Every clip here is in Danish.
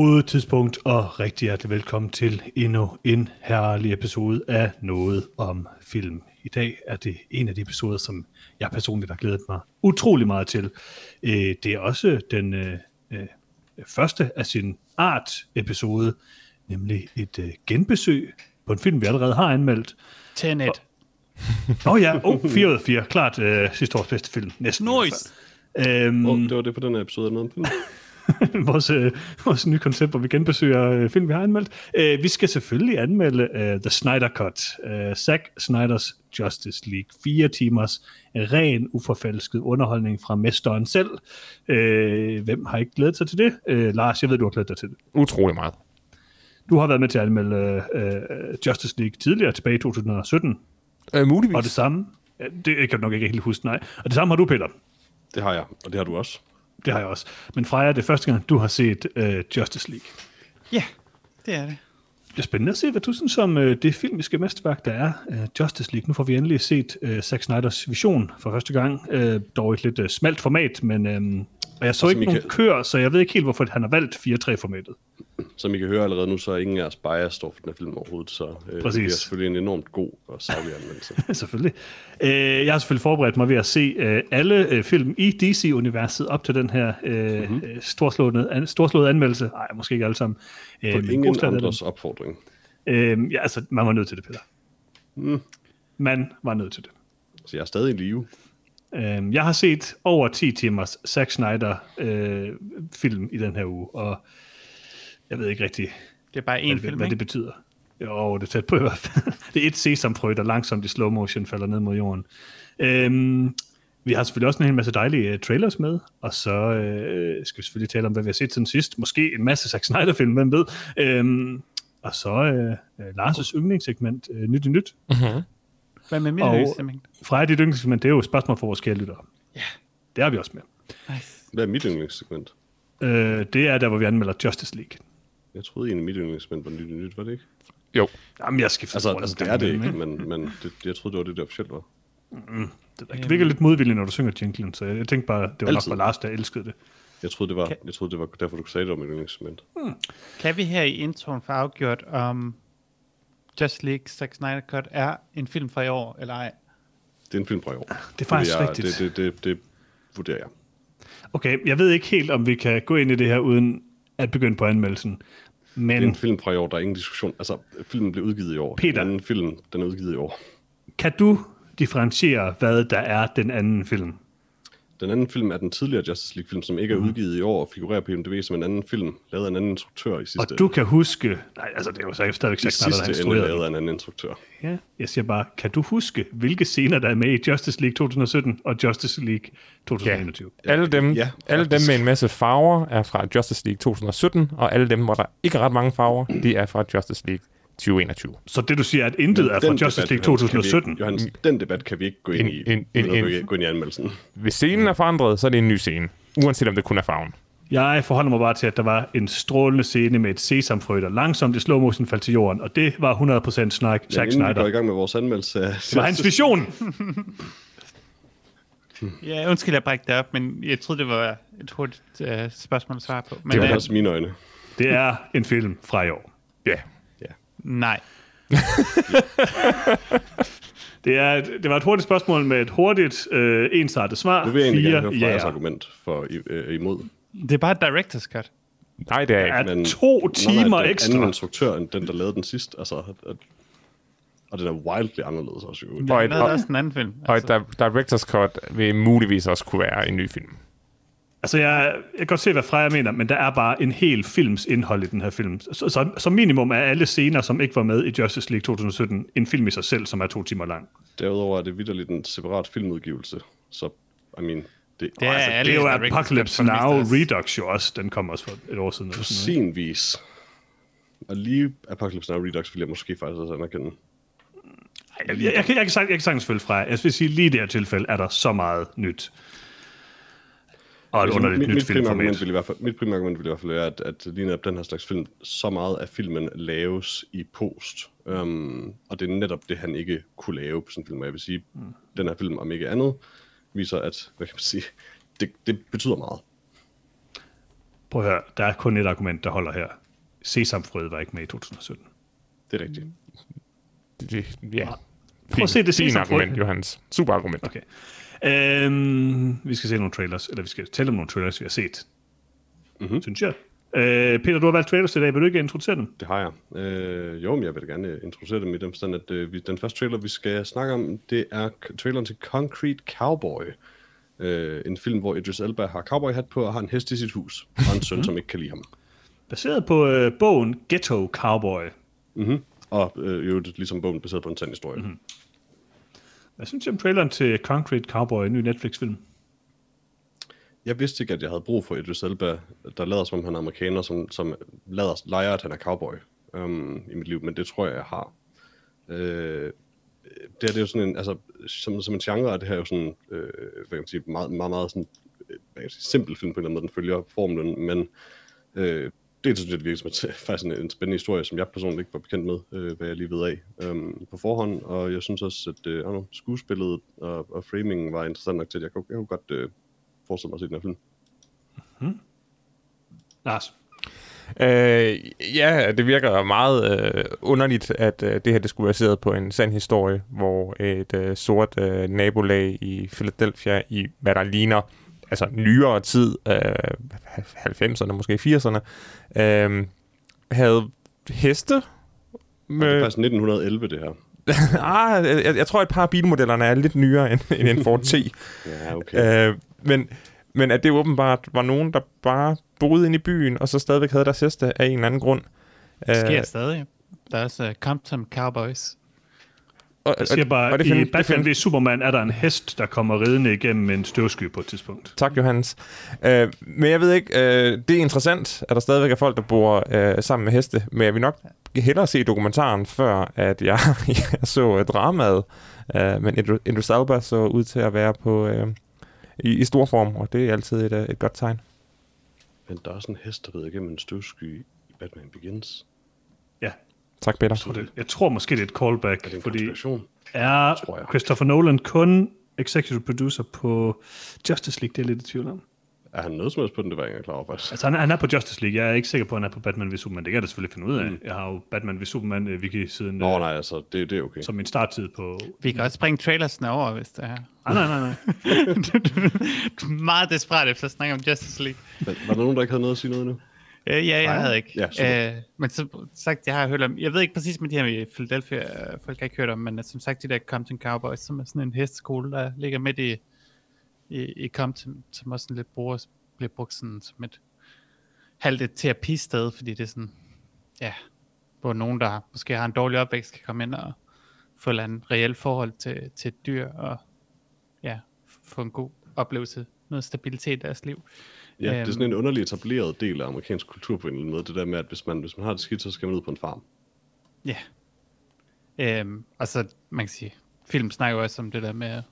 God tidspunkt og rigtig hjertelig velkommen til endnu en herlig episode af Noget om Film. I dag er det en af de episoder, som jeg personligt har glædet mig utrolig meget til. Øh, det er også den øh, øh, første af sin art episode, nemlig et genbesøg på en film, vi allerede har anmeldt. Tenet. Åh oh, ja, oh, 4 ud af 4. Klart uh, sidste års bedste film. Næsten. Nice. Um, oh, det var det på den her episode vores, øh, vores nye koncept, hvor vi genbesøger øh, film, vi har anmeldt. Øh, vi skal selvfølgelig anmelde øh, The Snyder Cut. Øh, Zack Snyders Justice League. Fire timers ren, uforfalsket underholdning fra mesteren selv. Øh, hvem har ikke glædet sig til det? Øh, Lars, jeg ved, du har glædet dig til det. Utrolig meget. Du har været med til at anmelde øh, Justice League tidligere, tilbage i 2017. Øh, muligvis. Og det samme, det kan du nok ikke helt huske, nej. Og det samme har du, Peter. Det har jeg, og det har du også. Det har jeg også. Men Freja, det er første gang, du har set uh, Justice League. Ja, det er det. Det er spændende at se, hvad du synes om uh, det filmiske mesterværk, der er uh, Justice League. Nu får vi endelig set uh, Zack Snyders vision for første gang. Uh, dog et lidt uh, smalt format, men uh, og jeg så og ikke nogen kan... kør, så jeg ved ikke helt, hvorfor han har valgt 4-3-formatet. Som I kan høre allerede nu, så er ingen af os bias for den her film overhovedet, så øh, Præcis. det er selvfølgelig en enormt god og savlig anmeldelse. selvfølgelig. Øh, jeg har selvfølgelig forberedt mig ved at se øh, alle øh, film i DC-universet op til den her øh, mm-hmm. storslåede, an, storslåede anmeldelse. Nej, måske ikke alle sammen. Øh, på ingen andres opfordring. Øh, ja, altså, man var nødt til det, Peter. Mm. Man var nødt til det. Så jeg er stadig i live. Øh, jeg har set over 10 timers Zack Snyder øh, film i den her uge, og jeg ved ikke rigtig, det er bare én hvad, film, hvad ikke? det betyder. Jo, det er tæt på i hvert fald. det er et sesamfrø, der langsomt i slow motion falder ned mod jorden. Øhm, vi har selvfølgelig også en hel masse dejlige uh, trailers med, og så uh, skal vi selvfølgelig tale om, hvad vi har set siden sidst. Måske en masse Zack Snyder-film, hvem ved. Øhm, og så uh, Lars' yndlingssegment, uh, Nyt i Nyt. Mm-hmm. Hvad med mit yndlingssegment? Fra dit yndlingssegment, det er jo et spørgsmål for vores kære lyttere. Ja. Det har vi også med. Nice. Hvad er mit yndlingssegment? Øh, det er der, hvor vi anmelder Justice League. Jeg troede egentlig, mit yndlingsmænd var nyt nyt, var det ikke? Jo. Jamen, jeg skal altså, altså, det er det ikke, men, men det, jeg troede, det var det, der officielt var. Mm, det, der, det virker lidt modvilligt, når du synger jinglen, så jeg, jeg tænkte bare, det var Altid. nok bare Lars, der elskede det. Jeg troede, det var, jeg troede, det var derfor, du sagde det om mit yndlingsmænd. Hmm. Kan vi her i introen få afgjort, om Just League Zack Snyder Cut er en film fra i år, eller ej? Det er en film fra i år. Det er faktisk det, jeg, rigtigt. Det, det, det, det vurderer jeg. Okay, jeg ved ikke helt, om vi kan gå ind i det her, uden at begynde på anmeldelsen. Men... Det er en film fra i år, der er ingen diskussion. Altså, filmen blev udgivet i år. Peter. Den anden film, den er udgivet i år. Kan du differentiere, hvad der er den anden film? Den anden film er den tidligere Justice League-film, som ikke er mm. udgivet i år og figurerer på IMDb som en anden film, lavet af en anden instruktør i sidste Og du kan huske... Nej, altså det er jo så stadigvæk sagt, I sidste ende lavet af en anden instruktør. Ja, jeg siger bare, kan du huske, hvilke scener, der er med i Justice League 2017 og Justice League 2021? Ja. Alle dem, ja, alle dem med en masse farver er fra Justice League 2017, og alle dem, hvor der ikke er ret mange farver, de er fra Justice League 2021. Så det du siger, at intet Men er fra Justice League 2017? Ikke, Johannes, den debat kan vi ikke gå ind i, en, en, en, en, gå ind i anmeldelsen. Hvis scenen er forandret, så er det en ny scene, uanset om det kun er farven. Jeg forholder mig bare til, at der var en strålende scene med et sesamfrø, der langsomt i slow motion faldt til jorden, og det var 100% snak, ja, Zack Snyder. vi går i gang med vores anmeldelse Det var hans vision! ja, undskyld, jeg brækte det op, men jeg troede, det var et hurtigt uh, spørgsmål at svare på. Men, det var også mine øjne. Det er en film fra i år. Ja. Nej. det, er, det var et hurtigt spørgsmål med et hurtigt, øh, ensartet svar. Nu vil jeg egentlig Fire, gerne høre yeah. argument for øh, imod. Det er bare et director's cut. Nej, det er ikke. Er men, to timer nej, nej, ekstra. anden instruktør end den, der lavede den sidst. Altså, at, og den er wildly anderledes også. Jo. Ja, og et, også en anden film. Altså. Og et director's cut vil muligvis også kunne være en ny film. Altså, jeg, jeg kan godt se, hvad Freja mener, men der er bare en hel films indhold i den her film. Så, så som minimum er alle scener, som ikke var med i Justice League 2017, en film i sig selv, som er to timer lang. Derudover er det vidderligt en separat filmudgivelse. Så, I mean, det, det, er, altså, det er jo Apocalypse Now Redux jo også. Den kom også for et år siden. På sin vis. Og lige Apocalypse Now Redux vil jeg måske faktisk også anerkende. Jeg, jeg, jeg, jeg, kan, jeg, kan, jeg kan sagtens følge fra. Jeg vil sige, lige i det her tilfælde er der så meget nyt og et altså, underligt mit, nyt mit filmformat. Vil i hvert fald, mit primære argument vil i hvert fald være, at, at lige netop den her slags film, så meget af filmen laves i post. Um, og det er netop det, han ikke kunne lave på sådan en film. Og jeg vil sige, mm. den her film, om ikke andet, viser, at hvad kan man sige, det, det betyder meget. Prøv at høre, der er kun et argument, der holder her. Sesamfrød var ikke med i 2017. Det er rigtigt. Det, ja. Prøv at se det Fin sesamfrø. argument, Johans. Super argument. Okay. Øhm, vi skal se nogle trailers, eller vi skal tælle om nogle trailers, vi har set. Mm-hmm. Synes jeg. Øh, Peter, du har valgt trailers i dag. Vil du ikke introducere dem? Det har jeg. Øh, jo, men jeg vil gerne introducere dem i den forstand, at øh, vi, den første trailer, vi skal snakke om, det er traileren til Concrete Cowboy. Øh, en film, hvor Idris Elba har cowboyhat på og har en hest i sit hus, og en søn, som ikke kan lide ham. Baseret på øh, bogen Ghetto Cowboy. Mm-hmm. Og øh, jo, det er ligesom bogen baseret på en sand historie. Mm-hmm. Hvad synes du om traileren til Concrete Cowboy, en ny Netflix-film? Jeg vidste ikke, at jeg havde brug for Idris Elba, der lader som om han er amerikaner, som, som lader, leger, at han er cowboy um, i mit liv, men det tror jeg, jeg har. Øh, det, her, det er jo sådan en, altså, som, som en genre, det her er jo sådan, øh, hvad kan man sige, meget, meget, meget sådan, øh, hvad kan jeg sige, simpel film på en eller anden måde, den følger formlen, men øh, det det virker som et, faktisk en, en spændende historie, som jeg personligt ikke var bekendt med, øh, hvad jeg lige ved af um, på forhånd, og jeg synes også, at øh, know, skuespillet og, og framingen var interessant nok til, at jeg kunne, jeg kunne godt øh, forestille mig at se den her film. Lars? Øh, ja, det virker meget øh, underligt, at øh, det her det skulle være baseret på en sand historie, hvor et øh, sort øh, nabolag i Philadelphia i, hvad der ligner, altså nyere tid, øh, 90'erne, måske 80'erne, øh, havde heste. Og det er Med, faktisk 1911, det her. ah, jeg, jeg tror, at et par af bilmodellerne er lidt nyere end, end en Ford T. Ja, okay. Øh, men, men at det åbenbart var nogen, der bare boede inde i byen, og så stadigvæk havde deres heste af en eller anden grund. Det sker Øh, stadig. Der er også uh, Compton Cowboys. Og, Jeg siger bare, og det i find- det Batman find- v Superman er der en hest, der kommer ridende igennem en støvsky på et tidspunkt. Tak, Johannes. Øh, men jeg ved ikke, øh, det er interessant, at der stadigvæk er folk, der bor øh, sammen med heste, men jeg vil nok hellere se dokumentaren, før at jeg, jeg så øh, dramaet. Øh, men Idris- Elba så ud til at være på øh, i, i stor form, og det er altid et, øh, et godt tegn. Men der er også en hest, der ved igennem en støvsky i Batman Begins. Ja, Tak, Peter. jeg tror, det, jeg tror måske, det er et callback, Er det fordi er Tror jeg. Christopher Nolan kun executive producer på Justice League? Det er jeg lidt i tvivl om. Er han noget som helst på den? Det var jeg ikke klar over, faktisk. Altså, han er, han er på Justice League. Jeg er ikke sikker på, at han er på Batman v Superman. Det kan jeg da selvfølgelig finde ud af. Jeg har jo Batman v Superman uh, wiki siden Nå, øh, nej, altså, det, det er okay. som min starttid på... Vi kan også springe trailersne over, hvis det er. Ah, nej, nej, nej. du er meget desperat efter at snakke om Justice League. Men, var der nogen, der ikke havde noget at sige noget nu? Øh, ja, jeg havde ikke. Ja, øh, men som sagt, jeg har hørt om, jeg ved ikke præcis med de her i Philadelphia, øh, folk har ikke hørt om, men øh, som sagt, de der Compton Cowboys, som er sådan en hesteskole, der ligger midt i, i, i Compton, som også sådan lidt bruger, bliver brugt sådan som et halvt et terapisted, fordi det er sådan, ja, hvor nogen, der måske har en dårlig opvækst, kan komme ind og få andet reelt forhold til, til dyr, og ja, få en god oplevelse, noget stabilitet i deres liv. Ja, det er Øhm. sådan en underlig etableret del af amerikansk kultur på en eller anden måde. Det der med, at hvis man, hvis man har det skidt, så skal man ud på en farm. Ja. Øhm, og så, man kan sige, film snakker også om det der med,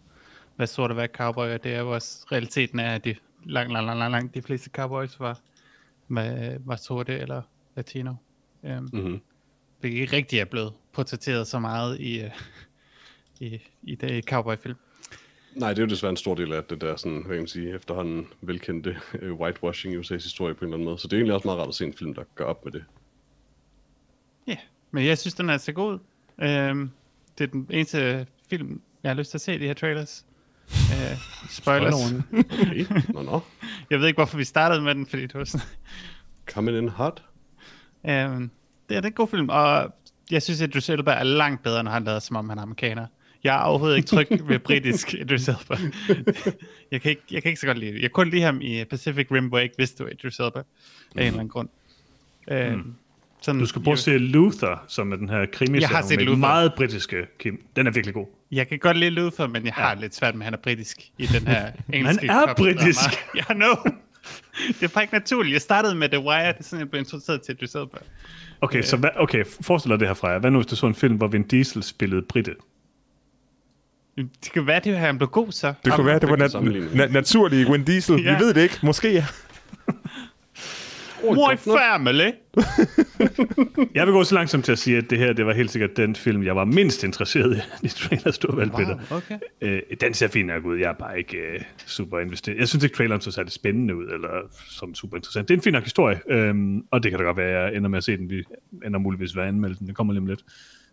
hvad sort at være cowboy, og det er jo også, realiteten er, at de langt, langt, langt, langt, langt de fleste cowboys var, var, var sorte eller latino. Øhm, Mm-hmm. Det ikke rigtig er blevet portrætteret så meget i, øh, i, i i cowboyfilm. Nej, det er jo desværre en stor del af det der, sådan, hvad kan man sige, efterhånden velkendte øh, whitewashing i USA's historie på en eller anden måde. Så det er egentlig også meget rart at se en film, der gør op med det. Ja, men jeg synes, den er så god. Øhm, det er den eneste film, jeg har lyst til at se de her trailers. Øh, spoilers. Okay, nå nå. Jeg ved ikke, hvorfor vi startede med den, fordi det var sådan... Coming in hot. Øhm, det er det er en god film, og jeg synes, at Idris Elba er langt bedre, når han lader som om han er amerikaner. Jeg er overhovedet ikke tryg ved britisk Idris Elba. jeg, kan ikke, jeg kan ikke så godt lide det. Jeg kunne kun lide ham i Pacific Rim, hvor jeg ikke vidste, det var Idris Elba. Af en eller anden grund. Øhm, sådan, Du skal prøve at se Luther, som er den her krimi Jeg har set med Luther. meget britiske Kim. Den er virkelig god. Jeg kan godt lide Luther, men jeg har ja. lidt svært med, at han er britisk i den her engelske er cop-drama. britisk. Jeg yeah, know. Det er bare ikke naturligt. Jeg startede med The Wire, det er sådan, jeg blev introduceret til Idris Elba. Okay, så hvad, okay, forestil dig det her, Freja. Hvad nu, hvis du så en film, hvor Vin Diesel spillede Britte? Det kan være, det her han blev god så. Det kunne være, det var nat- na- naturlig Win Diesel. Ja. Vi ved det ikke. Måske. My family. Jeg vil gå så langsomt til at sige, at det her det var helt sikkert den film, jeg var mindst interesseret i, i trailers, du har valgt, Peter. okay. Øh, den ser fin nok ud. Jeg er bare ikke øh, super investeret. Jeg synes ikke, traileren så særlig spændende ud, eller som super interessant. Det er en fin nok historie, øhm, og det kan da godt være, at jeg ender med at se den. Vi ender muligvis ved at anmelde den. Det kommer lige om lidt.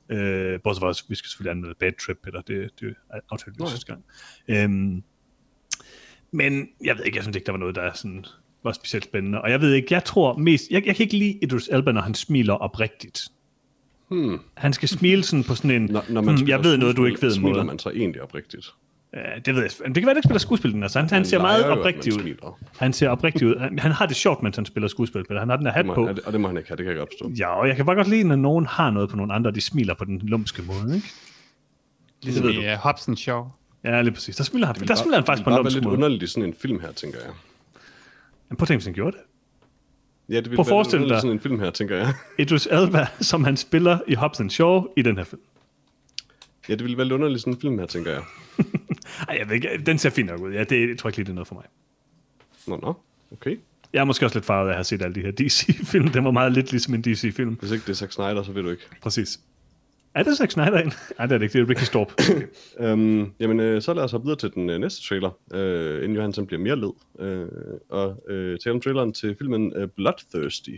Øh, bortset fra, vi skal selvfølgelig anmelde Bad Trip, Peter. Det, det er aftalt Nå ja. sidste gang. Øhm, men jeg ved ikke, jeg synes ikke, der var noget, der er sådan, var specielt spændende. Og jeg ved ikke, jeg tror mest... Jeg, jeg kan ikke lide Idris Elba, når han smiler oprigtigt. Hmm. Han skal smile sådan på sådan en, Når, når hmm, spiller jeg ved noget, du ikke ved måde. Smiler man så egentlig oprigtigt? Ja, det ved jeg. Det kan være, at han ikke spiller skuespil, den her. Så han, han ser meget oprigtig ud. Han ser oprigtig ud. Han, han har det sjovt, mens han spiller skuespil. Han har den her hat Det på. og, det, det må han ikke have, det kan jeg godt forstå. Ja, og jeg kan bare godt lide, når nogen har noget på nogle andre, og de smiler på den lumske måde, ikke? Ligesom i uh, Hobson Show. Ja, lige præcis. Der smiler han, Det der bare- smiler han faktisk det på en ville bare være lumsk lidt måde. underligt i sådan en film her, tænker jeg. Men prøv at tænke, hvis han gjorde det. Ja, det ville Prøv at være dig- sådan en film her, tænker jeg. Idris Elba, som han spiller i Hobbs Shaw i den her film. Ja, det ville være lidt underligt sådan en film her, tænker jeg. Ej, jeg ved ikke, den ser fin nok ud. Ja, det jeg tror ikke lige, det er noget for mig. Nå, nå, okay. Jeg er måske også lidt farvet af at have set alle de her DC-film. Den var meget lidt ligesom en DC-film. Hvis ikke det er Zack Snyder, så ved du ikke. Præcis. Er det Zack Snyder ind? Nej, det er det ikke. Det er Ricky Storp. Okay. Øhm, jamen, øh, så lad os hoppe videre til den øh, næste trailer, øh, inden Johansen bliver mere led. Øh, og øh, tale om traileren til filmen øh, Bloodthirsty,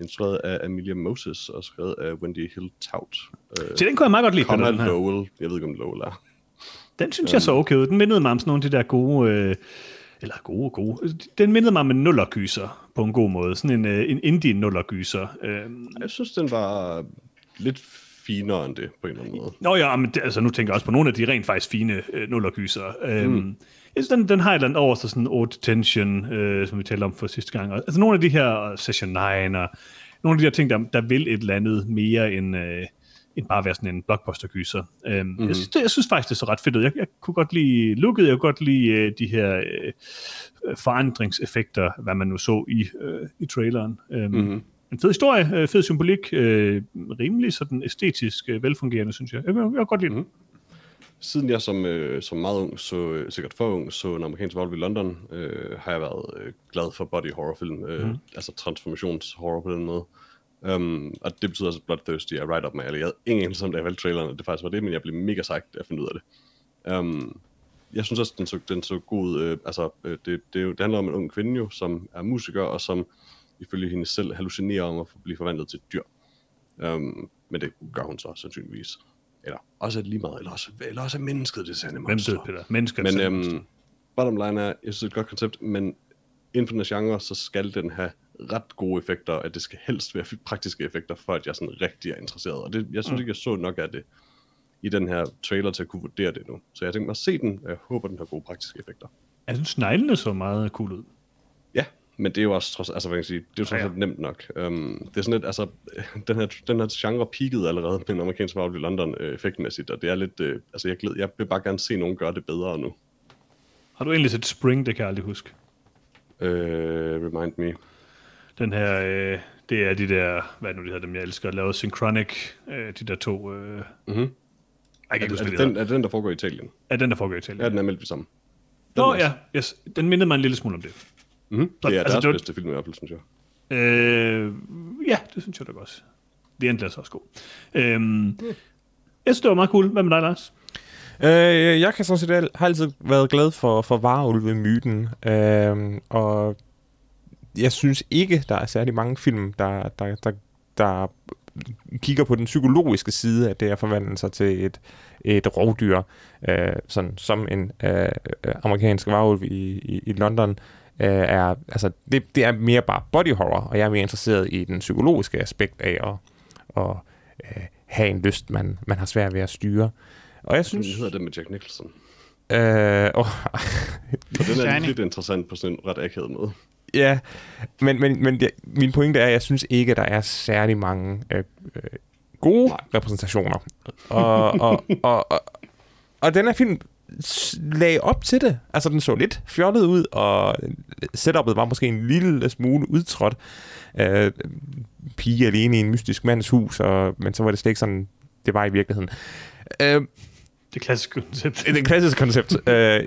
instrueret af Amelia Moses og skrevet af Wendy Hill Tout. Øh, Så den kunne jeg meget godt lide, Conrad den her. Lowell, jeg ved ikke, om Lowell er. Den synes jeg så okay ud. Den mindede mig om sådan nogle af de der gode... Øh, eller gode, gode. Den mindede mig om en nullergyser på en god måde. Sådan en, øh, en indie nullergyser. Øh, Jeg synes, den var lidt finere end det, på en eller anden måde. Nå ja, men det, altså, nu tænker jeg også på nogle af de rent faktisk fine øh, nullergyser. Øh, mm. Jeg synes, den, den har et eller andet over sig, sådan Old Detention, øh, som vi talte om for sidste gang. Altså nogle af de her uh, Session 9, og nogle af de her ting, der, der vil et eller andet mere end, øh, end bare være sådan en blockbuster-gyser. Øh, mm. jeg, synes, det, jeg synes faktisk, det så ret fedt ud. Jeg, jeg kunne godt lide looket, jeg kunne godt lide øh, de her øh, forandringseffekter, hvad man nu så i, øh, i traileren. Øh, Mhm. En fed historie, øh, fed symbolik, øh, rimelig sådan æstetisk øh, velfungerende, synes jeg. Jeg jeg kan godt lide den. Siden jeg som, øh, som meget ung, så øh, sikkert for ung, så en amerikansk Wolf i London, øh, har jeg været øh, glad for body horror film, øh, mm. altså transformationshorror på den måde. Um, og det betyder altså, Bloodthirsty er right up my alley. Jeg havde ingen anelse om, da jeg valgte traileren, at det faktisk var det, men jeg blev mega af at finde ud af det. Um, jeg synes også, den så, den så god. Øh, altså, øh, det, det, det handler om en ung kvinde jo, som er musiker, og som ifølge hende selv hallucinerer om at blive forvandlet til et dyr. Um, men det gør hun så sandsynligvis. Eller også er det lige meget, eller også, eller også er mennesket det sande Hvem monster. død, Peter? Mennesker. Men selv. øhm, bottom line er, jeg synes, det er et godt koncept, men inden for den genre, så skal den have ret gode effekter, at det skal helst være praktiske effekter, for at jeg sådan rigtig er interesseret. Og det, jeg synes Mm. ikke, jeg så nok af det i den her trailer til at kunne vurdere det nu. Så jeg tænker mig at se den, og jeg håber, den har gode praktiske effekter. Jeg synes, sneglene så meget cool ud. Ja, men det er jo også trods, altså, hvad kan jeg sige, det er jo trods Ja, ja. nemt nok. Um, det er sådan lidt, altså, den her, den her genre peakede allerede med en amerikansk farvel i London øh, effektmæssigt, og det er lidt, øh, altså jeg, glæder, jeg vil bare gerne se nogen gøre det bedre nu. Har du egentlig set Spring? Det kan jeg aldrig huske. Øh, remind me. Den her, øh, det er de der, hvad er det nu de hedder dem, jeg elsker, lavet Synchronic, øh, de der to, øh, Mhm. jeg kan Er det, huske, er, det de den, er det den, der foregår i Italien? Ja, den der foregår i Italien. Ja, den er meldt sammen. Nå også. ja, yes. den mindede mig en lille smule om det. Mm-hmm. Så- Det er altså, deres det var- bedste film i hvert fald, synes jeg. Øh, ja, det synes jeg da også. Det er endelig også god. Øhm, jeg synes, det var meget cool. Hvad med dig, Lars? Øh, jeg kan sådan set har altid været glad for, for varulve-myten, øh, og jeg synes ikke, der er særlig mange film, der, der, der, der kigger på den psykologiske side af det at forvandle sig til et, et rovdyr, øh, sådan, som en øh, øh, amerikansk varulv i, i, i London, øh, er, altså, det, det er mere bare body horror, og jeg er mere interesseret i den psykologiske aspekt af at, at øh, have en lyst, man, man har svært ved at styre. Og jeg Synes... Den hedder den med Jack Nicholson. Øh, oh, For den er Shining. lidt interessant på sådan en ret akavet måde. Ja, men, men, men det, min pointe er, at jeg synes ikke, der er særlig mange øh, øh, gode Nej. repræsentationer. Og, og, og, og, og den her film lagde op til det. Altså, den så lidt fjollet ud, og setupet var måske en lille smule udtrådt. Øh, pige alene i en mystisk mands hus, og, men så var det slet ikke sådan, det var i virkeligheden. Øh, Det klassiske koncept. det er et klassisk koncept. øh,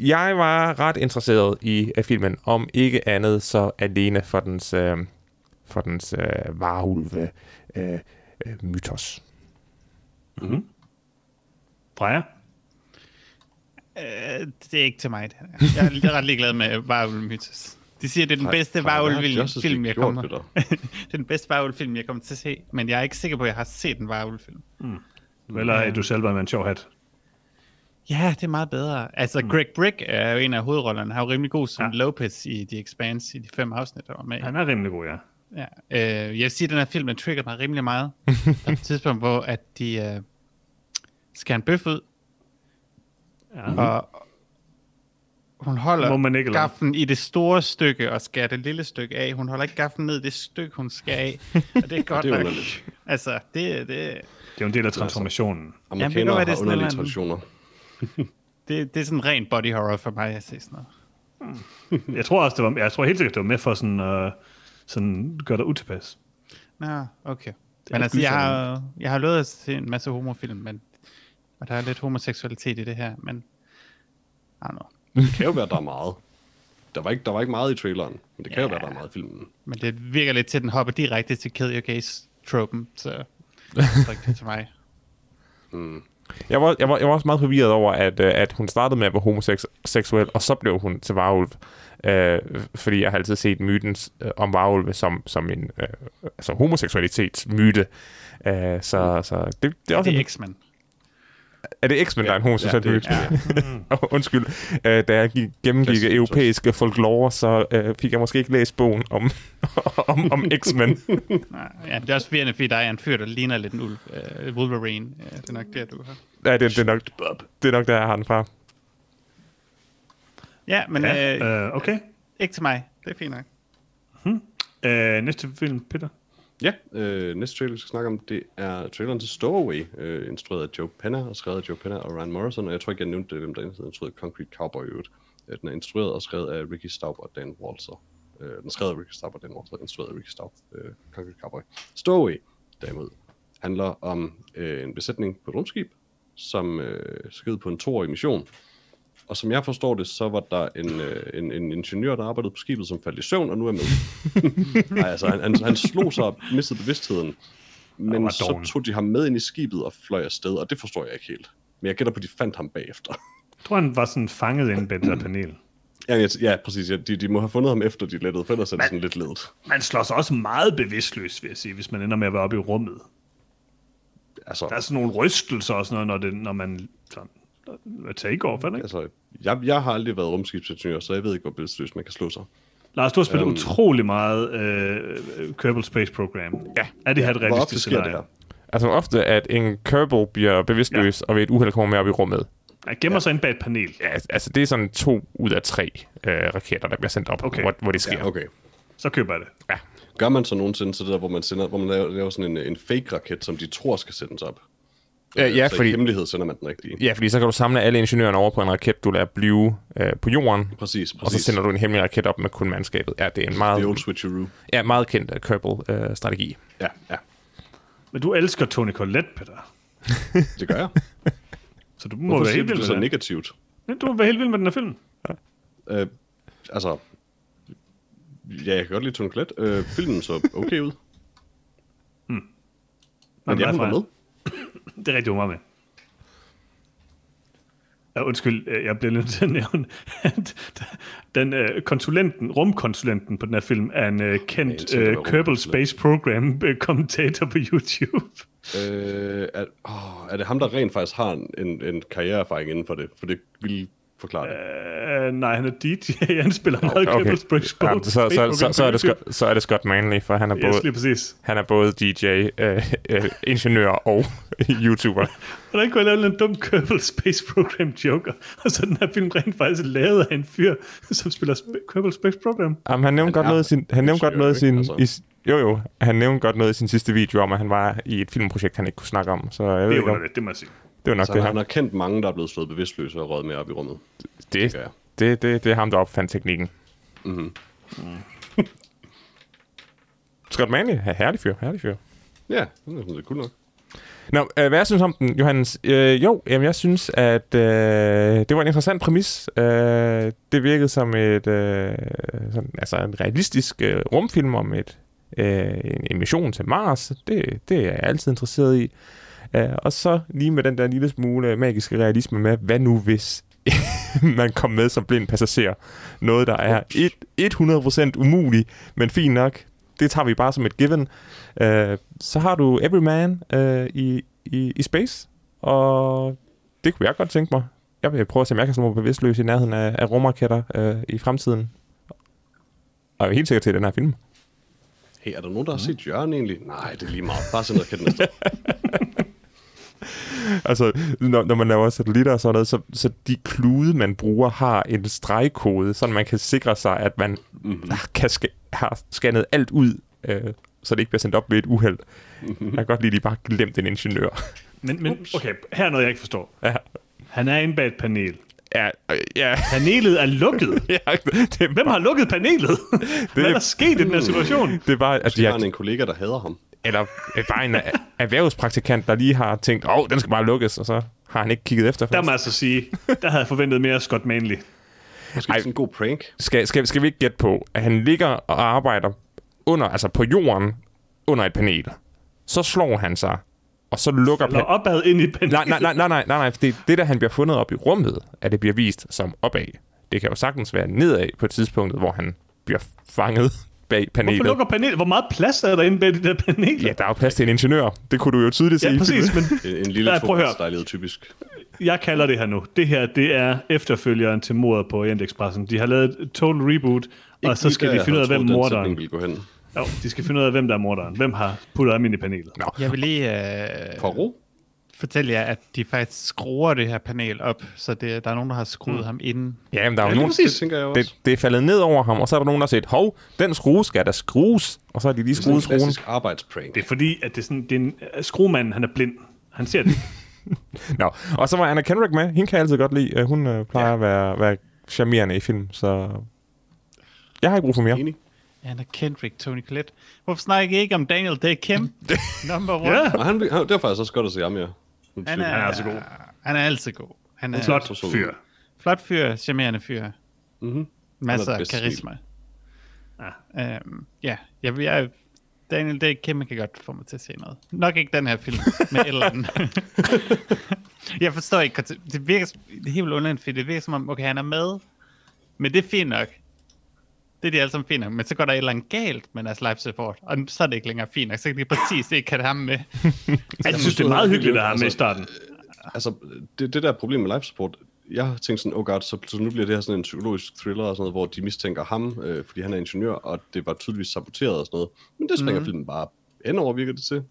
jeg var ret interesseret i uh, filmen, om ikke andet så alene for dens, uh, for dens uh, varulve uh, uh, mytos. Mm-hmm. Freja? Øh, det er ikke til mig, det her. Jeg er, jeg er ret ligeglad med Varulv Mythos. De siger, det er den bedste Varulv-film, jeg kommer. det er den bedste Varulv-film, jeg kommer til at se, men jeg er ikke sikker på, at jeg har set en Varulv-film. Mm. Eller er du selv med en sjov hat? Ja, det er meget bedre. Altså, mm. Greg Brick er jo en af hovedrollerne. Han er jo rimelig god som ja. Lopez i The Expanse i de fem afsnit, der var med. Han er rimelig god, ja. ja. Øh, jeg vil sige, at den her film, den trigger mig rimelig meget. der er et tidspunkt, hvor at de øh, skal en bøf ud, ja. og hun holder Må man ikke gaften i det store stykke og skærer det lille stykke af. Hun holder ikke gaften ned i det stykke, hun skal af. Og det er godt det er nok. Altså, det, det, det er jo en del af transformationen. Altså, amerikanere Jamen, det har underlige traditioner. det, det er sådan ren body horror for mig at se sådan noget. Hmm. jeg tror også, det var, jeg tror helt sikkert, det var med for sådan, uh, sådan gøre dig utilpas. Nå, okay. Men altså, jeg har, jeg har lovet at se en masse homofilm, men, og der er lidt homoseksualitet i det her, men I don't know. Det kan jo være, der er meget. Der var ikke, der var ikke meget i traileren, men det kan ja, jo være, der er meget i filmen. Men det virker lidt til, at den hopper direkte til Kill Your Gaze-tropen, så det er ikke til mig. Mm. Jeg var, jeg, var, jeg var også meget forvirret over, at, øh, at hun startede med at være homoseksuel, og så blev hun til varulv. Øh, fordi jeg har altid set myten øh, om varulve som, som en øh, altså homoseksualitetsmyte. Øh, så, så det, det er også... Det er X-Men. Er det X-Men, ja, der er en homoseksuel ja? Ja. Undskyld. Uh, da jeg gik, gennemgik Klassisk, europæiske folklore, så uh, fik jeg måske ikke læst bogen om, om, om X-Men. ja, det er også forvirrende, fordi der er en fyr, der ligner lidt en ulv. Uh, Wolverine. Ja, det er nok det, du har. Ja, det, det, er nok, det er nok der, jeg har den fra. Ja, men... Ja, uh, okay. Ikke til mig. Det er fint nok. Hmm. Uh, næste film, Peter? Ja, øh, næste trailer, vi skal snakke om, det er traileren til Stowaway, øh, instrueret af Joe Penna, og skrevet af Joe Penna og Ryan Morrison, og jeg tror ikke, jeg nævnte det, hvem der er instrueret Concrete Cowboy i øvrigt. Øh, den er instrueret og skrevet af Ricky Staub og Dan Walter. Øh, den er skrevet af Ricky Staub og Dan Walser, instrueret af Ricky Staub, øh, Concrete Cowboy. Stowaway, derimod, handler om øh, en besætning på et rumskib, som øh, skal på en toårig mission, og som jeg forstår det, så var der en, øh, en, en ingeniør, der arbejdede på skibet, som faldt i søvn, og nu er med. Nej, altså, han, han, han slog sig og mistede bevidstheden. Men så tog de ham med ind i skibet og fløj afsted, og det forstår jeg ikke helt. Men jeg gætter på, at de fandt ham bagefter. Jeg tror, han var sådan fanget inde det panel. Ja, ja, ja præcis. Ja, de, de må have fundet ham efter, de lettede, for ellers er det sådan lidt ledet. Man slår sig også meget bevidstløs, vil jeg sige, hvis man ender med at være oppe i rummet. Altså, der er sådan nogle rystelser og sådan noget, når, det, når man sådan, take-off, ikke? Altså, jeg, jeg har aldrig været rumskibsingeniør, så jeg ved ikke, hvor bevidstløst man kan slå sig. Lars, du har spillet um, utrolig meget uh, Kerbal Space Program. Ja. Er det her et realistisk scenarie? Det her? Altså ofte, at en Kerbal bliver bevidstløs, ja. og ved et uheld kommer med op i rummet. Jeg gemmer ja. sig ind bag et panel. Ja, altså det er sådan to ud af tre uh, raketter, der bliver sendt op, okay. hvor, hvor det sker. Ja, okay. Så køber jeg det. Ja. Gør man så nogensinde så det der, hvor man, sender, hvor man laver, laver sådan en, en fake-raket, som de tror skal sendes op? Ja, ja så fordi, i hemmelighed sender man den rigtige. Ja, fordi så kan du samle alle ingeniørerne over på en raket, du lader blive øh, på jorden. Præcis, præcis. Og så sender du en hemmelig raket op med kun mandskabet. Ja, det er en meget... The old switcheroo. Ja, meget kendt uh, Kerbal-strategi. Uh, ja, ja. Men du elsker Tony Collette, Peter. det gør jeg. så du må Hvorfor være helt vild med det. så negativt? Du må være helt vild med den her film. Ja. Øh, altså, ja, jeg kan godt lide Tony Collette. Øh, filmen så okay ud. Hmm. Men jeg var med det er rigtig, var med. Ja, undskyld, øh, jeg bliver nødt til at nævne, at den uh, konsulenten, rumkonsulenten på den her film, er en uh, kendt uh, Kerbal Space Program kommentator på YouTube. Øh, er, oh, er det ham, der rent faktisk har en, en karriereerfaring inden for det? For det ville forklare det. Uh, nej, han er DJ, han spiller meget okay. Kerbal Space Program. Ja, så, så, så, så, så, er det Scott, så er det Scott Manley, for han er yes, både, lige præcis. han er både DJ, uh, uh, ingeniør og YouTuber. Og der kunne jeg lave en dum Kerbal Space Program joker, og så den her film rent faktisk lavet af en fyr, som spiller Kerbal Space Program. Jamen, han nævnte godt noget i sin... Han nævnte godt noget i sin... Altså. I, jo, jo. Han nævnte godt noget i sin sidste video om, at han var i et filmprojekt, han ikke kunne snakke om. Så jeg ved det ikke, om... det, det må jeg sige. Det var nok så det han har kendt mange, der er blevet slået bevidstløse og røget med op i rummet. Det, det, det, det, det er ham, der opfandt teknikken. Mm-hmm. Mm. Scott Manley, herlig fyr, herlig fyr. Ja, det er cool nok. Nå, øh, hvad jeg synes om den, Johannes? Øh, jo, jamen, jeg synes, at øh, det var en interessant præmis. Øh, det virkede som et, øh, sådan, altså en realistisk øh, rumfilm om et, øh, en, en mission til Mars. Det, det er jeg altid interesseret i. Øh, og så lige med den der lille smule magiske realisme med, hvad nu hvis man kom med som blind passager. Noget, der er et, 100% umuligt, men fint nok. Det tager vi bare som et given. Uh, så har du Everyman uh, i, i, i Space, og det kunne jeg godt tænke mig. Jeg vil prøve at se, om jeg kan sådan bevidstløs i nærheden af, af rumraketter uh, i fremtiden. Og jeg er helt sikker til, at den her film. Hey, er der nogen, der har set Jørgen egentlig? Nej, det er lige meget. Bare send noget kendt næste. altså, når, når man laver satellitter og sådan noget, så, så de klude, man bruger, har en stregkode, så man kan sikre sig, at man mm-hmm. kan sk- har scannet alt ud, øh, så det ikke bliver sendt op ved et uheld. Mm-hmm. Jeg kan godt lide, at de bare glemt en ingeniør. Men, men okay, her er noget, jeg ikke forstår. Ja. Han er inde bag et panel. Ja, øh, ja. Panelet er lukket. ja, det Hvem har lukket panelet? Det, Hvad er der sket i den her situation? Det er bare, at de har en kollega, der hader ham eller bare en erhvervspraktikant, der lige har tænkt, åh, oh, den skal bare lukkes, og så har han ikke kigget efter først. Der må jeg altså sige, der havde jeg forventet mere Scott Manley. Måske Ej, sådan en god prank. Skal, skal, skal vi ikke gætte på, at han ligger og arbejder under, altså på jorden, under et panel. Så slår han sig, og så lukker... Falder opad ind i panelet. Nej, nej, nej, nej, nej, nej, nej, det, det der han bliver fundet op i rummet, at det bliver vist som opad. Det kan jo sagtens være nedad på et tidspunkt, hvor han bliver fanget bag panelet. Hvorfor lukker panelet? Hvor meget plads er der inde bag det der panel? Ja, der er jo plads til en ingeniør. Det kunne du jo tydeligt se. Ja, præcis, men... en, en lille lejlighed typisk. Jeg kalder det her nu. Det her, det er efterfølgeren til mordet på Expressen. De har lavet et total reboot, Ikke og så skal de finde ud af, hvem morderen... Hen. Jo, de skal finde ud af, hvem der er morderen. Hvem har puttet ham ind i panelet? Nå. Jeg vil lige... Uh... ro? Fortælle jer, at de faktisk skruer det her panel op, så det, der er nogen, der har skruet mm. ham inden. Ja, men der er ja, nogen, det, det, jeg også. Det, det er faldet ned over ham, og så er der nogen, der har set, hov, den skrue skal der skrues, og så har de lige skruet skruen. Det er arbejdsprank. Det er fordi, at det er sådan, det er en, skruemanden, han er blind. Han ser det. Nå, og så var Anna Kendrick med. Hende kan jeg altid godt lide. Hun øh, plejer ja. at være, være charmerende i film, så jeg har ikke brug for mere. Enig. Anna Kendrick, Tony Collette. Hvorfor snakker I ikke om Daniel Day Kim? Number one. Ja, han, han, det er faktisk også godt at se ham, ja. Han er, han er altså god. Han er altid god. Han er flot fyr. Flot fyr, charmerende fyr. Mm-hmm. Masser af karisma. Ja. Øhm, ja, jeg, jeg, Daniel Day Kim kan godt få mig til at se noget. Nok ikke den her film, med andet. jeg forstår ikke, det virker, det er helt underligt, fordi det virker som om, okay, han er med, men det er fint nok. Det er de alle sammen fint nok, men så går der et eller andet galt med deres live support, og så er det ikke længere fint nok, så kan de præcis ikke have ham med. jeg synes, det er meget hyggeligt at have med i starten. Altså, det, det der problem med live support, jeg har tænkt sådan, oh god, så, så nu bliver det her sådan en psykologisk thriller og sådan noget, hvor de mistænker ham, øh, fordi han er ingeniør, og det var tydeligvis saboteret og sådan noget. Men det springer mm. filmen bare end over, virker det til.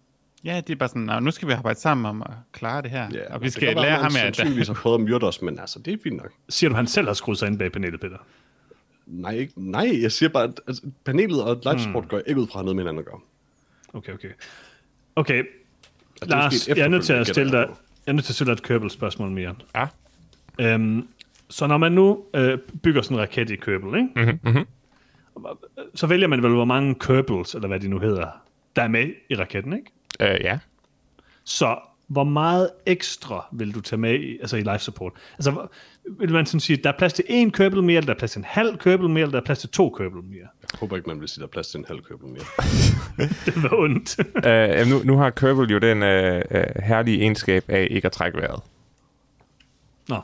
Ja, det er bare sådan, nu skal vi arbejde sammen om at klare det her, ja, og vi skal lære ham, at... Han sandsynligvis har prøvet at myrde os, men altså, det er fint nok. Siger du, han selv har skruet sig ind bag panelet, Peter? Nej, ikke, nej, jeg siger bare, at altså, panelet og live support hmm. går ikke ud fra noget med hinanden at gøre. Okay, okay. Okay, Lars, jeg er nødt til at stille dig, jeg er nødt til at stille dig et Kerbal-spørgsmål mere. Ja. Øhm, så når man nu øh, bygger sådan en raket i Kerbal, ikke? Mm-hmm, mm-hmm. så vælger man vel, hvor mange Kerbals, eller hvad de nu hedder, der er med i raketten, ikke? Øh, ja. Så hvor meget ekstra vil du tage med i, altså i life support? Altså, vil man sådan sige, der er plads til en købel mere, eller der er plads til en halv købel mere, eller der er plads til to købel mere? Jeg håber ikke, man vil sige, der er plads til en halv købel mere. det var ondt. uh, nu, nu har købel jo den uh, uh, herlige egenskab af ikke at trække vejret. Nå.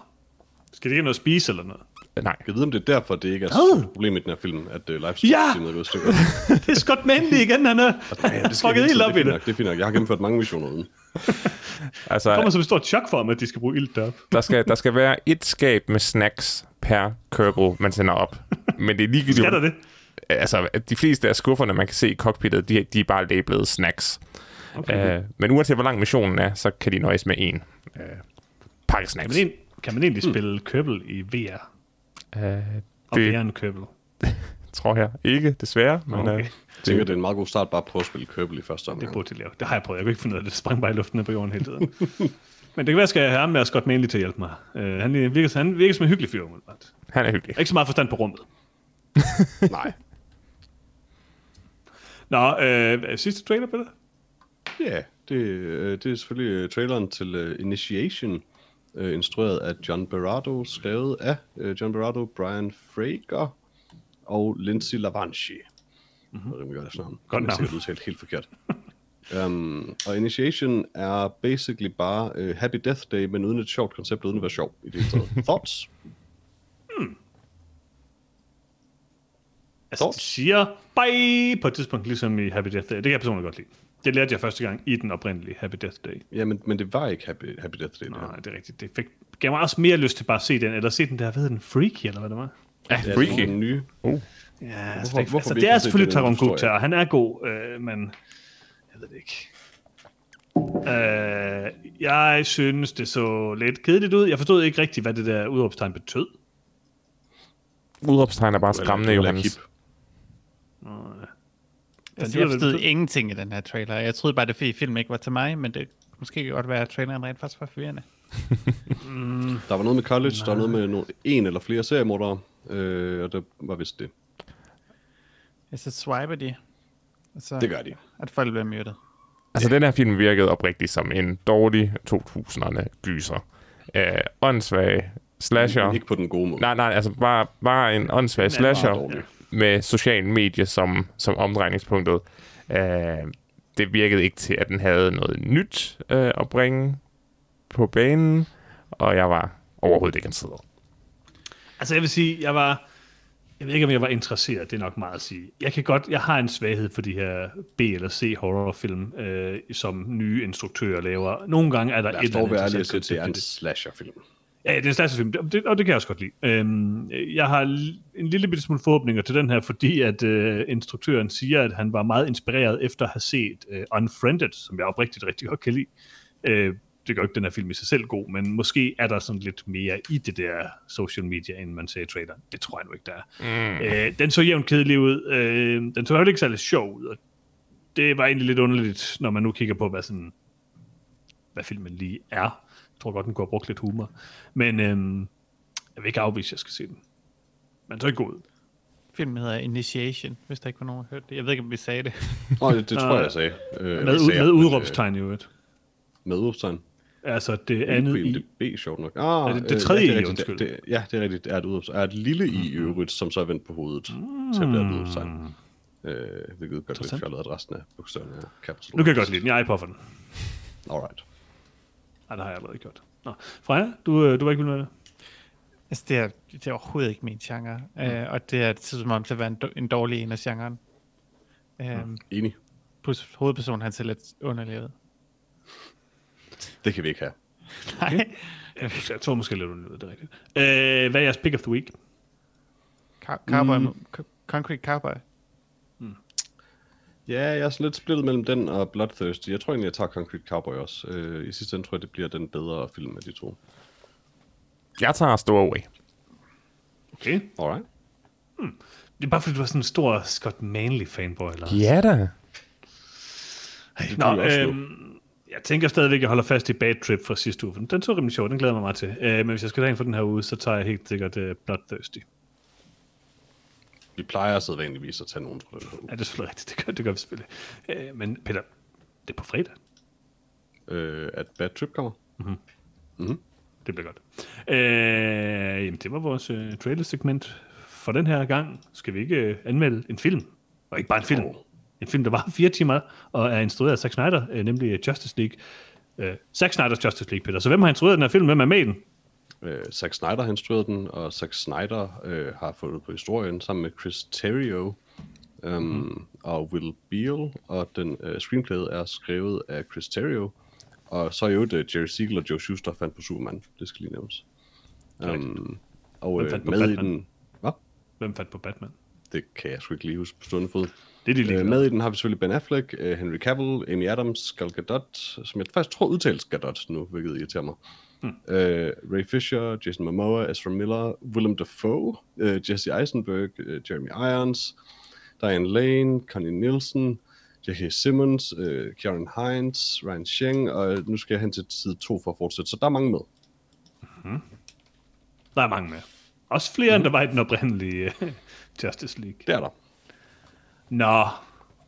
Skal det ikke noget at spise eller noget? Nej. Jeg ved, om det er derfor, det ikke er oh. et problem i den her film, at uh, live ja! er gået stykker. det er Scott Manley igen, han er ja, det fucket helt op i det. Det er fint nok. Jeg har gennemført mange missioner uden. altså, det kommer som et stort chok for ham, at de skal bruge ild derop. der, skal, der skal være et skab med snacks per Kerbal, man sender op. Men det er ligegyldigt. Skal der det? Altså, de fleste af skufferne, man kan se i cockpittet, de, de er bare lablet snacks. Okay. Uh, men uanset hvor lang missionen er, så kan de nøjes med en uh, pakke snacks. Kan man, kan man egentlig hmm. spille Kerbal i VR? Uh, det... Og VR en Kerbal? tror jeg ikke, desværre. Men, okay. uh, jeg tænker, det er en meget god start bare på at spille Kerbal i første omgang. Det burde de lave. Det har jeg prøvet. Jeg kunne ikke finde ud af det. Det sprang bare i luften på jorden hele tiden. Men det kan være, at jeg skal have ham med Scott Manley til at hjælpe mig. Uh, han, virker, han virker som en hyggelig fyr. Han er hyggelig. Ikke så meget forstand på rummet. Nej. Nå, øh, sidste trailer, Peter? Ja, yeah, Det, øh, det er selvfølgelig øh, traileren til uh, Initiation, uh, instrueret af John Barato, skrevet af uh, John Barato, Brian Frager og Lindsay Lavanchi. Mm-hmm. Det er godt efter ham. Godt Jeg navn. sikkert udtalt helt forkert. um, og Initiation er basically bare uh, Happy Death Day, men uden et sjovt koncept, uden at være sjov i det hele taget. Thoughts? Altså, de siger bye på et tidspunkt, ligesom i Happy Death Day. Det kan jeg personligt godt lide. Det lærte jeg første gang i den oprindelige Happy Death Day. Ja, men, men det var ikke Happy, Happy Death Day. det her. Nej, det er rigtigt. Det fik, gav mig også mere lyst til bare at se den, eller se den der, hvad hedder den, Freaky, eller hvad det var? Ja, Det er freaky. den nye. Uh. Ja, altså, hvorfor- det, hvorfor altså, det er selvfølgelig Taron? Gupta, og han er god, øh, men jeg ved det ikke. Øh, jeg synes, det så lidt kedeligt ud. Jeg forstod ikke rigtigt, hvad det der udråbstegn betød. Udråbstegn er bare skræmmende, Johannes. Altså, det jeg forstod ingenting i den her trailer. Jeg troede bare, det fordi filmen ikke var til mig, men det måske godt være, at traileren rent faktisk var forvirrende. Der var noget med college, der var noget med no- en eller flere seriemordere, øh, og det var vist det. Jeg så swiper de. Og så, Det gør de. At folk bliver myrdet. Altså, den her film virkede oprigtigt som en dårlig 2000'erne gyser. Øh, åndssvag slasher. Men ikke på den gode måde. Nej, nej, altså bare, bare en åndssvag slasher dårlig. Med social medie som, som omdrejningspunktet. Øh, det virkede ikke til, at den havde noget nyt øh, at bringe på banen, og jeg var overhovedet ikke interesseret. Altså jeg vil sige, jeg var, jeg ved ikke om jeg var interesseret, det er nok meget at sige. Jeg kan godt, jeg har en svaghed for de her B- eller C horrorfilm, øh, som nye instruktører laver. Nogle gange er der Lad et os ærlige og interessant sige, det er en slasherfilm. Ja, det er en slasherfilm, det, det, og det kan jeg også godt lide. Øhm, jeg har en lille bitte smule forhåbninger til den her, fordi at øh, instruktøren siger, at han var meget inspireret efter at have set øh, Unfriended, som jeg oprigtigt rigtig godt kan lide. Øh, det gør ikke den her film i sig selv god, men måske er der sådan lidt mere i det der social media, end man ser i traileren. Det tror jeg nu ikke, der er. Mm. Øh, den så jævnt kedelig ud. Øh, den så heller ikke særlig sjov ud, og det var egentlig lidt underligt, når man nu kigger på, hvad, sådan, hvad filmen lige er. Jeg tror godt, den kunne have brugt lidt humor. Men øhm, jeg vil ikke afvise, at jeg skal se den. Men så er ikke god. Filmen hedder Initiation, hvis der ikke var nogen, der hørte det. Jeg ved ikke, om vi sagde det. Nå, det, det tror jeg, jeg sagde. Øh, Med, sagde med men, udråbstegn i øvrigt. Øh, med udråbstegn. Altså det andet i... B, sjovt nok. Ah, Er det- det øh, tredje ja, det er i, undskyld. Det, det, ja, det er rigtigt. Det er et, udråbs, er et lille i i øvrigt, som så er vendt på hovedet mm. til at blive et udråbstegn. Øh, hvilket gør det lidt fjollet, at resten af bogstaverne er capital. Nu kan jeg godt lide den. Jeg er på for den. Alright. Nej, det har jeg allerede gjort. Nå. Freja, du, øh, du var ikke vild med det? Altså, det er, det er overhovedet ikke min genre. Mm. Øh, og det er det som om til at være en, en dårlig en af genren. Øhm, Enig. plus hovedpersonen, han ser lidt underlevet. Det kan vi ikke have. Nej. Ja, jeg tror måske lidt under det, det er rigtigt. Øh, hvad er jeres pick of the week? Car- Cowboy, mm. Concrete Cowboy. Ja, jeg er sådan lidt splittet mellem den og Bloodthirsty. Jeg tror egentlig, jeg tager Concrete Cowboy også. Øh, I sidste ende tror jeg, det bliver den bedre film af de to. Jeg tager Stowaway. Okay. Alright. Det er bare fordi, du er sådan en stor Scott Manley fanboy, eller? Ja da. Det Nå, øhm, jeg tænker stadigvæk, at jeg holder fast i Bad Trip fra sidste uge. Den så rimelig sjov, den glæder jeg mig meget til. Øh, men hvis jeg skal tage en for den her uge, så tager jeg helt sikkert uh, Bloodthirsty. Vi plejer sædvanligvis at tage nogen fra den her uge. Ja, det er selvfølgelig rigtigt. Det gør, det gør vi selvfølgelig. Øh, men Peter, det er på fredag. Øh, at Bad Trip kommer. Det bliver godt. Øh, jamen, det var vores uh, trailer-segment for den her gang. Skal vi ikke uh, anmelde en film? Og ikke bare en film. Jo. En film, der var fire timer, og er instrueret af Zack Snyder, uh, nemlig Justice League. Uh, Zack Snyder's Justice League, Peter. Så hvem har instrueret den her film? Hvem er med i den? Øh, Zack Snyder har instrueret den, og Zack Snyder øh, har fundet på historien sammen med Chris Terrio um, mm. og Will Beal, og den øh, screenplayet er skrevet af Chris Terrio, og så er jo det Jerry Siegel og Joe Shuster fandt på Superman, det skal lige nævnes. Um, og Hvem øh, fandt på med i Batman? den... Hvad? Hvem fandt på Batman? Det kan jeg sgu ikke lige huske på stående fod. Det er de lige Øh, med i den har vi selvfølgelig Ben Affleck, øh, Henry Cavill, Amy Adams, Gal Gadot, som jeg faktisk tror udtales Gadot nu, hvilket irriterer mig. Hmm. Øh, Ray Fisher, Jason Momoa, Ezra Miller, Willem Dafoe, øh, Jesse Eisenberg, øh, Jeremy Irons, Diane Lane, Connie Nielsen, J.K. Simmons, øh, Kieran Hines, Ryan Sheng, og nu skal jeg hen til side 2 for at fortsætte, så der er mange med. Der er mange med. Også flere, mm. end der var i den oprindelige uh, Justice League. Det er der. Nå,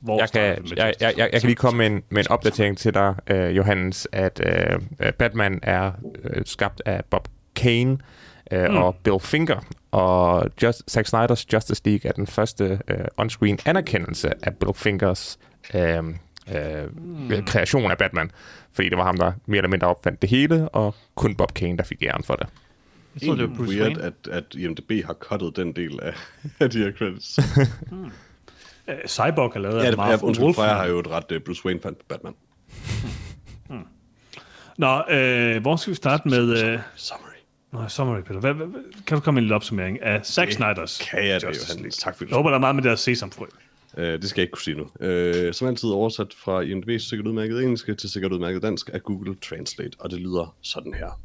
Hvor Jeg kan, jeg, jeg, jeg, jeg kan lige komme med en, med en opdatering til dig, øh, Johannes, at øh, øh, Batman er øh, skabt af Bob Kane øh, Mm. mm. og Bill Finger, og Just, Zack Snyder's Justice League er den første øh, on-screen anerkendelse af Bill Fingers øh, øh, mm. kreation af Batman, fordi det var ham, der mere eller mindre opfandt det hele, og kun Bob Kane, der fik æren for det. Jeg troede, det var Bruce weird, Wayne. at, at IMDb har cuttet den del af, af de her credits. Øh, Cyborg er lavet ja, af det, Marv ja, undskyld, Wolfman. Har jo et ret uh, Bruce Wayne fan på Batman. Nå, øh, hvor skal vi starte med... Øh, Summary. Nå, summary, Peter. Hvad, hvad, kan du komme med en lille opsummering af Zack Snyder's Kan jeg det, Justice Johan? Tak fordi du Jeg håber, der er meget med deres sesamfrø. Uh, det skal jeg ikke kunne sige nu. Uh, som altid oversat fra IMDb's sikkert udmærket engelsk til sikkert udmærket dansk af Google Translate, og det lyder sådan her.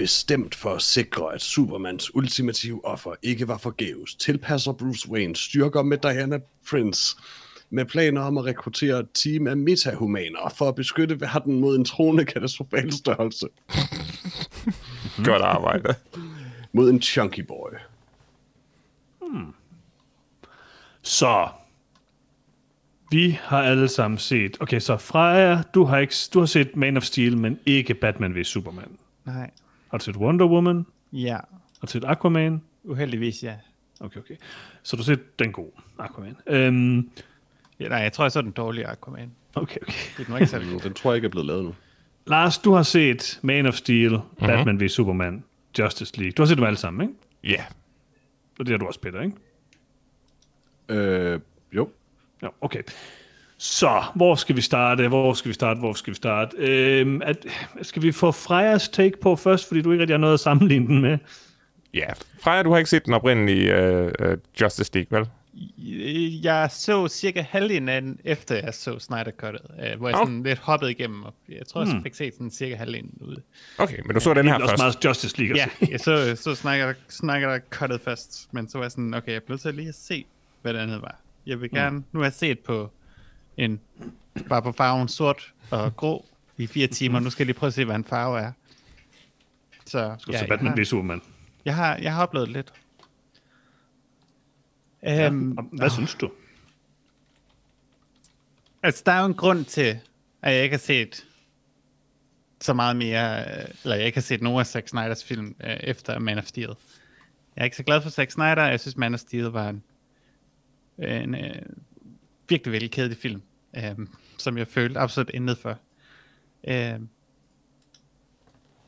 Bestemt for at sikre, at Supermans ultimative offer ikke var forgæves, tilpasser Bruce Wayne styrker med Diana Prince med planer om at rekruttere et team af metahumaner for at beskytte verden mod en troende katastrofal størrelse. Godt arbejde. Mod en chunky boy. Så, vi har alle sammen set... Okay, så Freja, du har, ikke, du har set Man of Steel, men ikke Batman v Superman. Nej. Har du set Wonder Woman? Ja, Har du set Aquaman? uheldigvis ja. Okay, okay. Så du har set den gode Aquaman. Øhm, ja. Nej, jeg tror, jeg så den dårlige Aquaman. okay, okay. Det var ikke særlig god. Den tror jeg ikke er blevet lavet nu. Lars, du har set Man of Steel, mm-hmm. Batman v Superman, Justice League. Du har set dem alle sammen, ikke? Ja. Og det har du også, Peter, ikke? Øh, jo. Ja, okay. Så, hvor skal vi starte? Hvor skal vi starte? Hvor skal vi starte? Øhm, at, skal vi få Frejas take på først, fordi du ikke rigtig har noget at sammenligne den med? Ja. Freja, du har ikke set den oprindelige uh, uh, Justice League, vel? Jeg så cirka halvdelen af den, efter jeg så Snyder Cuttet, øh, hvor jeg Okay. sådan lidt hoppede igennem, og jeg tror, jeg fik set sådan cirka halvdelen ud. Okay, men du så den her Det er også først. meget Justice League. Ja, jeg så, så Snyder, Snyder Cuttet først, men så var jeg sådan, okay, jeg blev nødt til lige at se, hvad det andet var. Jeg vil gerne, nu har jeg set på en, bare på farven sort og grå i fire timer, nu skal jeg lige prøve at se, hvad en farve er. Så, Skal ja, ja, jeg, Batman har, Superman. jeg, har, jeg har oplevet lidt. Øhm, Og Hvad synes du? Altså, der er jo en grund til, at jeg ikke har set så meget mere, øh, eller jeg ikke har set nogen af Zack Snyders film øh, efter Man of Steel. Jeg er ikke så glad for Zack Snyder, jeg synes Man of Steel var en, en øh, virkelig, virkelig kedelig film, øh, som jeg følte absolut intet for. Øh,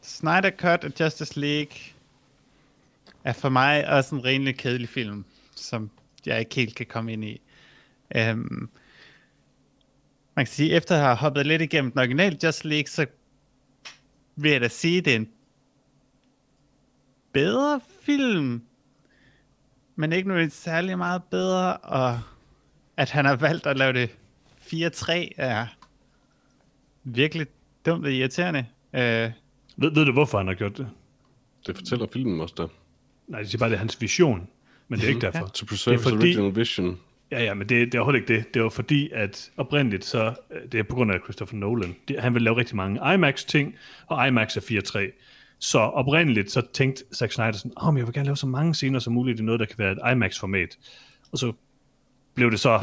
Snyder Cut og Justice League er for mig også en rimelig kedelig film, som jeg ikke helt kan komme ind i. Um, man kan sige, efter at have hoppet lidt igennem den originale Just League, så vil jeg da sige, at det er en bedre film, men ikke noget særlig meget bedre, og at han har valgt at lave det 4-3 er virkelig dumt og irriterende. Uh, Ved, ved du, hvorfor han har gjort det? Det fortæller filmen også der. Nej, det siger bare, det er hans vision. Men det er ikke derfor. To preserve Det er the fordi- original vision. Ja, ja, men det, det er overhovedet ikke det. Det var fordi, at oprindeligt, så øh, det er på grund af Christopher Nolan. Det, han vil lave rigtig mange IMAX-ting, og IMAX er 4.3. Så oprindeligt, så tænkte Zack Snyder sådan, åh, oh, men jeg vil gerne lave så mange scener som muligt i noget, der kan være et IMAX-format. Og så blev det så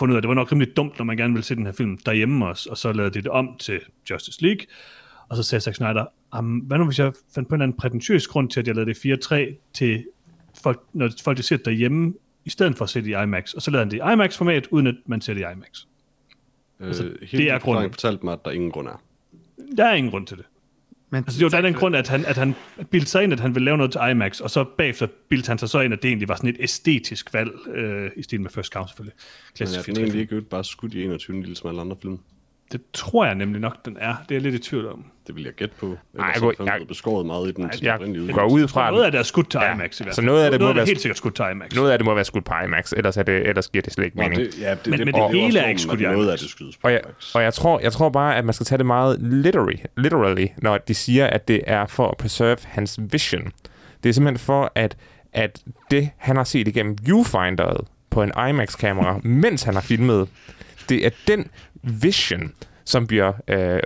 fundet ud af, det var nok rimelig dumt, når man gerne ville se den her film derhjemme også, og så lavede de det om til Justice League. Og så sagde Zack Snyder, "Am, hvad nu hvis jeg fandt på en eller anden prætentiøs grund til, at jeg lavede det 4.3 til folk, når folk de ser det derhjemme, i stedet for at se det i IMAX. Og så lavede han det i IMAX-format, uden at man ser det i IMAX. Altså, det er grunden. fortalte mig, at der ingen grund er. Der er ingen grund til det. Men Altså, det var der den grund, at han, at han bildte sig ind, at han ville lave noget til IMAX, og så bagefter bildte han sig så ind, at det egentlig var sådan et æstetisk valg, øh, i stil med First Cow selvfølgelig. Men Klassisk er den film. egentlig ikke bare skudt i 21, ligesom alle andre film? Det tror jeg nemlig nok, den er. Det er jeg lidt i tvivl om. Det vil jeg gætte på. Ellers Ej, jeg er jeg- blevet beskåret meget i den til Jeg oprindelige går ud fra, Noget af at det er skudt til Ja, IMAX i hvert så fald. noget af det må noget er være- helt sikkert skudt til IMAX. noget af det må være skudt på IMAX, ellers, er det, ellers giver det slet ikke Nå, mening. det, ja, det, Men- det, men det, det hele er ikke skudt at i Noget af IMAX. det skydes på Og jeg, IMAX. og jeg tror, jeg tror bare, at man skal tage det meget literally, literally, når de siger, at det er for at preserve hans vision. Det er simpelthen for, at, at det, han har set igennem viewfinderet på en IMAX-kamera, mens han har filmet, det er den vision, som bliver øh,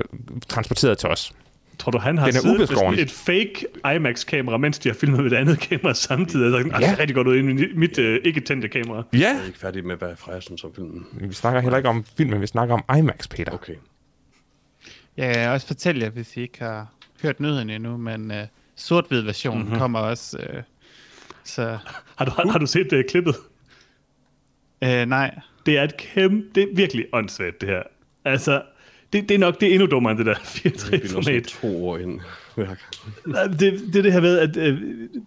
transporteret til os. Tror du, han har Den er siddet med et fake IMAX-kamera, mens de har filmet med et andet kamera samtidig? Og sagt, ja. det ser rigtig godt ud i mit, uh, ikke tændte kamera. Ja, Jeg er ikke færdig med, hvad Freja synes om filmen. vi snakker heller ikke om filmen, vi snakker om IMAX, Peter. Okay. Jeg kan også fortælle jer, hvis I ikke har hørt nyheden endnu, men uh, sort-hvid version Mhm. mm-hmm. kommer også. Uh, så Har du, har, har du set uh, klippet? uh, nej, Det er et kæmpe... Det er virkelig åndssvagt, det her. Altså, det, det er nok det er endnu dummere end det der 4 Vi når sådan 3 to år ind det, det er det her ved, at uh,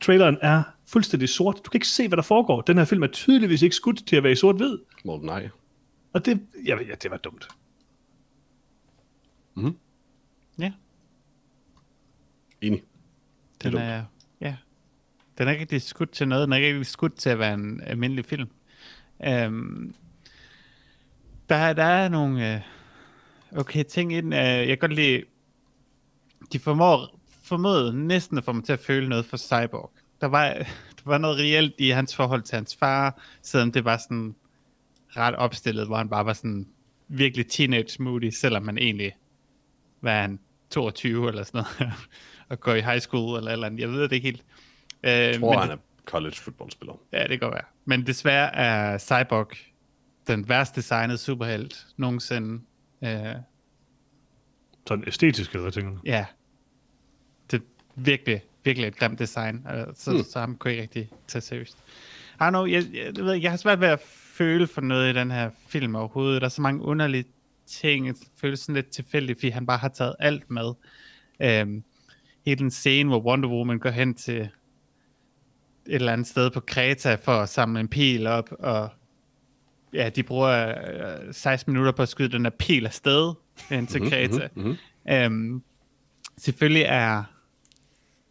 traileren er fuldstændig sort. Du kan ikke se, hvad der foregår. Den her film er tydeligvis ikke skudt til at være i sort-hvid. Morten, nej. Og det, ja, ja, det var dumt. ja, Enig. Det er den dumt. er, ja. Den er ikke rigtig skudt til noget. Den er ikke rigtig skudt til at være en almindelig film. Um, der, der er nogle øh, okay ting i den. Uh, jeg kan godt lide, de formår, formåede næsten at få mig til at føle noget for Cyborg. Der var, der var noget reelt i hans forhold til hans far, selvom det var sådan ret opstillet, hvor han bare var sådan virkelig teenage moody, selvom man egentlig var han 22 eller sådan noget, og går i high school eller eller andet. Jeg ved det ikke helt. Øh, Jeg tror, men han er college fodboldspiller. ja, det kan godt være. Men desværre er Cyborg den værst designede superhelt nogensinde. Øh, Sådan æstetisk, eller hvad tænker du? ja, det er virkelig, virkelig et grimt design, så, mm. så ham kunne jeg ikke rigtig tage seriøst. I don't know, jeg, jeg, jeg, ved, jeg har svært ved at føle for noget i den her film overhovedet. Der er så mange underlige ting, det føles sådan lidt tilfældigt, fordi han bare har taget alt med. Øhm, hele den scene, hvor Wonder Woman går hen til et eller andet sted på Kreta for at samle en pil op, og ja, de bruger øh, 16 minutter på at skyde den her pil afsted hen til Kreta. Mm-hmm. Øhm, selvfølgelig er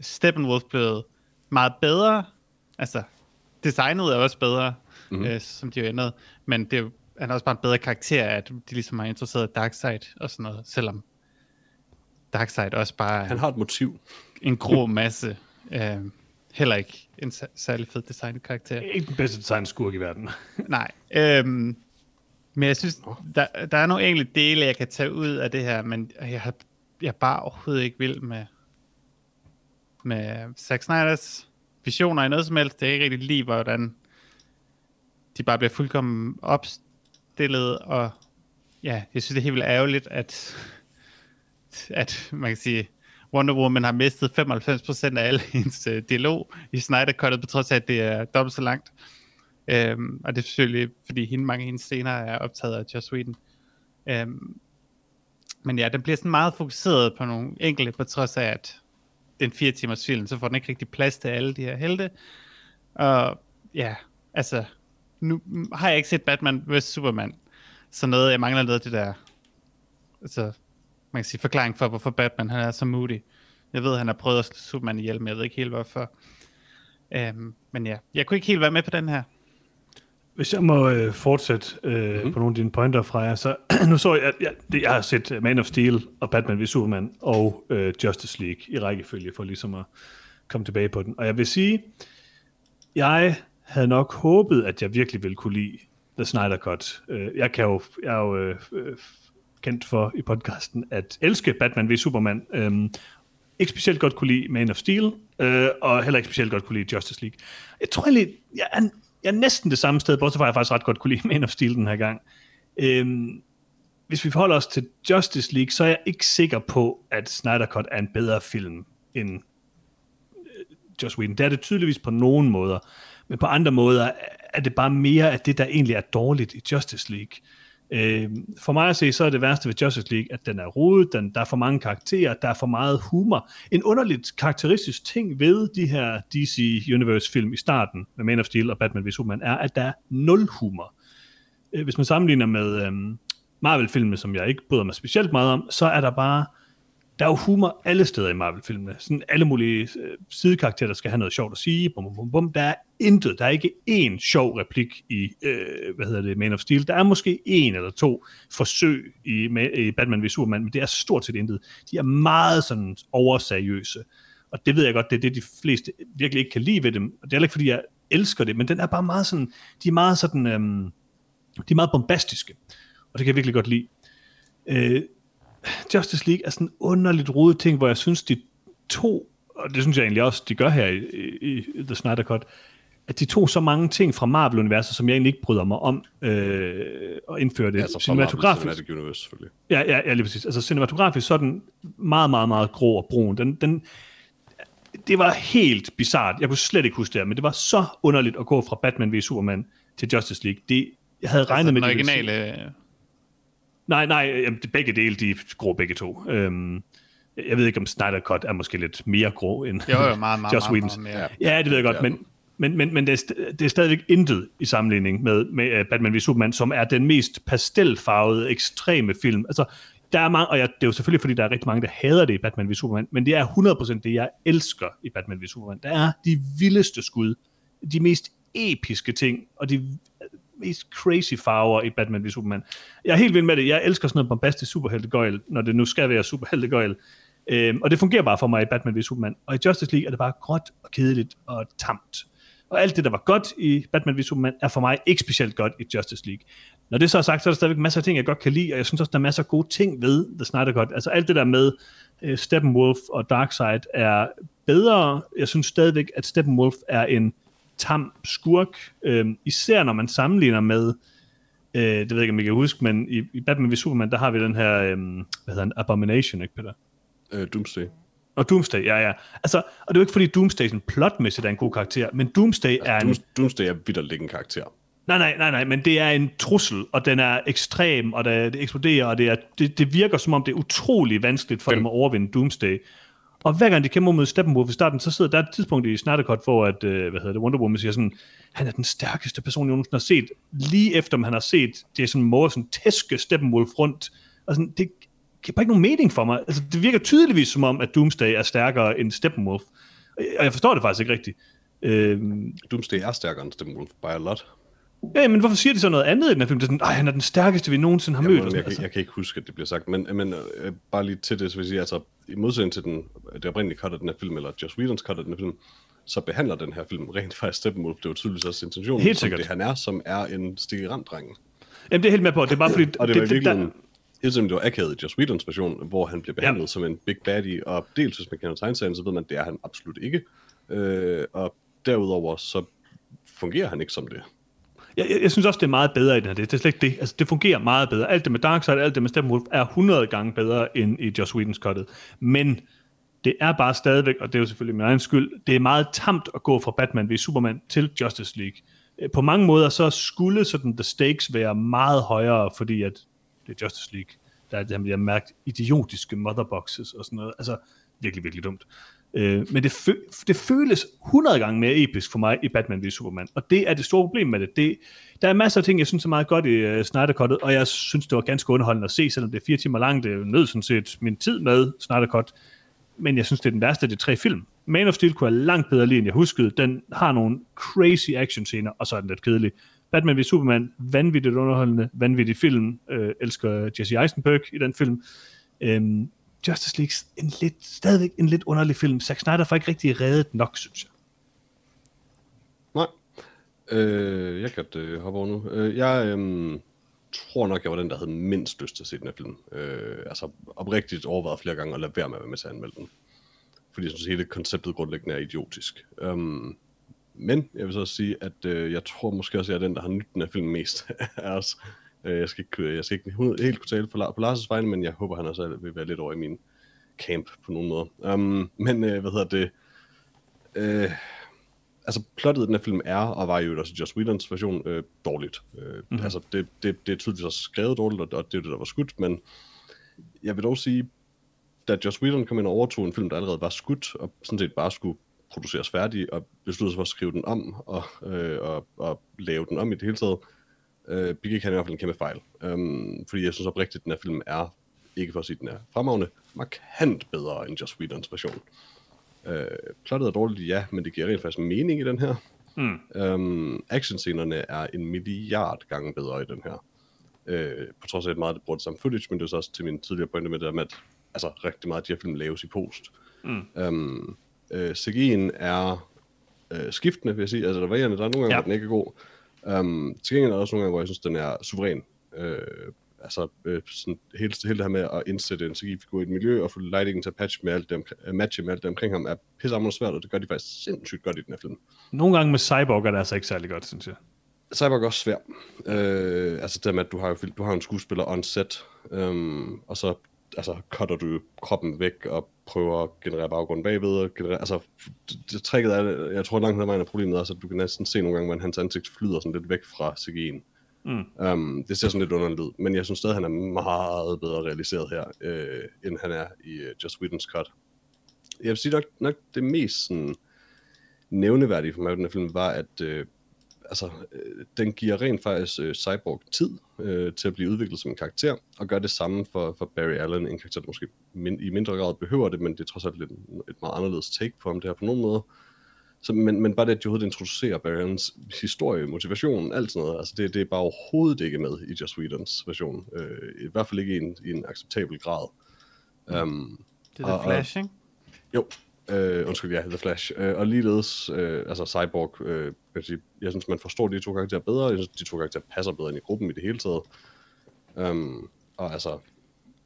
Steppenwolf blevet meget bedre. Altså, designet er også bedre, Mhm. mm-hmm. øh, som de har ændret. Men det er, jo- han er også bare en bedre karakter, at de ligesom har interesseret Darkseid og sådan noget. Selvom Darkseid også bare Han har et motiv. en grå masse. Øh, heller ikke en sa- særlig fed designet karakter. Ikke den bedste design skurk i verden. Nej. Øhm, men jeg synes, der, der er nogle enkelte dele, jeg kan tage ud af det her, men jeg, har, jeg bare overhovedet ikke vild med, med Zack Snyder's visioner i noget som helst. Det er ikke rigtig lige, hvordan de bare bliver fuldkommen opstillet, og ja, jeg synes, det er helt vildt ærgerligt, at, at man kan sige, Wonder Woman har mistet 95% af al hendes øh, dialog i Snyder Cut'et, på trods af, at det er dobbelt så langt. Øhm, og det er selvfølgelig, fordi hende, mange af hendes scener er optaget af Joss Whedon. Øhm, men ja, den bliver sådan meget fokuseret på nogle enkelte, på trods af, at den fire timers film, så får den ikke rigtig plads til alle de her helte. Og ja, altså, nu har jeg ikke set Batman vs. Superman, så noget, jeg mangler noget af det der, altså, man kan sige, forklaring for, hvorfor Batman han er så moody. Jeg ved, han har prøvet at slå Superman ihjel, men jeg ved ikke helt hvorfor. Øhm, men ja, jeg kunne ikke helt være med på den her. Hvis jeg må øh, fortsætte øh, Mhm. mm-hmm. på nogle af dine pointer fra jer, så nu så jeg, jeg, det, jeg har set øh, Man of Steel og Batman v Superman og øh, Justice League i rækkefølge for ligesom at komme tilbage på den. Og jeg vil sige, jeg havde nok håbet, at jeg virkelig ville kunne lide The Snyder Cut. Øh, jeg, kan jo, jeg er jo øh, øh, kendt for i podcasten at elske Batman v Superman. Øhm, ikke specielt godt kunne lide Man of Steel, øh, og heller ikke specielt godt kunne lide Justice League. Jeg tror egentlig, jeg er, jeg er næsten det samme sted, bortset fra, at jeg faktisk ret godt kunne lide Man of Steel den her gang. Øhm, hvis vi forholder os til Justice League, så er jeg ikke sikker på, at Snyder Cut er en bedre film end øh, Joss Whedon. Det er det tydeligvis på nogen måder, men på andre måder er det bare mere af det, der egentlig er dårligt i Justice League. Øh, for mig at se, så er det værste ved Justice League, at den er rodet, den, der er for mange karakterer, der er for meget humor. En underligt karakteristisk ting ved de her DC Universe film i starten, med Man of Steel og Batman v Superman, er, at der er nul humor. Øh, hvis man sammenligner med øh, Marvel-filmene, som jeg ikke bryder mig specielt meget om, så er der bare, der er jo humor alle steder i Marvel-filmene. Sådan alle mulige øh, sidekarakterer, der skal have noget sjovt at sige. Bum, bum, bum. Der er intet. Der er ikke én sjov replik i, øh, hvad hedder det, Man of Steel. Der er måske en eller to forsøg i, i Batman vs. Superman, men det er stort set intet. De er meget sådan overseriøse. Og det ved jeg godt, det er det, de fleste virkelig ikke kan lide ved dem. Og det er heller ikke, fordi jeg elsker det, men den er bare meget sådan, de er meget sådan, øhm, de er meget bombastiske. Og det kan jeg virkelig godt lide. Øh, Justice League er sådan en underligt rodet ting, hvor jeg synes, de to, og det synes jeg egentlig også, de gør her i, i, i The Snyder Cut, at de tog så mange ting fra Marvel-universet, som jeg egentlig ikke bryder mig om, øh, og indførte det Altså cinematografisk. Cinematic Universe, selvfølgelig. Ja, ja, ja, lige præcis. Altså cinematografisk, så er den meget, meget, meget grå og brun. Den, den, det var helt bizart. Jeg kunne slet ikke huske det her, men det var så underligt at gå fra Batman v Superman til Justice League. Det, jeg havde regnet Altså, med, den det originale... Nej, nej, jamen, det- begge dele, de er grå begge to. Øhm, jeg ved ikke, om Snyder Cut er måske lidt mere grå end var jo meget, meget, Joss meget, Whedon's. meget mere. Ja, det ved jeg godt, Ja. men, men, men, men det, er, det er stadigvæk intet i sammenligning med, med uh, Batman v Superman, som er den mest pastelfarvede, ekstreme film. Altså, der er mange, og jeg, det er jo selvfølgelig, fordi der er rigtig mange, der hader det i Batman v Superman, men det er 100% det, jeg elsker i Batman v Superman. Der er de vildeste skud, de mest episke ting, og de mest crazy farver i Batman v Superman. Jeg er helt vild med det. Jeg elsker sådan noget bombastisk superheltegøjl, når det nu skal være superheltegøjl. Øhm, og det fungerer bare for mig i Batman v Superman. Og i Justice League er det bare gråt og kedeligt og tamt. Og alt det, der var godt i Batman v Superman, er for mig ikke specielt godt i Justice League. Når det så er sagt, så er der stadigvæk masser af ting, jeg godt kan lide, og jeg synes også, der er masser af gode ting ved The Snyder Cut. Altså alt det der med øh, Steppenwolf og Darkseid er bedre. Jeg synes stadigvæk, at Steppenwolf er en tam skurk, øhm, især når man sammenligner med, øh, det ved jeg ikke, om I kan huske, men i, i Batman v Superman, der har vi den her, øhm, hvad hedder den, Abomination, ikke Peter? Øh, Doomsday. Og Doomsday, ja, ja. Altså, og det er jo ikke, fordi Doomsday sådan plotmæssigt er en god karakter, men Doomsday er en... Dooms, Doomsday er vidderligt en karakter. Nej, nej, nej, nej, men det er en trussel, og den er ekstrem, og det, det eksploderer, og det, er, det, det virker som om, det er utrolig vanskeligt for Den- dem at overvinde Doomsday. Og hver gang de kæmper mod Steppenwolf i starten, så sidder der et tidspunkt i Snyder Cut, hvor at, øh, hvad hedder det, Wonder Woman siger sådan, han er den stærkeste person, jeg nogensinde har set, lige efter man har set Jason Moore sådan tæske Steppenwolf rundt. Og sådan, det giver bare ikke nogen mening for mig. Altså, det virker tydeligvis som om, at Doomsday er stærkere end Steppenwolf. Og jeg forstår det faktisk ikke rigtigt. Øh, Doomsday er stærkere end Steppenwolf, by a lot. Ja, men hvorfor siger de så noget andet i den her film? Det er sådan, Ej, han er den stærkeste, vi nogensinde har mødt. Jamen, og jeg, sådan, jeg, jeg kan ikke huske, at det bliver sagt, men, men øh, bare lige til det, så vil jeg sige, altså, i modsætning til den, det oprindelige cut af den her film, eller Joss Whedons cut af den her film, så behandler den her film rent faktisk Steppenwolf. Det var tydeligvis også intentionen, Helt som sikkert. det han er, som er en stikkerand-dreng. Jamen, det er helt med på. Det er bare fordi... Og det i det, virkeligheden, helt simpelthen, det var akavet i Joss Whedons version, hvor han bliver behandlet ja. som en big baddie, og dels hvis man kender tegneserien, så ved man, at det er han absolut ikke. Øh, og derudover, så fungerer han ikke som det. Jeg, jeg, jeg, synes også, det er meget bedre i den her. Det, det er slet ikke det. Altså, det fungerer meget bedre. Alt det med Darkseid, alt det med Steppenwolf er 100 gange bedre end i Joss Whedons cuttet. Men det er bare stadigvæk, og det er jo selvfølgelig min egen skyld, det er meget tamt at gå fra Batman ved Superman til Justice League. Øh, på mange måder, så skulle sådan the stakes være meget højere, fordi at det er Justice League. Der er det her jeg har mærket idiotiske motherboxes og sådan noget. Altså, virkelig, virkelig dumt. Øh, men det, fø- det føles 100 gange mere episk for mig i Batman vs. Superman, og det er det store problem med det. det der er masser af ting, jeg synes er meget godt i øh, uh, Snyder Cuttet, og jeg synes, det var ganske underholdende at se, selvom det er fire timer langt. Det er jo nødt sådan set min tid med Snyder Cut, men jeg synes, det er den værste af de tre film. Man of Steel kunne jeg langt bedre lide, end jeg huskede. Den har nogle crazy action scener, og så er den lidt kedelig. Batman v Superman, vanvittigt underholdende, vanvittig film. Øh, elsker Jesse Eisenberg i den film. Øhm, Justice League, en lidt, stadigvæk en lidt underlig film. Zack Snyder får ikke rigtig reddet nok, synes jeg. Nej. Øh, jeg kan godt øh, hoppe over nu. Øh, jeg øh, tror nok, jeg var den, der havde mindst lyst til at se den her film. Øh, altså oprigtigt overvejet flere gange at lade være med at være med til at anmelde den. Fordi jeg synes, hele konceptet grundlæggende er idiotisk. Øh, men jeg vil så også sige, at øh, jeg tror måske også, at jeg er den, der har nydt den her film mest af os. Øh, jeg skal ikke, jeg skal ikke helt kunne tale på, på Lars' vegne, men jeg håber, han også vil være lidt over i min camp på nogen måde. Um, men øh, hvad hedder det? Øh, altså plottet i den her film er, og var jo også Joss Whedons version, øh, dårligt. Øh, mm-hmm. Altså det, det, det er tydeligvis også skrevet dårligt, og, og det er det, der var skudt, men jeg vil dog sige, da Joss Whedon kom ind og overtog en film, der allerede var skudt, og sådan set bare skulle produceres færdig, og besluttede sig for at skrive den om, og, øh, og, og lave den om i det hele taget, øh, begik han i hvert fald en kæmpe fejl. Um, fordi jeg synes oprigtigt, at den her film er, ikke for at sige, at den er fremragende, markant bedre end Joss Whedons version. Øh, plottet er dårligt, ja, men det giver rent faktisk mening i den her. Mm. Um, actionscenerne er en milliard gange bedre i den her. Øh, på trods af, at meget det bruger det samme footage, men det er så også til min tidligere pointe med det der med, at altså, rigtig meget af de her film laves i post. Mm. Um, øh, CG'en er øh, skiftende, vil jeg sige. Altså, der er varierende. Der er nogle gange, ja. hvor den ikke er god. Um, til gengæld er der også nogle gange, hvor jeg synes, den er suveræn. Øh, altså, øh, sådan, hele, hele det her med at indsætte en CGI-figur i et miljø, og få lightingen til at patche med alt det, omkring, matche med alt det omkring ham, er pissehammerende svært, og det gør de faktisk sindssygt godt i den her film. Nogle gange med Cyborg er det altså ikke særlig godt, synes jeg. Cyborg er også svær. Øh, altså det med, at du har, du har en skuespiller on set, øhm, og så altså, cutter du kroppen væk og prøver at generere baggrunden bagved. Og generere, altså, det, det tricket er, jeg tror langt hen ad vejen af problemet er, at du kan næsten se nogle gange, hvordan hans ansigt flyder sådan lidt væk fra CGI'en. Mm. Um, det ser sådan lidt underligt ud, men jeg synes stadig, han er meget bedre realiseret her, øh, end han er i uh, Just Whedon's cut. Jeg vil sige nok, nok det mest sådan, nævneværdige for mig i den her film var, at øh, altså, øh, den giver rent faktisk øh, Cyborg tid øh, til at blive udviklet som en karakter, og gør det samme for, for Barry Allen, en karakter, der måske min, i mindre grad behøver det, men det er trods alt lidt, et meget anderledes take på ham det her på nogen måde. Så, men, men bare det, at de overhovedet introducerer Barry Allens historie, motivation, alt sådan noget, altså det, det er bare overhovedet ikke med i Just Whedons version. Øh, I hvert fald ikke i en, i en acceptabel grad. Um, det er The Flash, ikke? Jo, Øh, undskyld, jeg The Flash. Øh, og ligeledes, øh, altså Cyborg, øh, jeg, sige, jeg synes, man forstår de to karakterer bedre. Jeg synes, de to karakterer passer bedre ind i gruppen i det hele taget. Um, og altså,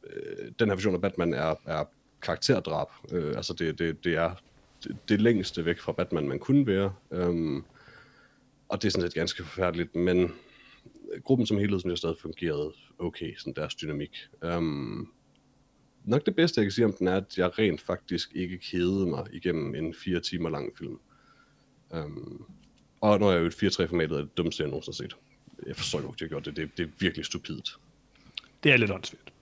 øh, den her version af Batman er, er karakterdrab. Øh, altså, det, det, det er det, det længste væk fra Batman, man kunne være. Um, og det er sådan set ganske forfærdeligt, men gruppen som helhed, som jeg stadig fungerede okay, sådan deres dynamik. Um, nok det bedste, jeg kan sige om den, er, at jeg rent faktisk ikke kedede mig igennem en fire timer lang film. Um, og når jeg er jo et 4-3-formatet, er det dummeste, jeg nogensinde har set. Jeg forstår ikke, at jeg gjort det. det. Det er virkelig stupidt. Det er lidt åndssvagt.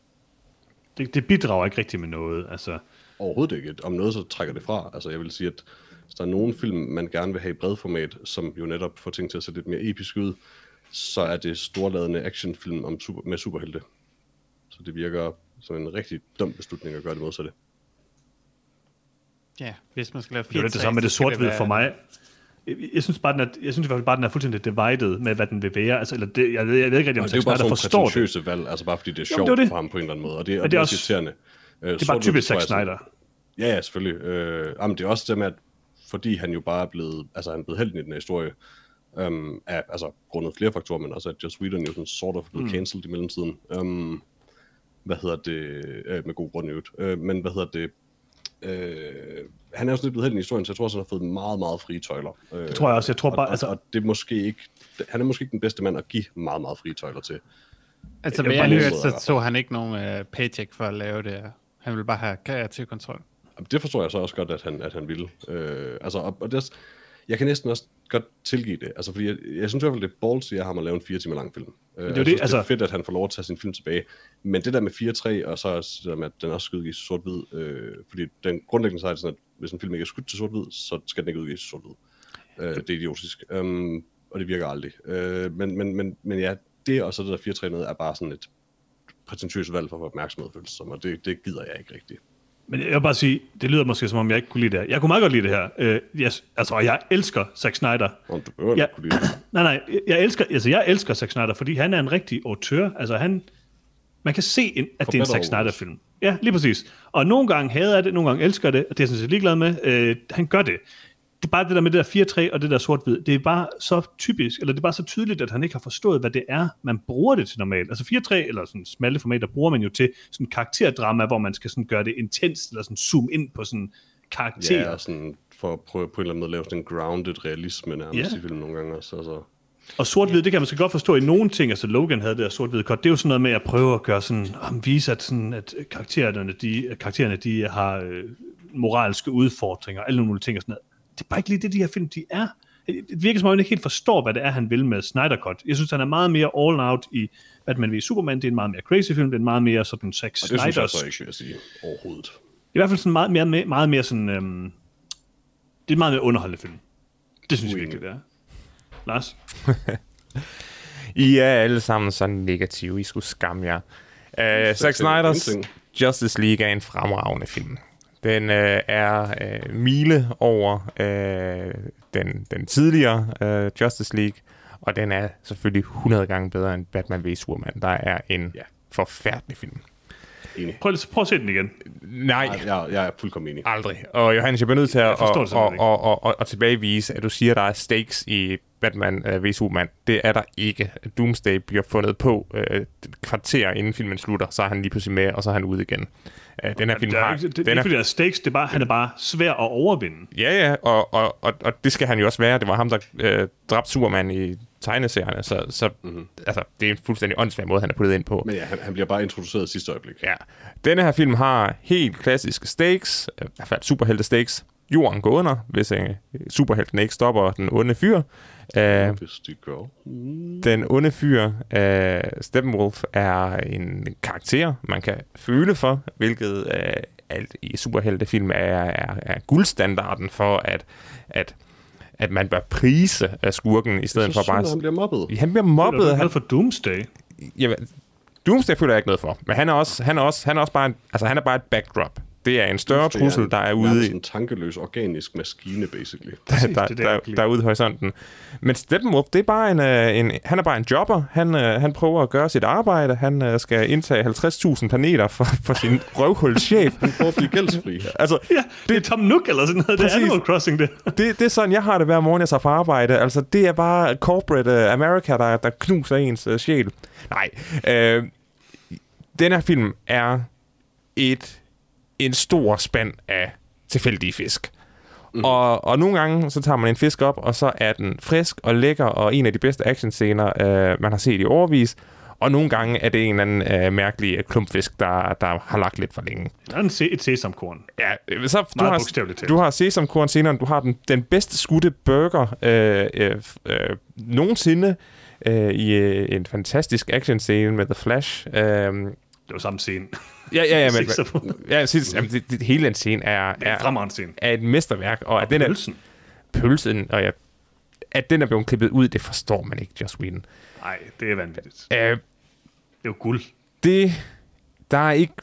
Det, det bidrager ikke rigtig med noget. Altså... Overhovedet ikke. Om noget, så trækker det fra. Altså, jeg vil sige, at hvis der er nogen film, man gerne vil have i bredformat, som jo netop får ting til at se lidt mere episk ud, så er det storladende actionfilm om super, med superhelte. Så det virker som en rigtig dum beslutning at gøre det modsatte. Ja, hvis man skal lave 4 Det er det samme med det sort være... for mig. Jeg, synes bare, den er, jeg synes i hvert fald bare, den er fuldstændig divided med, hvad den vil være. Altså, eller det, jeg, jeg, jeg ved ikke rigtig, om det er bare sådan det. valg, altså bare fordi det er sjovt det det. for ham på en eller anden måde. Og det, og det, er også, irriterende. Uh, det er bare typisk Zack Snyder. Ja, ja, selvfølgelig. Uh, jamen, det er også det med, at fordi han jo bare er blevet, altså han er blevet heldig i den her historie, um, af, altså grundet flere faktorer, men også at Joss Whedon jo sådan sort of blevet mm. cancelled i mellemtiden. Um, hvad hedder det, øh, med god grund i øvrigt, øh, men hvad hedder det, øh, han er jo sådan lidt blevet helt i historien, så jeg tror også, han har fået meget, meget frie tøjler. Øh, det tror jeg også, jeg tror bare, og, altså... Og det er måske ikke, han er måske ikke den bedste mand at give meget, meget frie tøjler til. Altså, hvad jeg, jeg hørte, så så han ikke nogen uh, paycheck for at lave det. Han ville bare have kreativ kontrol. Det forstår jeg så også godt, at han, at han ville. Øh, altså, og, og det, jeg kan næsten også godt tilgive det. Altså, fordi jeg, jeg synes i hvert fald, det er ballsy af ham at lave en fire timer lang film. Øh, det er, det, synes, altså... det er fedt, at han får lov at tage sin film tilbage. Men det der med 4-3, og så det der med, at den også skal udgives sort-hvid, øh, fordi den grundlæggende så er sådan, at hvis en film ikke er skudt til sort-hvid, så skal den ikke udgives sort-hvid. Øh, det er idiotisk. Um, og det virker aldrig. Øh, men, men, men, men ja, det og så det der 4-3 noget er bare sådan et prætentiøst valg for at få opmærksomhed, føles som, og det, det gider jeg ikke rigtigt. Men jeg vil bare sige, det lyder måske som om, jeg ikke kunne lide det her. Jeg kunne meget godt lide det her. Uh, yes, altså, jeg elsker Zack Snyder. Om du behøver jeg, kunne lide det. Nej, nej, jeg elsker, altså, jeg elsker Zack Snyder, fordi han er en rigtig auteur. Altså, han, man kan se, en, at For det er en Zack Snyder-film. Ja, lige præcis. Og nogle gange hader jeg det, nogle gange elsker det, og det er jeg sådan set ligeglad med. Uh, han gør det det er bare det der med det der 4-3 og det der sort-hvid, det er bare så typisk, eller det er bare så tydeligt, at han ikke har forstået, hvad det er, man bruger det til normalt. Altså 4-3, eller sådan smalle formater, bruger man jo til sådan karakterdrama, hvor man skal sådan gøre det intenst, eller sådan zoome ind på sådan karakterer. Ja, og sådan for at prøve på en eller anden måde at lave sådan en grounded realisme nærmest ja. i filmen nogle gange også. Altså. Og sort-hvid, det kan man så godt forstå i nogle ting, altså Logan havde det der sort-hvid kort, det er jo sådan noget med at prøve at gøre sådan, at vise, at, sådan, at karaktererne, de, karaktererne, de har øh, moralske udfordringer, alle mulige ting og sådan noget det er bare ikke lige det, de her film, de er. Det virker som om, han ikke helt forstår, hvad det er, han vil med Snyder Cut. Jeg synes, han er meget mere all-out i Batman v Superman. Det er en meget mere crazy film. Det er en meget mere sådan Zack Snyder. det synes jeg så ikke, jeg sige, overhovedet. I hvert fald sådan meget mere, meget mere sådan... Øhm, det er en meget mere underholdende film. Det synes Uenig. jeg virkelig, det er. Lars? I er alle sammen så negative. I skulle skamme jer. Uh, Zack Snyders Justice League er en fremragende film. Den øh, er øh, mile over øh, den, den tidligere øh, Justice League, og den er selvfølgelig 100 gange bedre end Batman v Superman. Der er en ja. forfærdelig film. Enig. Prøv, prøv at se den igen. Nej. Nej jeg, jeg er fuldkommen enig. Aldrig. Og Johannes, jeg bliver nødt til at og, og, og, og, og, og tilbagevise, at du siger, at der er stakes i Batman øh, v Superman. Det er der ikke. Doomsday bliver fundet på øh, et kvarter inden filmen slutter, så er han lige pludselig med, og så er han ude igen. Øh, den her film Det er, har... ikke, det, den er er, ikke fordi, der er stakes, det er bare, han er bare svær at overvinde. Ja, ja, og, og, og, og det skal han jo også være. Det var ham, der øh, dræbte Superman i tegneserierne, så, så mm-hmm. altså, det er en fuldstændig åndssvær måde, han er puttet ind på. Men ja, han, han bliver bare introduceret i sidste øjeblik. Ja. Denne her film har helt klassiske stakes, øh, i hvert fald superhelte stakes. Jorden går under, hvis øh, superhelten ikke stopper den onde fyr. Øh, Hvis de gør. den onde fyr, øh, Steppenwolf, er en karakter, man kan føle for, hvilket øh, alt i superheltefilm er, er, er guldstandarden for, at, at, at man bør prise af skurken, i stedet for bare... han bliver mobbet. Han bliver Mobbet, mobbet. er du Han, for Doomsday? jamen, Doomsday føler jeg ikke noget for, men han er også, han er også, han er også bare, en, altså han er bare et backdrop. Det er en større Det trussel, der er ude i, en tankeløs organisk maskine, basically. der, det er der, det, der, der, kan er ude i horisonten. Men Steppenwolf, det er bare en, øh, en, han er bare en jobber. Han, øh, han prøver at gøre sit arbejde. Han øh, skal indtage 50.000 planeter for, for sin røvhulschef. Han prøver at blive gældsfri. altså, Ja, det er Tom Nook eller sådan noget. Det Præcis. er Animal Crossing, det. det, det er sådan, jeg har det hver morgen, jeg tager fra arbejde. Altså, det er bare corporate uh, America, der, der knuser ens uh, sjæl. Nej. Øh, den her film er et en stor spand af tilfældige fisk. Mm. Og, og nogle gange, så tager man en fisk op, og så er den frisk og lækker, og en af de bedste actionscener, øh, man har set i overvis. Og nogle gange er det en eller anden øh, mærkelig klumpfisk, der, der har lagt lidt for længe. Der er en se- et sesamkorn. Ja, øh, så du Meget har, du har sesamkorn senere, du har den, den bedste skudte burger øh, øh, øh, nogensinde øh, i øh, en fantastisk actionscene med The Flash. Øh, Det var samme scene. Ja, ja, men, Sesamkorn. ja, jeg synes, jamen, det, det, hele den scene er, er scene. er et mesterværk, og at den er Pølsen. pølsen, og jeg, at den er blevet klippet ud, det forstår man ikke, Joss Whedon. Nej, det er vanvittigt. Øh, Det er jo guld. det, der er ikke,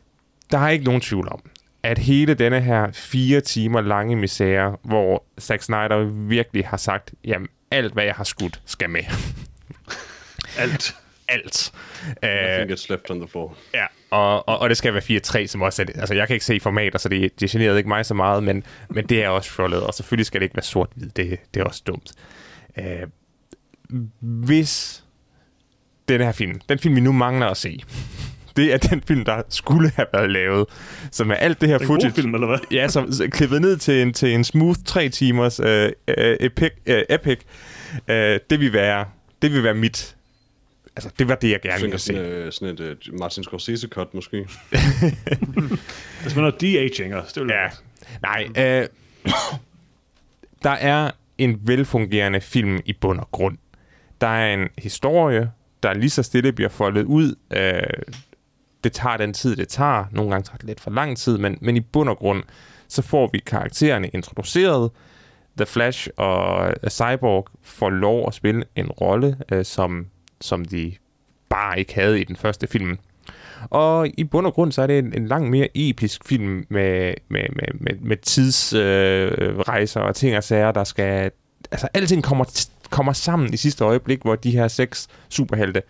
der er ikke nogen tvivl om, at hele denne her fire timer lange misære, hvor Zack Snyder virkelig har sagt, jamen alt hvad jeg har skudt, skal med. Alt. Alt. I Øh, think it's left on the floor. ja, og, og, og det skal være 4-3, som også er det. Altså, jeg kan ikke se formater, så det, det generede ikke mig så meget, men, men det er også fjollet, og selvfølgelig skal det ikke være sort-hvid. Det, det er også dumt. Øh, hvis den her film, den film, vi nu mangler at se, det er den film, der skulle have været lavet, som er alt det her En footage. film, eller hvad? Ja, som så klippet ned til en, til en smooth 3 timers øh, øh, epic. Øh, epic. Øh, det vil være det vil være mit altså det var det jeg gerne ville sådan, se. øh, sådan et uh, Martin Scorsese-cut, måske. Hvis man har de-aging det vil Ja. Nej, øh, der er en velfungerende film i bund og grund. Der er en historie, der lige så stille bliver foldet ud. Øh, det tager den tid, det tager. Nogle gange tager det lidt for lang tid, men, men i bund og grund, så får vi karaktererne introduceret. The Flash og Cyborg får lov at spille en rolle, øh, som, som de bare ikke havde i den første film. Og i bund og grund, så er det en, en langt mere episk film med, med, med, med, med tidsrejser øh, og ting og sager, der skal... Altså, alting kommer, kommer sammen i sidste øjeblik, hvor de her seks superhelte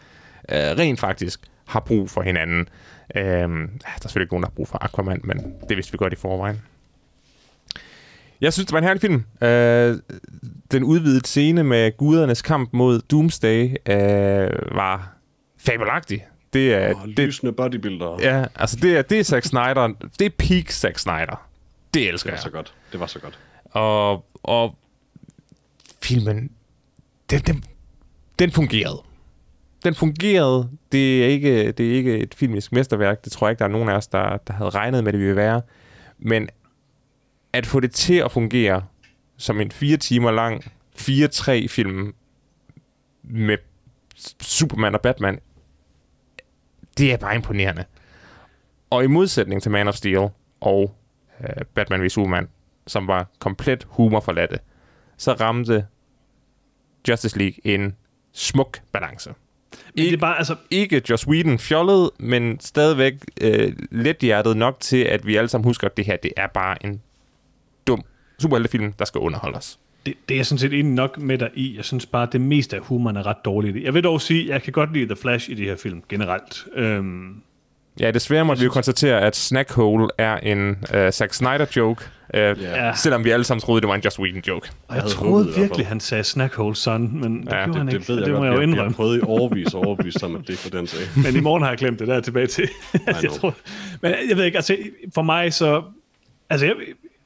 øh, rent faktisk har brug for hinanden. Øh, der er selvfølgelig ikke nogen, der har brug for Aquaman, men det vidste vi godt i forvejen. Jeg synes, det var en herlig film. Øh, den udvidede scene med gudernes kamp mod Doomsday øh, var fabelagtig. Det er, Og det, lysende bodybuilder. Ja, altså det er, det er Zack Snyder. Det er peak Zack Snyder. Det Det elsker var jeg. så godt. Det var så godt. Og, og filmen, den, den, den fungerede. Den fungerede. Det er, ikke, det er ikke et filmisk mesterværk. Det tror jeg ikke, der er nogen af os, der, der havde regnet med, det ville være. Men at få det til at fungere som en fire timer lang 4-3 film med Superman og Batman, det er bare imponerende. Og i modsætning til Man of Steel og øh, Batman v Superman, som var komplet humorforladte, så ramte Justice League en smuk balance. Men det er bare, altså, Ikke Joss Whedon fjollet, men stadigvæk øh, lethjertet nok til, at vi alle sammen husker, at det her det er bare en dum superheltefilm, der skal underholde os. det, det er jeg sådan set enig nok med dig i. Jeg synes bare, at det meste af humoren er ret dårligt. Jeg vil dog sige, at jeg kan godt lide The Flash i de her film generelt. Øhm, Ja, desværre måtte vi jo konstatere, at Snack Hole er en uh, Zack Snyder-joke, uh, Ja. selvom vi alle sammen troede, det var en Joss Whedon-joke. Og jeg, havde troede virkelig, han sagde snackhole son, men det Ja, gjorde Det, han det ikke. ved jeg det må godt. jeg jo Jeg, jeg indrømme. prøvede i overvis og overvis ham, at det var den sag. Men i morgen har jeg glemt det der tilbage til. jeg tror, men jeg ved ikke, altså for mig så... Altså jeg,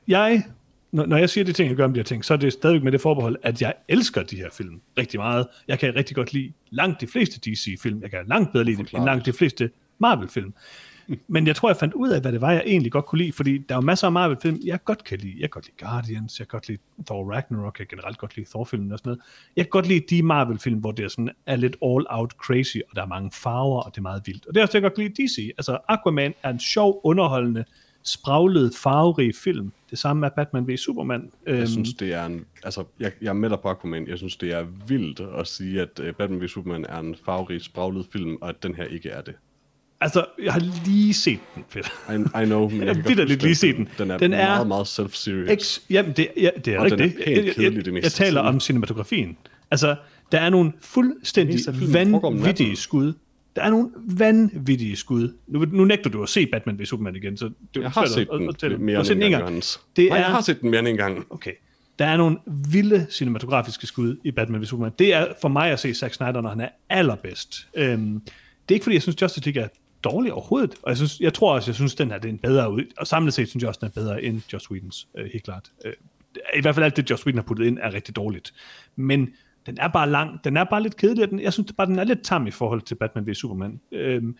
jeg når, når jeg siger de ting, jeg gør om de her ting, så er det stadigvæk med det forbehold, at jeg elsker de her film rigtig meget. Jeg kan rigtig godt lide langt de fleste DC-film. Jeg kan langt bedre lide dem end langt de fleste Marvel-film. Men jeg tror, jeg fandt ud af, hvad det var, jeg egentlig godt kunne lide, fordi der er masser af Marvel-film, jeg godt kan lide. Jeg kan godt lide Guardians, jeg kan godt lide Thor Ragnarok, jeg kan generelt godt lide Thor-filmen og sådan noget. Jeg kan godt lide de Marvel-film, hvor det er, sådan, er lidt all-out crazy, og der er mange farver, og det er meget vildt. Og det er også jeg godt kan lide DC. Altså, Aquaman er en sjov, underholdende, spraglet, farverig film. Det samme er Batman v Superman. Øhm, Jeg synes, det er en... Altså, jeg, jeg er med dig på Aquaman. Jeg synes, det er vildt at sige, at uh, Batman v Superman er en farverig, spraglet film, og at den her ikke er det. altså, jeg har lige set den, Peter. I, I know, men jeg, Jeg har huske lige set den. Den er, Den den er meget, meget self-serious. X, jamen, det, ja, det er Og den rigtigt. er pænt Jeg- jeg, kedelig jeg, det jeg, meste af taler om cinematografien. Altså, der er nogle fuldstændig vanvittige skud. Der er nogle vanvittige skud. Nu, nu nægter du at se Batman v Superman igen, så det er Jeg har set at- at- at- den mere end den en gang, gang. Det Nej, er- jeg har set den mere end en gang. Okay. Der er nogle vilde cinematografiske skud i Batman v Superman. Det er for mig at se Zack Snyder, når han er allerbedst. Øhm, det er ikke fordi, jeg synes, Justice League er dårlig overhovedet. Og jeg, synes, jeg tror også, jeg synes, den her det er en bedre ud. Og samlet set synes jeg også, den er bedre end Joss Whedons, øh, helt klart. Øh, I hvert fald alt det, Joss Whedon har puttet ind, er rigtig dårligt. Men den er bare lang. Den er bare lidt kedelig. Den, jeg synes bare, den er lidt tam i forhold til Batman v Superman. Øhm,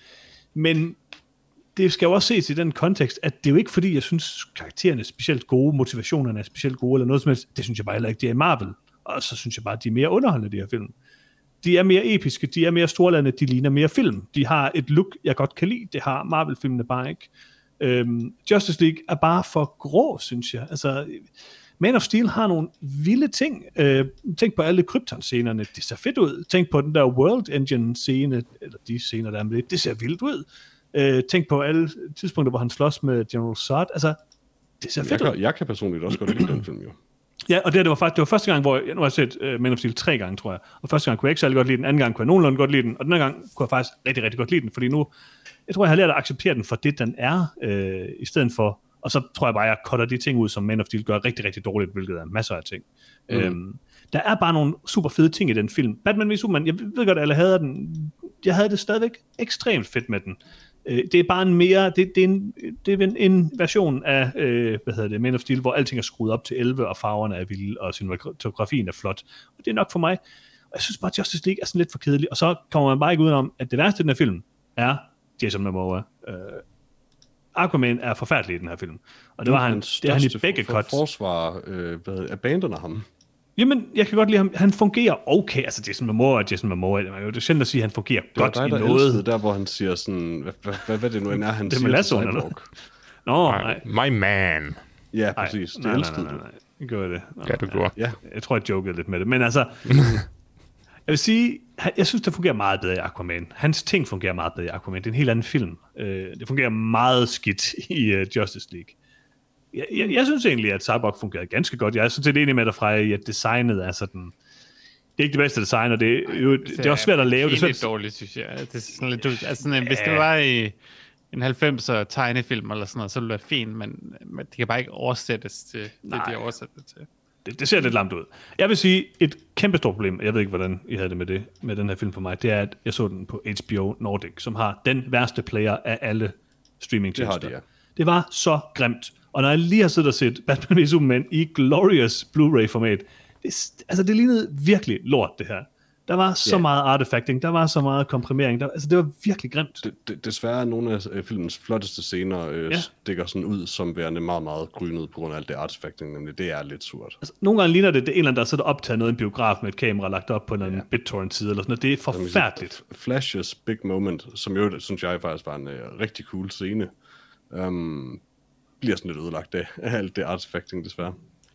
men det skal jo også ses i den kontekst, at det er jo ikke fordi, jeg synes, karaktererne er specielt gode, motivationerne er specielt gode, eller noget som helst. Det synes jeg bare heller ikke, de er i Marvel. Og så synes jeg bare, at de er mere underholdende, de her film. De er mere episke, de er mere storladende, de ligner mere film. De har et look, jeg godt kan lide. Det har Marvel-filmene bare ikke. Øhm, Justice League er bare for grå, synes jeg. Altså, man of Steel har nogle vilde ting. Øh, tænk på alle Krypton-scenerne. Det ser fedt ud. Tænk på den der World Engine-scene, eller de scener, der er med det. Det ser vildt ud. Øh, tænk på alle tidspunkter, hvor han slås med General Zod. Altså, det ser Jeg fedt ud. kan, jeg kan personligt også godt lide den film, jo. Ja, og det, det var faktisk det var første gang, hvor jeg, nu har jeg set uh, Man of Steel tre gange, tror jeg. Og første gang kunne jeg ikke særlig godt lide den, anden gang kunne jeg nogenlunde godt lide den, og den anden gang kunne jeg faktisk rigtig, rigtig godt lide den, fordi nu, jeg tror, jeg har lært at acceptere den for det, den er, øh, i stedet for, og så tror jeg bare, jeg cutter de ting ud, som Man of Steel gør rigtig, rigtig dårligt, hvilket er masser af ting. Mm. Øhm, der er bare nogle super fede ting i den film. Batman v Superman, jeg ved godt, at alle hader den. Jeg havde det stadigvæk ekstremt fedt med den. Øh, det er bare en mere, det, det er, en, det er en, en version af, øh, hvad hedder det, Man of Steel, hvor alting er skruet op til 11, og farverne er vilde, og cinematografien er flot. Og det er nok for mig. Og jeg synes bare, at Justice League er sådan lidt for kedelig, og så kommer man bare ikke udenom, at det værste i den her film er Jason Momoa. Øh, Aquaman er forfærdelig i den her film. Og det var han, det er han i begge for, cuts. for forsvar øh, det, abandoner ham. Jamen, jeg kan godt lide ham. Han fungerer okay. Altså, Jason Momoa og Jason Momoa, det er jo sjældent at sige, at han fungerer Det godt dig, i der noget. der, hvor han siger sådan, hvad, hvad, hvad, hvad det nu end er, han Det er siger til? Cyborg. Nå, nej. My man. Ja, Nej, præcis. Det nej, nej, elskede nej, du. nej, nej. Det gjorde jeg det. Nå, Ja, du gjorde. Ja, Jeg tror, jeg jokede lidt med det. Men altså, jeg vil sige, jeg synes, det fungerer meget bedre i Aquaman. Hans ting fungerer meget bedre i Aquaman. Det er en helt anden film. Øh, Det fungerer meget skidt i uh, Justice League. Jeg, jeg, jeg synes egentlig, at Cyborg fungerede ganske godt. Jeg er sådan set enig med dig, Freja, i at designet er sådan... Det er ikke det bedste design, og det, jo, det er også svært at lave. Det er Det svært, dårligt, synes jeg. Det er sådan lidt, altså sådan, hvis det var i en 90'er tegnefilm eller sådan noget, så ville det være fint, men, men det kan bare ikke oversættes til det, Nej. de det til. Det, det ser lidt lamt ud. Jeg vil sige, et kæmpe stort problem, jeg ved ikke, hvordan I havde det med det, med den her film for mig, det er, at jeg så den på HBO Nordic, som har den værste player af alle streaming Det har de, ja. Det var så grimt. Og når jeg lige har siddet og set Batman v Superman i glorious Blu-ray-format, det, altså det lignede virkelig lort, det her. Der var så Ja. meget artefacting, der var så meget komprimering, der, altså det var virkelig grimt. det, det, desværre er nogle af øh, filmens flotteste scener øh, Ja. ja. stikker sådan ud som værende meget, meget grynet på grund af alt det artefacting, nemlig det er lidt surt. Altså, nogle gange ligner det, det er en eller anden, der sidder optaget noget i en biograf med et kamera lagt op på en ja. BitTorrent-side, eller sådan noget. Det er forfærdeligt. Flashes Big Moment, som jo, synes jeg faktisk var en uh, rigtig cool scene, um, bliver sådan lidt ødelagt af, alt det artefacting, desværre.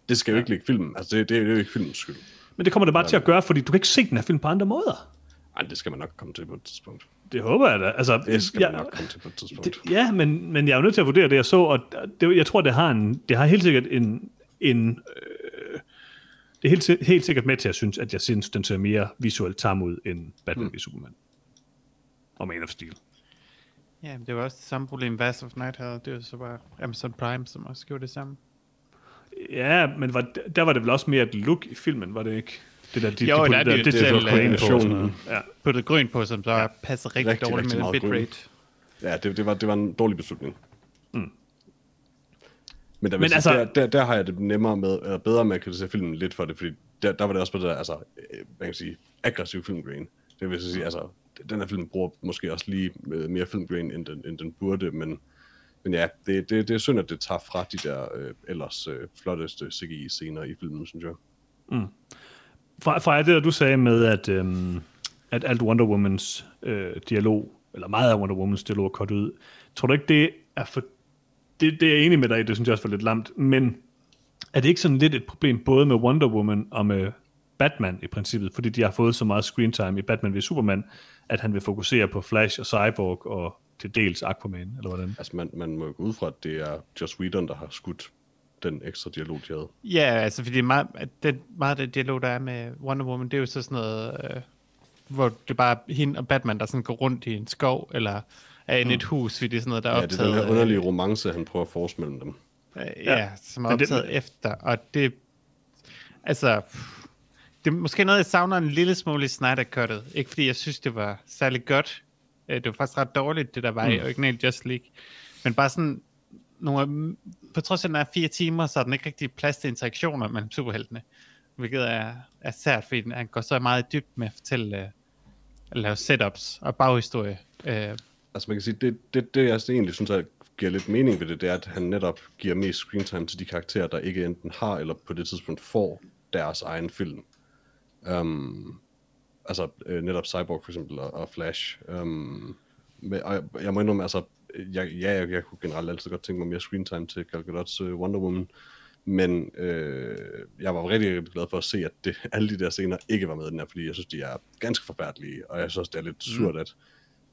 Det skal jo ikke ligge filmen. Altså, det, det er jo ikke filmens skyld. Men det kommer det bare til at gøre, fordi du kan ikke se den her film på andre måder. Ej, det skal man nok komme til på et tidspunkt. Det håber jeg da. Altså, Det skal jeg, man nok komme til på et tidspunkt. det, ja, men, men jeg er jo nødt til at vurdere det, jeg så, og det, jeg tror, det har, en, det har helt sikkert en... en øh, det er helt, helt sikkert med til, at jeg synes, at jeg synes, den ser mere visuelt tam ud end Batman v Superman. Og Man of Steel. Ja, men det var også det samme problem, Vast of Night havde. Det var så bare Amazon Prime, som også gjorde det samme. Ja, men var, der var det vel også mere et look i filmen, var det ikke? Det der, de, Jo, de, der er der, det det, der, øh, på, sådan. Ja. Puttet grøn på, som så ja. passer rigtig, Rigtig, dårligt rigtig med bitrate. Ja, det, det, var, det var en dårlig beslutning. Mm. Men, der, Men altså- der, der, der, har jeg det nemmere med, eller bedre med at kritisere filmen lidt for det, fordi der, der var det også på det der, altså, øh, hvad kan sige, aggressiv filmgrain. Det vil så sige, altså, den her film bruger måske også lige øh, mere filmgrain, end den, end den burde, men, men ja, det, det, det er synd, at det tager fra de der øh, ellers øh, flotteste CGI-scener i filmen, synes jeg. Mm. Fra, fra det, der du sagde med, at, øhm, at alt Wonder Womans øh, dialog, eller meget af Wonder Womans dialog er kort ud, tror du ikke, det er for... Det, det er jeg enig med dig i, det synes jeg også var lidt lamt, men er det ikke sådan lidt et problem både med Wonder Woman og med Batman i princippet, fordi de har fået så meget screen time i Batman ved Superman, at han vil fokusere på Flash og Cyborg og til dels Aquaman, eller hvordan? Altså, man, man må jo gå ud fra, at det er Joss Whedon, der har skudt den ekstra dialog, de havde. Ja, altså fordi meget, det, meget af det dialog, der er med Wonder Woman, det er jo så sådan noget, øh, hvor det bare er hende og Batman, der sådan går rundt i en skov, eller er inde i et hus, fordi det er sådan noget, der er Mm. Ja, det er optaget. den her underlige romance, han prøver at force mellem dem. Øh, ja, Ja, som er men det- optaget efter, og det, altså, det er måske noget, jeg savner en lille smule i Snyder-cuttet. Ikke fordi jeg synes, det var særlig godt. Øh, Det var faktisk ret dårligt, det der var mm. i original Just League. Men bare sådan, nogle, på trods af, at den er fire timer, så er den ikke rigtig plads til interaktioner mellem superheltene. Hvilket er, er sært, fordi han går så meget i dybt med at fortælle, øh, at lave setups og baghistorie. Øh, Altså man kan sige, det, det, det jeg egentlig synes, at giver lidt mening ved det, det er, at han netop giver mest screen time til de karakterer, der ikke enten har, eller på det tidspunkt får deres egen film. Um, altså øh, netop Cyborg for eksempel, og, og Flash. Um, men, og jeg, jeg må indrømme, altså, jeg, ja, jeg, jeg kunne generelt altid godt tænke mig mere screen time til Gal Gadot's uh, Wonder Woman, men øh, jeg var rigtig, rigtig glad for at se, at det, alle de der scener ikke var med i den her, fordi jeg synes, de er ganske forfærdelige, og jeg synes, det er lidt surt, at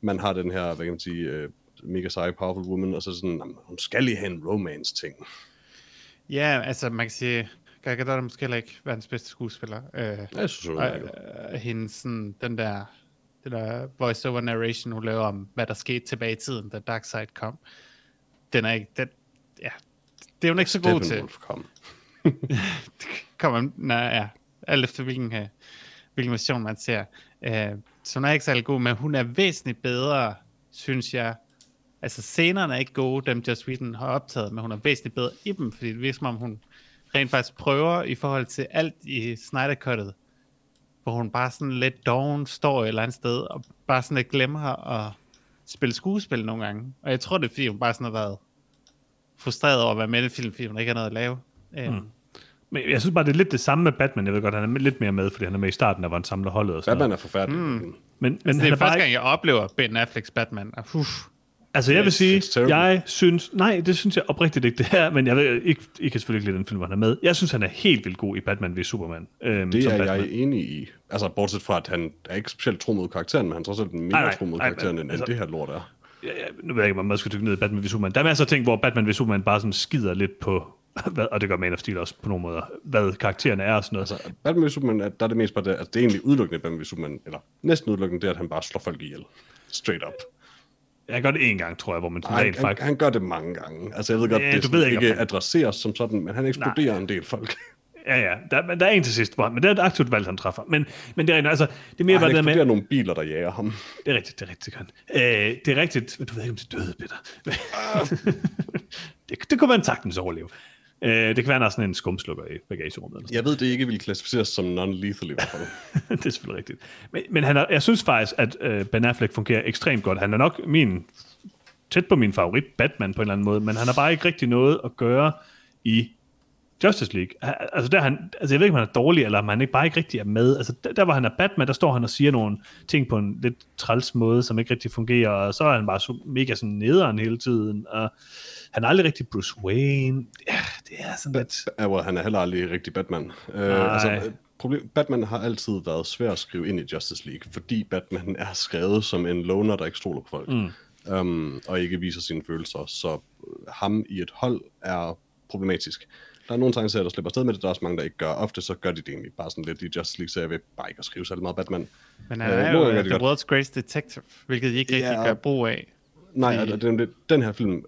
man har den her, hvad kan man sige, øh, mega seje, powerful woman, og så sådan, jamen, hun skal lige have en romance-ting. ja, altså man kan sige, Gal Gadot er måske heller ikke verdens bedste skuespiller. Øh, Jeg synes, hun er øh, hendes sådan, den der, den der voice-over narration, hun laver om, hvad der skete tilbage i tiden, da Darkseid kom. Den er ikke, den, ja, det er hun ikke så god til. Kom. Kommer, nej, ja, alt efter hvilken, uh, hvilken version man ser. Uh, så hun er ikke særlig god, men hun er væsentligt bedre, synes jeg. Altså scenerne er ikke gode, dem Joss Whedon har optaget, men hun er væsentligt bedre i dem, fordi det virker som om, hun rent faktisk prøver i forhold til alt i Snyder-cuttet, hvor hun bare sådan lidt doven står et eller andet sted, og bare sådan lidt glemmer at spille skuespil nogle gange. Og jeg tror, det er fordi, hun bare sådan har været frustreret over at være med i film, fordi hun ikke har noget at lave. Mm. Men jeg synes bare, det er lidt det samme med Batman. Jeg ved godt, han er lidt mere med, fordi han er med i starten, der var en samlet holdet og sådan Batman noget. er forfærdelig. Mm. Men, men Men det han er er bare første ikke, gang, jeg oplever Ben Afflecks Batman. Og, uff, altså jeg vil sige, jeg synes, nej, det synes jeg oprigtigt ikke, det er, men jeg ved ikke, I kan selvfølgelig ikke lide den film, hvor han er med. Jeg synes, han er helt vildt god i Batman ved Superman. Øhm, Det som er Batman. jeg enig i. Altså, bortset fra, at han er ikke specielt tro mod karakteren, men han er trods alt mere tro mod karakteren, end, altså- det her lort er. Ja, ja, nu ved jeg ikke, om man skal dykke ned i Batman ved Superman. Der er masser af ting, hvor Batman ved Superman bare sådan skider lidt på, hvad, og det gør Man of Steel også på nogle måder, hvad karaktererne er og sådan noget. Altså, Batman v Superman, er- der er det mest bare det, altså, det er egentlig udelukkende Batman v Superman, eller næsten udelukkende det, at han bare slår folk ihjel. Straight up. Jeg gør det en gang, tror jeg, hvor man sådan Ej, rent han, faktisk... han, gør det mange gange. Altså, jeg ved godt, Ja, det du ved ikke, ikke han- adresseres som sådan, men han eksploderer en del folk. Ja, ja, der, der er en til sidst, hvor han, men det er et aktivt valg, han træffer. Men, men det er rent, altså, det er mere Og bare han det der med... eksploderer nogle biler, der jager ham. Det er rigtigt, det er rigtigt, det. Øh, det er rigtigt, men du ved ikke, om det døde, Peter. det, det kunne man sagtens overleve. Øh, det kan være, han har sådan en skumslukker i bagagerummet. Eller Jeg ved, det ikke vil klassificeres som non-lethal i hvert fald. det er selvfølgelig rigtigt. Men, men han er, jeg synes faktisk, at øh, Ben Affleck fungerer ekstremt godt. Han er nok min, tæt på min favorit Batman på en eller anden måde, men han har bare ikke rigtig noget at gøre i Justice League. Altså, der er han, altså jeg ved ikke, om han er dårlig, eller om han ikke bare ikke rigtig er med. Altså, der, der hvor han er Batman, der står han og siger nogle ting på en lidt træls måde, som ikke rigtig fungerer, og så er han bare så mega sådan nederen hele tiden, og han er aldrig rigtig Bruce Wayne. Det er sådan lidt... Ja, hvor han er heller aldrig rigtig Batman. Øh, altså, øh, problem, Batman har altid været svær at skrive ind i Justice League, fordi Batman er skrevet som en loner, der ikke stoler på folk, mm. um, og ikke viser sine følelser. Så øh, ham i et hold er problematisk. Der er nogle tegneserier, der slipper afsted med det, der er også mange, der ikke gør. Ofte så gør de det egentlig bare sådan lidt i Justice League, så jeg vil bare ikke at skrive særlig meget Batman. men han Øh, er jo uh, The godt. World's Greatest Detective, hvilket I ikke rigtig Ja. gør brug af. Nej, Fordi- den, den, den her film,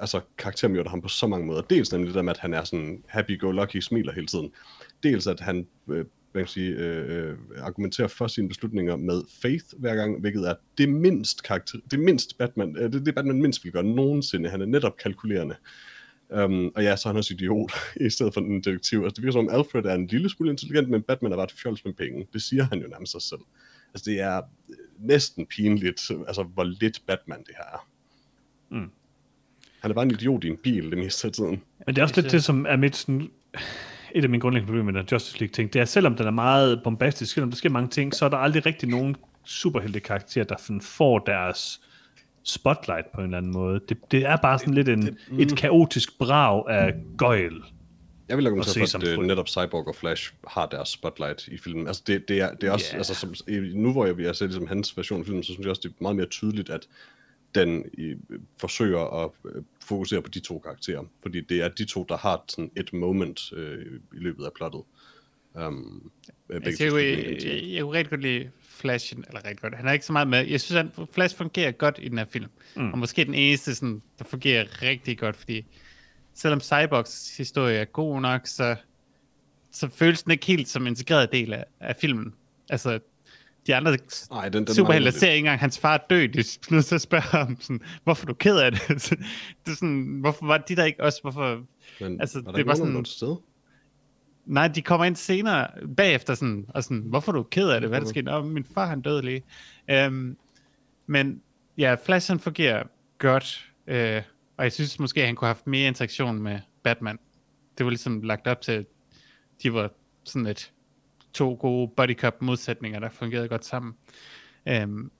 altså karaktermyrder ham på så mange måder. Dels nemlig det der med, at han er sådan happy-go-lucky, smiler hele tiden. Dels at han, øh, man kan sige, øh, øh, argumenterer for sine beslutninger med faith hver gang, hvilket er det mindst, karakter, det mindst Batman, øh, det, det Batman mindst vil gøre nogensinde. Han er netop kalkulerende. Um, og ja, så er han også idiot, i stedet for en detektiv. Altså, det virker som om Alfred er en lille smule intelligent, men Batman er bare et fjols med penge. Det siger han jo nærmest sig selv. Altså, det er øh, næsten pinligt, altså, hvor lidt Batman det her er. Mm. Han er bare en idiot i en bil det meste af tiden. Men det er også Jeg lidt det, som er mit sådan, et af mine grundlæggende problemer med den Justice League-ting. Det er, selvom den er meget bombastisk, selvom der sker mange ting, så er der aldrig rigtig nogen superhelte karakterer, der får deres spotlight på en eller anden måde. Det, det er bare sådan lidt en, et kaotisk brag af gøjl. Jeg vil argumentere se for, som at frø. netop Cyborg og Flash har deres spotlight i filmen. Altså det, det, er, det er også, yeah. altså som, nu hvor jeg vil se det som hans version af filmen, så synes jeg også, det er meget mere tydeligt, at den i, forsøger at øh, fokusere på de to karakterer. Fordi det er de to, der har sådan et moment øh, i løbet af plottet. Um, Altså, jeg, jeg, jeg, jeg kunne rigtig godt lide Flash, eller rigtig godt, han er ikke så meget med. Jeg synes, at Flash fungerer godt i den her film. Mm. Og måske den eneste, sådan, der fungerer rigtig godt, fordi selvom Cyborgs historie er god nok, så, så føles den ikke helt som en integreret del af, af filmen. Altså, de andre Nej, den, den superhelte ser ikke engang hans far dø. De er nødt til at spørge ham, sådan, hvorfor er du ked af det? det er sådan, hvorfor var de der ikke også? Hvorfor? Men altså, var det var sådan- stede? Nej, de kommer ind senere, bagefter sådan, og sådan, hvorfor er du ked af det? Hvad er der sket? Åh, min far han døde lige. Øhm, men ja, Flash han fungerer godt, øh, og jeg synes måske, at han kunne have haft mere interaktion med Batman. Det var ligesom lagt op til, at de var sådan et to gode body cop modsætninger, der fungerede godt sammen. Øhm,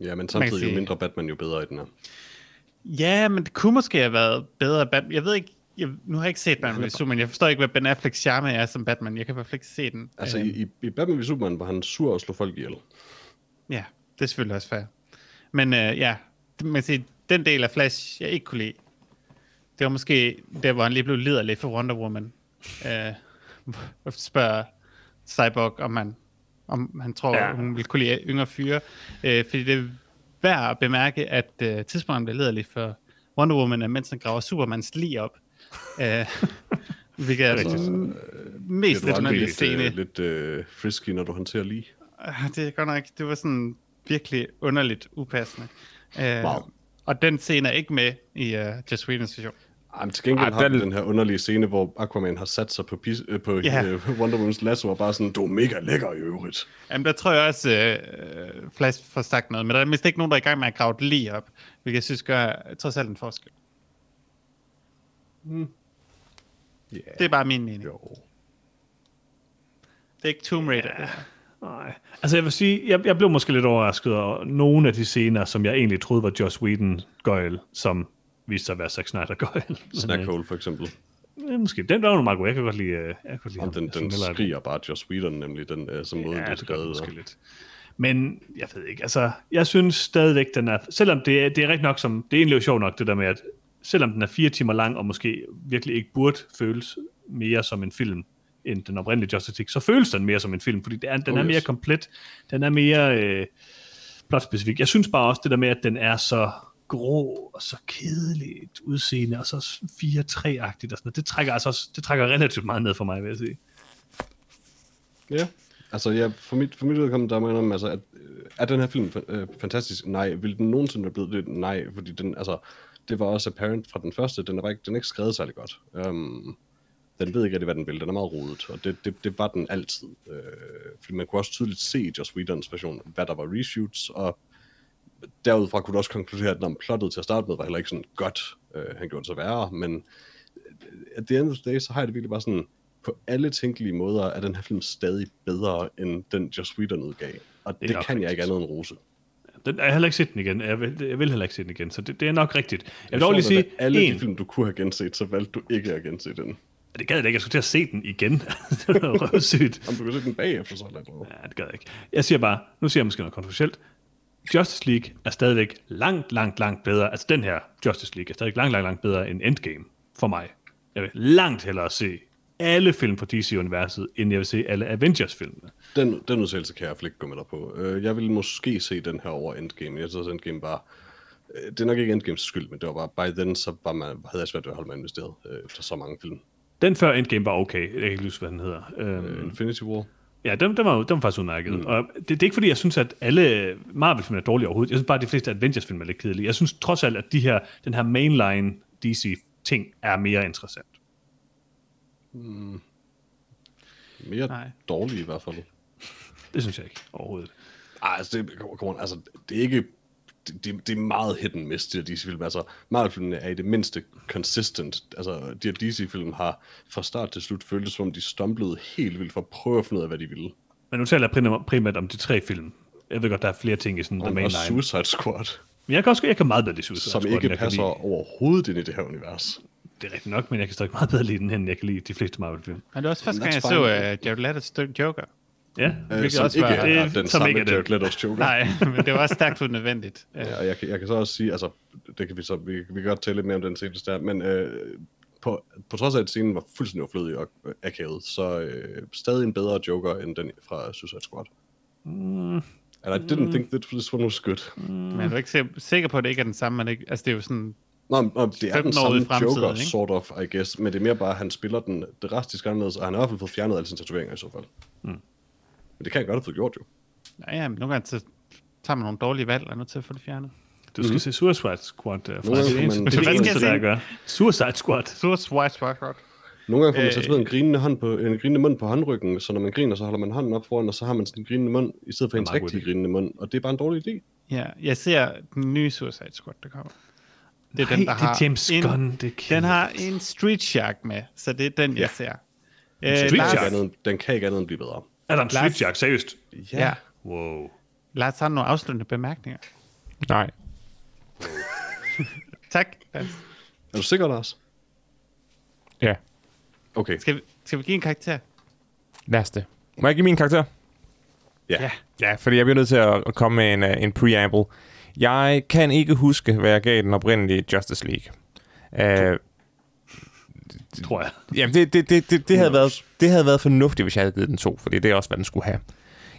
Ja, men samtidig jo sige- mindre Batman, jo bedre i den her. ja, men det kunne måske have været bedre. Batman. Jeg ved ikke, jeg, nu har jeg ikke set Batman vs. Superman. Jeg forstår ikke, hvad Ben Afflecks charme er som Batman. Jeg kan i hvert fald ikke se den. Altså, Øhm, i, i, Batman v Superman var han sur og slog folk ihjel. Ja, det er selvfølgelig også fair. Men øh, ja, man kan sige, den del af Flash, jeg ikke kunne lide, det var måske der, hvor han lige blev liderlig for Wonder Woman. Øh, og spørger Cyborg, om han, om han tror, Ja. hun vil kunne lide yngre fyre. Øh, fordi det er værd at bemærke, at øh, tidspunktet bliver liderlig for Wonder Woman, er, mens han graver Supermans lige op. Øh, hvilket er Rigtigt. den mest lidt, scene. øh, lidt øh, frisky, når du håndterer lige? Ah, Det er godt nok, det var sådan virkelig underligt upassende. Uh, Wow. Og den scene er ikke med i uh, Just Whedon's version. Ej, men til gengæld Ej, har den... den- her underlige scene, hvor Aquaman har sat sig på, pis, øh, på Ja. øh, Wonder Woman's lasso og bare sådan, du er mega lækker i øvrigt. Jamen, der tror jeg også, uh, Flash får sagt noget, men der er mindst ikke nogen, der er i gang med at grave det lige op, hvilket jeg synes gør trods alt en forskel. Yeah. Det er bare min mening. Jo. Det er ikke Tomb Raider. Ja. Nej. Altså jeg vil sige, jeg, jeg blev måske lidt overrasket over nogle af de scener, som jeg egentlig troede var Joss Whedon gøjl, som viste sig at være Zack Snyder gøjl. Snackhole for eksempel. Ja, måske. Den var jo meget god. Jeg kan godt lide, øh, jeg kan godt lide ham. den, den at- skriger bare Joss Whedon, nemlig den øh, som måde, Ja, det er den skrevet. og- lidt. Men jeg ved ikke, altså, jeg synes stadigvæk, den er, selvom det er, det er rigtig nok som, det er egentlig jo sjovt nok, det der med, at selvom den er fire timer lang, og måske virkelig ikke burde føles mere som en film, end den oprindelige Justice League, så føles den mere som en film, fordi det er, den Oh, er mere yes. komplet, den er mere øh, plotspecifik. Jeg synes bare også det der med, at den er så grå og så kedeligt udseende, og så 4-3-agtigt og sådan noget, det trækker, altså også, det trækker relativt meget ned for mig, vil jeg sige. Ja. Altså, ja, for mit, for mit udkommende, der mener man, altså, at, øh, er den her film øh, fantastisk? Nej. Vil den nogensinde være blevet det? Nej, fordi den, altså, det var også apparent fra den første, den er, bare ikke, den er ikke skrevet særlig godt. Um, den ved ikke rigtig, hvad den vil. Den er meget rodet, og det, det, det var den altid. Øh, fordi man kunne også tydeligt se i Joss Whedons version, hvad der var reshoots, og derudfra kunne du også konkludere, at når plottet til at starte med var heller ikke sådan godt. Øh, han gjorde det så værre, men at the end of the day, så har jeg det virkelig bare sådan, på alle tænkelige måder er den her film stadig bedre, end den Joss Whedon udgav. Og det, nok kan jeg ikke rigtigt. andet end rose. Den, jeg har heller ikke set den igen. Jeg vil, jeg vil heller ikke se den igen, så det, det er nok rigtigt. Jeg vil Jeg dog lige sige, at alle en, de film, du kunne have genset, så valgte du ikke at gense den. det gad jeg da ikke, jeg skulle til at se den igen. det var røvsygt. Om du kan se den bagefter, så er det noget. Ja, det gad jeg ikke. Jeg siger bare, nu siger jeg måske noget kontroversielt. Justice League er stadigvæk langt, langt, langt bedre. Altså den her Justice League er stadig langt, langt, langt bedre end Endgame for mig. Jeg vil langt hellere se alle film fra DC-universet, end jeg vil se alle Avengers-filmene. Den, den udsagelse kan jeg ikke gå med dig på. Øh, Jeg vil måske se den her over Endgame. Jeg synes, Endgame var Øh, Det er nok ikke Endgames skyld, men det var bare, by then, så var man, havde jeg svært ved at holde mig investeret øh, efter så mange film. Den før Endgame var okay. Jeg kan ikke huske, hvad den hedder. Øh, Infinity War. Ja, den, den, var, den var faktisk udmærket. Mm. Og det, det er ikke fordi, jeg synes, at alle Marvel-film er dårlige overhovedet. Jeg synes bare, at de fleste Avengers-film er lidt kedelige. Jeg synes trods alt, at de her, den her mainline DC-ting er mere interessant. Mere Nej. dårlige i hvert fald. Det synes jeg ikke overhovedet. Ej, altså, det, come on, altså, det er ikke... Det, det, er meget hit and miss, de her DC-film. Altså, Marvel-filmene er i det mindste consistent. Altså, de her DC-film har fra start til slut føltes, som om de stumblede helt vildt for at prøve at finde ud af, hvad de ville. Men nu taler jeg primært, primært om de tre film. Jeg ved godt, der er flere ting i sådan the Og, main og line. Suicide Squad, Men jeg kan også jeg kan meget bedre lide Suicide som Squad, ikke passer overhovedet ind i det her univers. Det er rigtigt nok, men jeg kan stadig meget bedre lide den, end jeg kan lide de fleste Marvel-film. Men det var også første gang, jeg så uh, Jared Leto's Joker. Ja, Øh, Hvilket som også ikke var- er det- den som samme ikke. Jared Leto's Joker. Nej, men det var også stærkt unødvendigt. Uh, Ja, og jeg, kan- jeg kan så også sige, altså, det kan vi så, vi, vi kan godt tale lidt mere om den scene der, men øh, på, på trods af, at scenen var fuldstændig overflødig og øh, akavet, så øh, stadig en bedre Joker end den fra Suicide Squad. Mm. And I didn't think that this one was good. Men er du ikke sikker- på, at det ikke er den samme? Man ikke, altså, det er jo sådan... Nå, nå, det er 15 den samme Joker, ikke? sort of, I guess, men det er mere bare, at han spiller den drastisk anderledes, og han har i hvert fald fået fjernet alle sine tatoveringer i så fald. Mm. Men det kan jeg godt have fået gjort jo. Ja, ja, men nogle gange så tager man nogle dårlige valg, og er nødt til at få det fjernet. du skal se Suicide Squad. Uh, gange det er man- det, det, Hvad det skal eneste, der gør. Suicide Squad. White Spot. Nogle gange får man Øh, tatoveret en grinende, hånd på, en grinende mund på håndryggen, så når man griner, så holder man hånden op foran, og så har man sådan en grinende mund, i stedet for Det er rigtige idé. grinende mund, og det er bare en dårlig idé. Ja, jeg ser den nye Suicide Squad, der kommer. Det er Nej, den, der det er har James en, Gunn. Det er Den har en Street Shark med, så det er den, jeg ser. Øh, Street Den kan, Lars, ikke andet, end- den kan ikke andet end blive bedre. Er der en Lars-? Seriøst? Ja. Wow. Lars har nogle afsluttende bemærkninger. Nej. Tak. Lars. Er du sikker, Lars? Ja, Okay. Skal vi, skal vi give en karakter? lad os det. Må jeg give min karakter? Ja. Ja. Ja, fordi jeg bliver nødt til at komme med en, uh, en preamble. Jeg kan ikke huske, hvad jeg gav den oprindelige Justice League. Uh, Tror jeg. Jamen, det, det, det, det, det, havde været, det havde været fornuftigt, hvis jeg havde givet den to, fordi det er også, hvad den skulle have.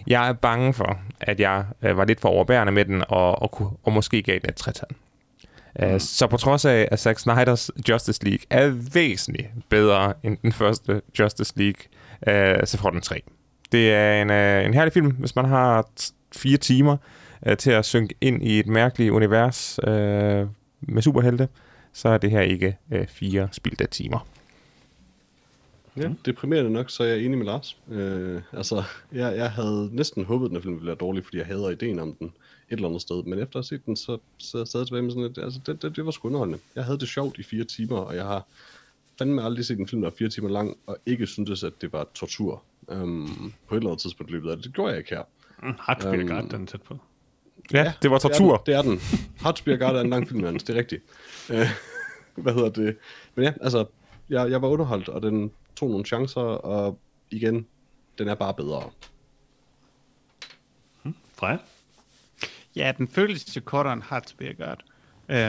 Jeg er bange for, at jeg øh, var lidt for overbærende med den, og, og, kunne- og måske gav den et tretal. Mm. Så på trods af, at Zack Snyders Justice League er væsentligt bedre end den første Justice League, øh, så får den tre. Det er en, øh, en herlig film, hvis man har fire timer øh, til at synke ind i et mærkeligt univers øh, med superhelte, så er det her ikke øh, fire spildte timer. Ja, deprimerende nok, så er jeg enig med Lars. Øh, altså, jeg, jeg havde næsten håbet, at den film ville være dårlig, fordi jeg hader ideen om den et eller andet sted. Men efter at have set den, så så jeg stadig tilbage med sådan lidt, altså, det, det, det var sgu underholdende. Jeg havde det sjovt i fire timer, og jeg har fandme aldrig set en film, der er fire timer lang, og ikke syntes, at det var tortur um, på et eller andet tidspunkt i løbet af det. Det gjorde jeg ikke her. Mm, Hot Spear Øhm, den tæt på. Ja, ja det var tortur. Det er den. Det er den. Guard er en lang film. Det er rigtigt. Øh, hvad hedder det? Men ja, altså, jeg, jeg var underholdt, og den tog nogle chancer, og igen, den er bare bedre. Freja? Ja, den føles jo kortere end Heartspear godt.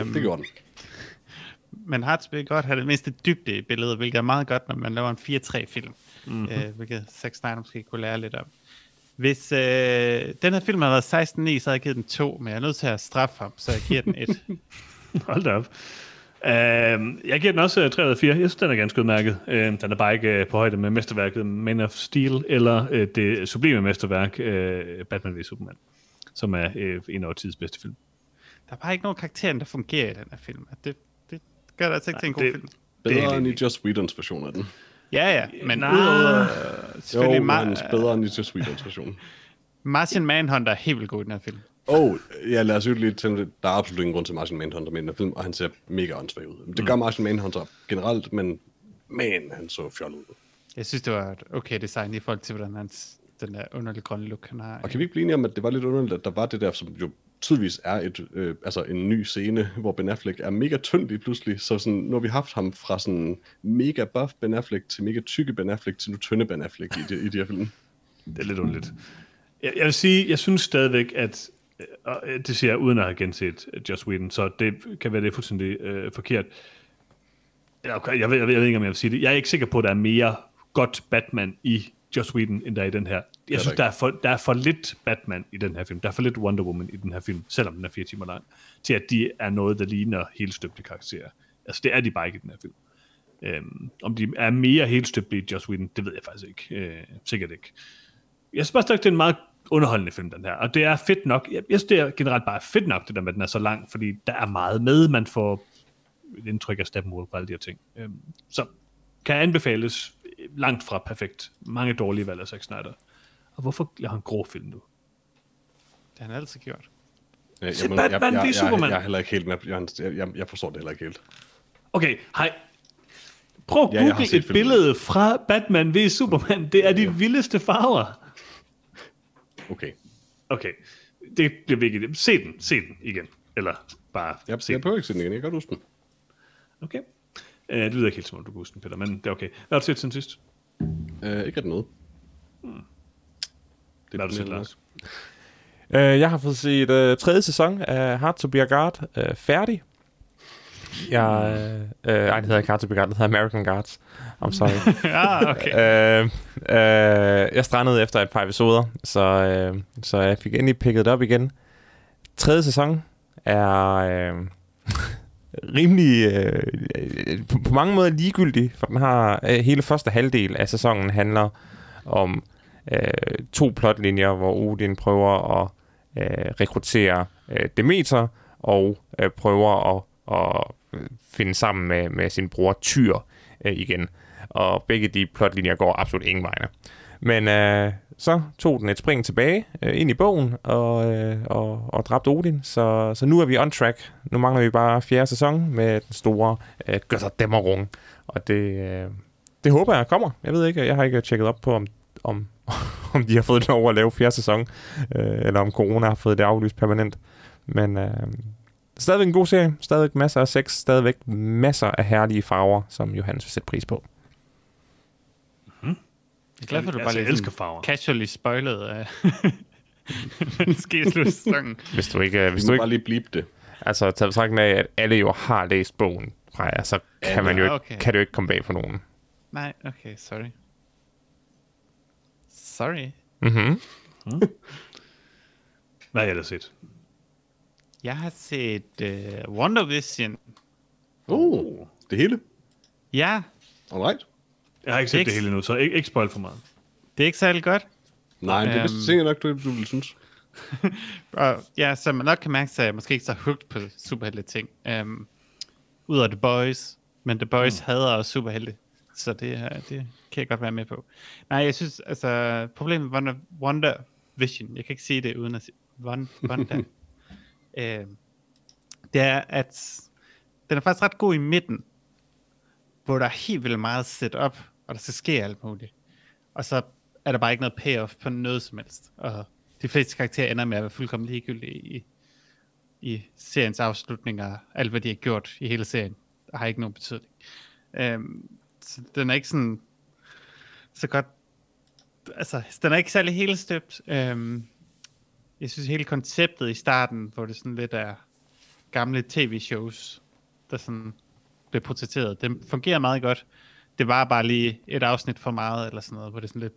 Um, Det gjorde den. Men Heartspear godt har det mindste dybde i billedet, hvilket er meget godt, når man laver en 4-3-film. Mhm. Mm-hmm. Uh, hvilket Zack Snyder måske kunne lære lidt om. Hvis uh, den her film havde været 16-9, så havde jeg givet den 2, men jeg er nødt til at straffe ham, så jeg giver den 1. Hold da op. Uh, jeg giver den også uh, 3 ud af 4. Jeg synes, den er ganske udmærket. Uh, den er bare ikke uh, på højde med mesterværket Man of Steel, eller uh, det sublime mesterværk uh, Batman v Superman, som er uh, en af tids bedste film. der er bare ikke nogen karakter, der fungerer i den her film. Det, det gør det altså ikke til en god det- film. Det er Bedre end i Joss Whedons version af den. Ja, ja, men Nej. udover øh, Jo, selvfølgelig men Ma- bedre end Joss Whedons version. Martian Manhunter er helt vildt god i den her film. Og ja, lad os jo lige tænke, lidt. der er absolut ingen grund til Martian Manhunter med i den her film, og han ser mega åndssvag ud. Det gør Martian Manhunter generelt, men man, han så fjollet ud. Jeg synes, det var et okay design i forhold til, hvordan hans, den der underlige grønne look, han har. Og kan vi ikke blive enige om, at det var lidt underligt, at der var det der, som jo tydeligvis er et, øh, altså en ny scene, hvor Ben Affleck er mega tynd lige pludselig. Så sådan, nu har vi haft ham fra sådan mega buff Ben Affleck til mega tykke Ben Affleck til nu tynde Ben Affleck i de, i de her film. Det er lidt underligt. Jeg, jeg vil sige, jeg synes stadigvæk, at øh, og øh, det siger jeg uden at have genset øh, Joss Whedon, så det kan være det er fuldstændig øh, forkert. Ja, okay, jeg, jeg, ved, jeg ved ikke, om jeg vil sige det. Jeg er ikke sikker på, at der er mere godt Batman i Joss Whedon, end der er i den her. Jeg der synes, der er, for, der er for lidt Batman i den her film. Der er for lidt Wonder Woman i den her film, selvom den er fire timer lang, til at de er noget, der ligner helt støbte karakterer. Altså, det er de bare ikke i den her film. Øhm, om de er mere helt støbte i Joss Whedon, det ved jeg faktisk ikke. Øh, sikkert ikke. Jeg synes bare stadig, det er en meget underholdende film, den her. Og det er fedt nok. Jeg, jeg synes, det er generelt bare fedt nok, det der med, at den er så lang, fordi der er meget med. Man får et indtryk af Steppenwolf og alle de her ting. Øhm, så kan anbefales langt fra perfekt. Mange dårlige valg af Zack Snyder. Og hvorfor laver han grå film nu? Det har han altid gjort. Jeg, Se jeg, Batman jeg, v jeg, Superman. jeg, jeg er heller ikke helt med. Jeg, jeg, jeg forstår det heller ikke helt. Okay, hej. Prøv at Ja, jeg google et filmen. billede fra Batman v Superman. Det er de vildeste farver. Okay. Okay, det bliver vigtigt. Se den, se den igen. Eller bare Jeg, se jeg den. behøver ikke se den igen. Jeg kan godt huske den. Okay. Uh, det lyder ikke helt som om, du kan huske den, Peter, men det er okay. Hvad har du set siden sidst? Uh, ikke rigtig noget. Det Hvad har du set, Lars? Øh, jeg har fået set øh, tredje sæson af Hard to Be a Guard øh, færdig. Jeg, øh, øh, ej, det hedder ikke Hard to Be Guard, det hedder American Guards. I'm sorry. ja, okay. øh, øh, jeg strandede efter et par episoder, så, øh, så jeg fik endelig picket det op igen. Tredje sæson er øh, rimelig øh, på, på mange måder ligegyldig, for den har øh, hele første halvdel af sæsonen handler om øh, to plotlinjer, hvor Odin prøver at øh, rekruttere øh, Demeter og øh, prøver at, at øh, finde sammen med, med sin bror Tyr øh, igen. Og begge de plotlinjer går absolut ingen vegne. Men øh, så tog den et spring tilbage øh, ind i bogen og, øh, og, og dræbte Odin. Så, så nu er vi on track. Nu mangler vi bare fjerde sæson med den store øh, Götterdämmerung. Og det, øh, det håber jeg kommer. Jeg ved ikke, jeg har ikke tjekket op på, om, om, om de har fået lov at lave fjerde sæson, øh, eller om corona har fået det aflyst permanent. Men øh, stadigvæk en god serie. Stadigvæk masser af sex. Stadigvæk masser af herlige farver, som Johannes vil sætte pris på. Jeg er glad for, at du Altså, bare jeg lige elsker farver. casually spoilet af den ske sæsonen. Hvis du ikke, øh, hvis Vi du må ikke bare lige blipe det. altså taget betragtning af, at alle jo har læst bogen fra jer, så kan, man jo ikke, okay. kan det jo ikke komme bag på nogen. Nej, okay, sorry. Sorry. Mm-hmm. Hvad har jeg ellers set? Jeg har set uh, Wonder Vision. Oh, det hele? Ja, Alright. Jeg har ikke set Ikke- det hele nu, så ikke, ikke spoil for meget. det er ikke særlig godt. Nej, det er Øhm. sikkert nok, du, du vil synes. Og ja, som man nok kan mærke, så jeg måske ikke så hooked på superhelte ting. Um, Udover The Boys. Men The Boys mm. hader også superhelte. Så det, er- det kan jeg godt være med på. Nej, jeg synes, altså, problemet med Wonder, Vision, jeg kan ikke sige det uden at sige Won- Wonder, øh, det er, at den er faktisk ret god i midten, hvor der er helt vildt meget set op, og der skal ske alt muligt. Og så er der bare ikke noget payoff på noget som helst. Og de fleste karakterer ender med at være fuldkommen ligegyldige i, i seriens afslutninger. Alt, hvad de har gjort i hele serien, har ikke nogen betydning. Øhm, så den er ikke sådan så godt altså, den er ikke særlig hele støbt. Øhm, jeg synes hele konceptet i starten, hvor det sådan lidt er gamle tv-shows, der sådan bliver portrætteret, det fungerer meget godt. Det var bare lige et afsnit for meget, eller sådan noget, hvor det sådan lidt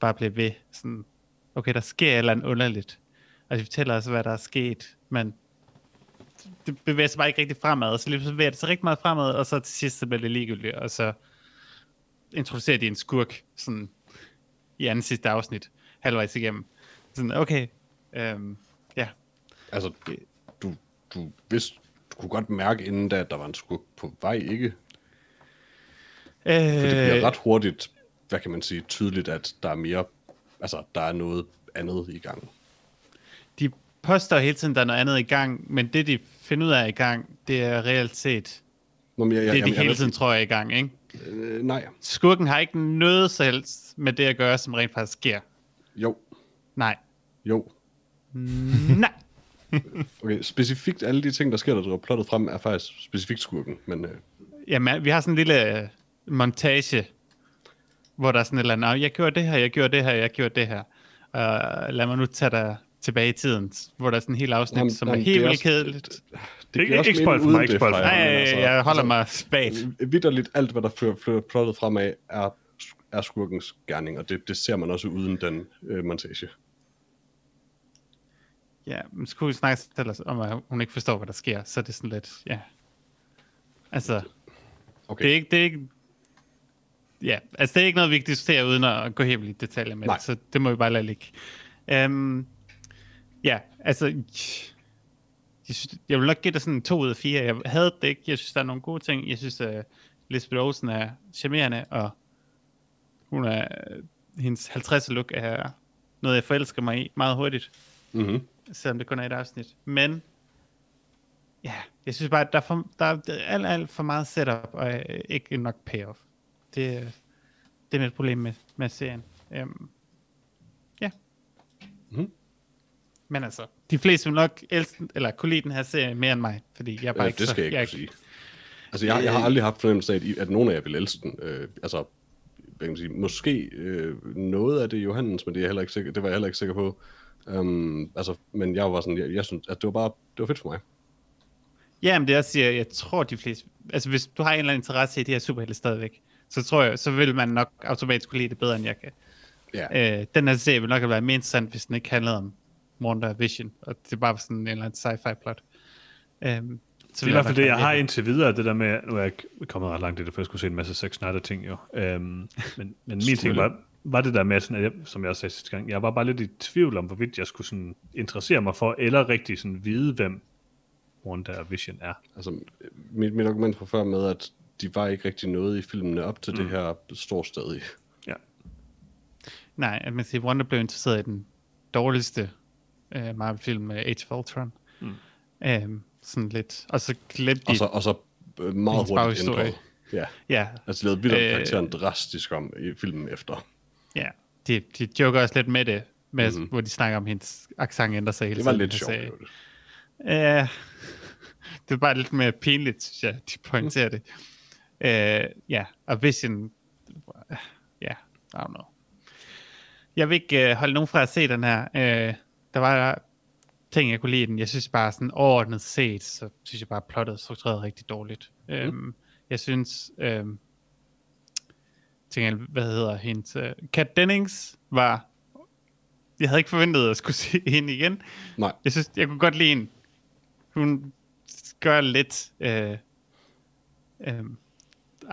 bare blev ved. Sådan, okay, der sker et eller andet underligt. Og de fortæller os, hvad der er sket, men det bevæger sig bare ikke rigtig fremad, så lige så bevæger det sig rigtig meget fremad, og så til sidst så bliver det ligegyldigt, og så introducerer de en skurk, sådan i anden sidste afsnit, halvvejs igennem. Sådan, okay, øhm, ja, Altså, du, du vidste, du kunne godt mærke inden da, at der var en skurk på vej, ikke? For det bliver Øh, ret hurtigt, hvad kan man sige, tydeligt, at der er mere, altså, der er noget andet i gang. de påstår hele tiden, der er noget andet i gang, men det, de finder ud af i gang, det er reelt set Nå, men jeg, jeg, det, de jeg, hele jeg, tiden tror er i gang, ikke? Øh, nej, Skurken har ikke noget selv med det at gøre, som rent faktisk sker. jo, Nej. jo. Nej. Okay, specifikt alle de ting, der sker, der driver plottet frem, er faktisk specifikt skurken, men øh, Jamen, vi har sådan en lille øh, montage, hvor der er sådan et eller andet, "Nå, jeg gjorde det her, jeg gjorde det her, jeg gjorde det her. Uh, lad mig nu tage dig tilbage i tiden, hvor der er sådan en helt afsnit, Jamen, som er jamen, helt er vildt også- kedeligt. det Ikke- ikke spoil for mig, ikke spoil for mig. Nej, altså, jeg holder altså, mig spagt. Vidderligt alt, hvad der fører plottet fremad, er er skurkens gerning, og det, det ser man også uden den øh, montage. Ja, men skulle vi snakke selv om, at hun ikke forstår, hvad der sker, så er det sådan lidt, ja. Altså, Okay. det er ikke, det er ikke, ja, altså det er ikke noget, vi kan diskutere uden at gå helt i detaljer med Nej. det, så det må vi bare lade ligge. Um, ja, altså, jeg, synes, jeg vil nok give det sådan en 2 ud af 4. Jeg havde det ikke. Jeg synes, der er nogle gode ting. Jeg synes, at Lisbeth Olsen er charmerende, og hun er, hendes 50 look er noget, jeg forelsker mig i meget hurtigt Mm-hmm. selvom det kun er et afsnit. Men, ja, jeg synes bare, at der er, for, der er alt, alt for meget setup, og øh, ikke nok payoff. Det, øh, det er mit problem med, med serien. Um, ja. Mhm. Men altså, de fleste vil nok elske, eller kunne lide den her serie mere end mig, fordi jeg er bare Ja, ikke det så, skal jeg ikke jeg, kunne sige. Altså, jeg, jeg har aldrig haft fornemmelse af, at, nogen af jer vil elske den. Øh, altså, hvad kan sige, måske øh, noget af det Johannes, men det er jeg heller ikke sikker, det var jeg heller ikke sikker på. Um, altså, men jeg var sådan, jeg, jeg synes, at det var bare, det var fedt for mig. Ja, men det er også, jeg, jeg tror de fleste, altså hvis du har en eller anden interesse i de her superhelte stadigvæk, så tror jeg, så vil man nok automatisk kunne lide det bedre, end jeg kan. Ja. Øh, den her serie ville nok have været mere interessant, hvis den ikke handlede om Wonder Vision, og det var sådan en eller anden sci-fi plot. Øhm, så Det er i hvert fald det, jeg har ind. indtil videre, det der med, nu er jeg ikke kommet ret langt i det, for jeg skulle se en masse Zack Snyder ting jo. Øhm, men, men min ting var, var det der med, sådan, at jeg, som jeg også sagde sidste gang, jeg var bare lidt i tvivl om, hvorvidt jeg skulle sådan interessere mig for, eller rigtig sådan vide, hvem Wanda Vision er. Altså, mit, mit argument fra før med, at de var ikke rigtig noget i filmene op til mm. det her står stadig. Ja. Nej, at man siger, Wonder blev interesseret i den dårligste øh, Marvel-film, uh, Age of Ultron. Mm. Øhm, sådan lidt, og så glemte de, Og så, og så øh, meget hurtigt baghistorie. ændret. Ja, ja, altså lavede vildt Øh. øh, karakteren drastisk om i filmen efter. ja, de, de joker også lidt med det, med, mm-hmm. hvor de snakker om, at hendes accent ændrer sig hele Det var tiden. lidt sjovt. Ja, det er bare lidt mere pinligt, synes jeg, de pointerer det. Uh, ja, og Vision, ja, I don't know. Jeg vil ikke uh, holde nogen fra at se den her. Uh, der var ting, jeg kunne lide den. Jeg synes bare sådan overordnet set, så synes jeg bare, at plottet er struktureret rigtig dårligt. Mm. Um, jeg synes, um, tænker, hvad hedder hendes, uh, Kat Dennings var, jeg havde ikke forventet at skulle se hende igen. Nej, Jeg synes, jeg kunne godt lide hende. Hun gør lidt... Øh, øh,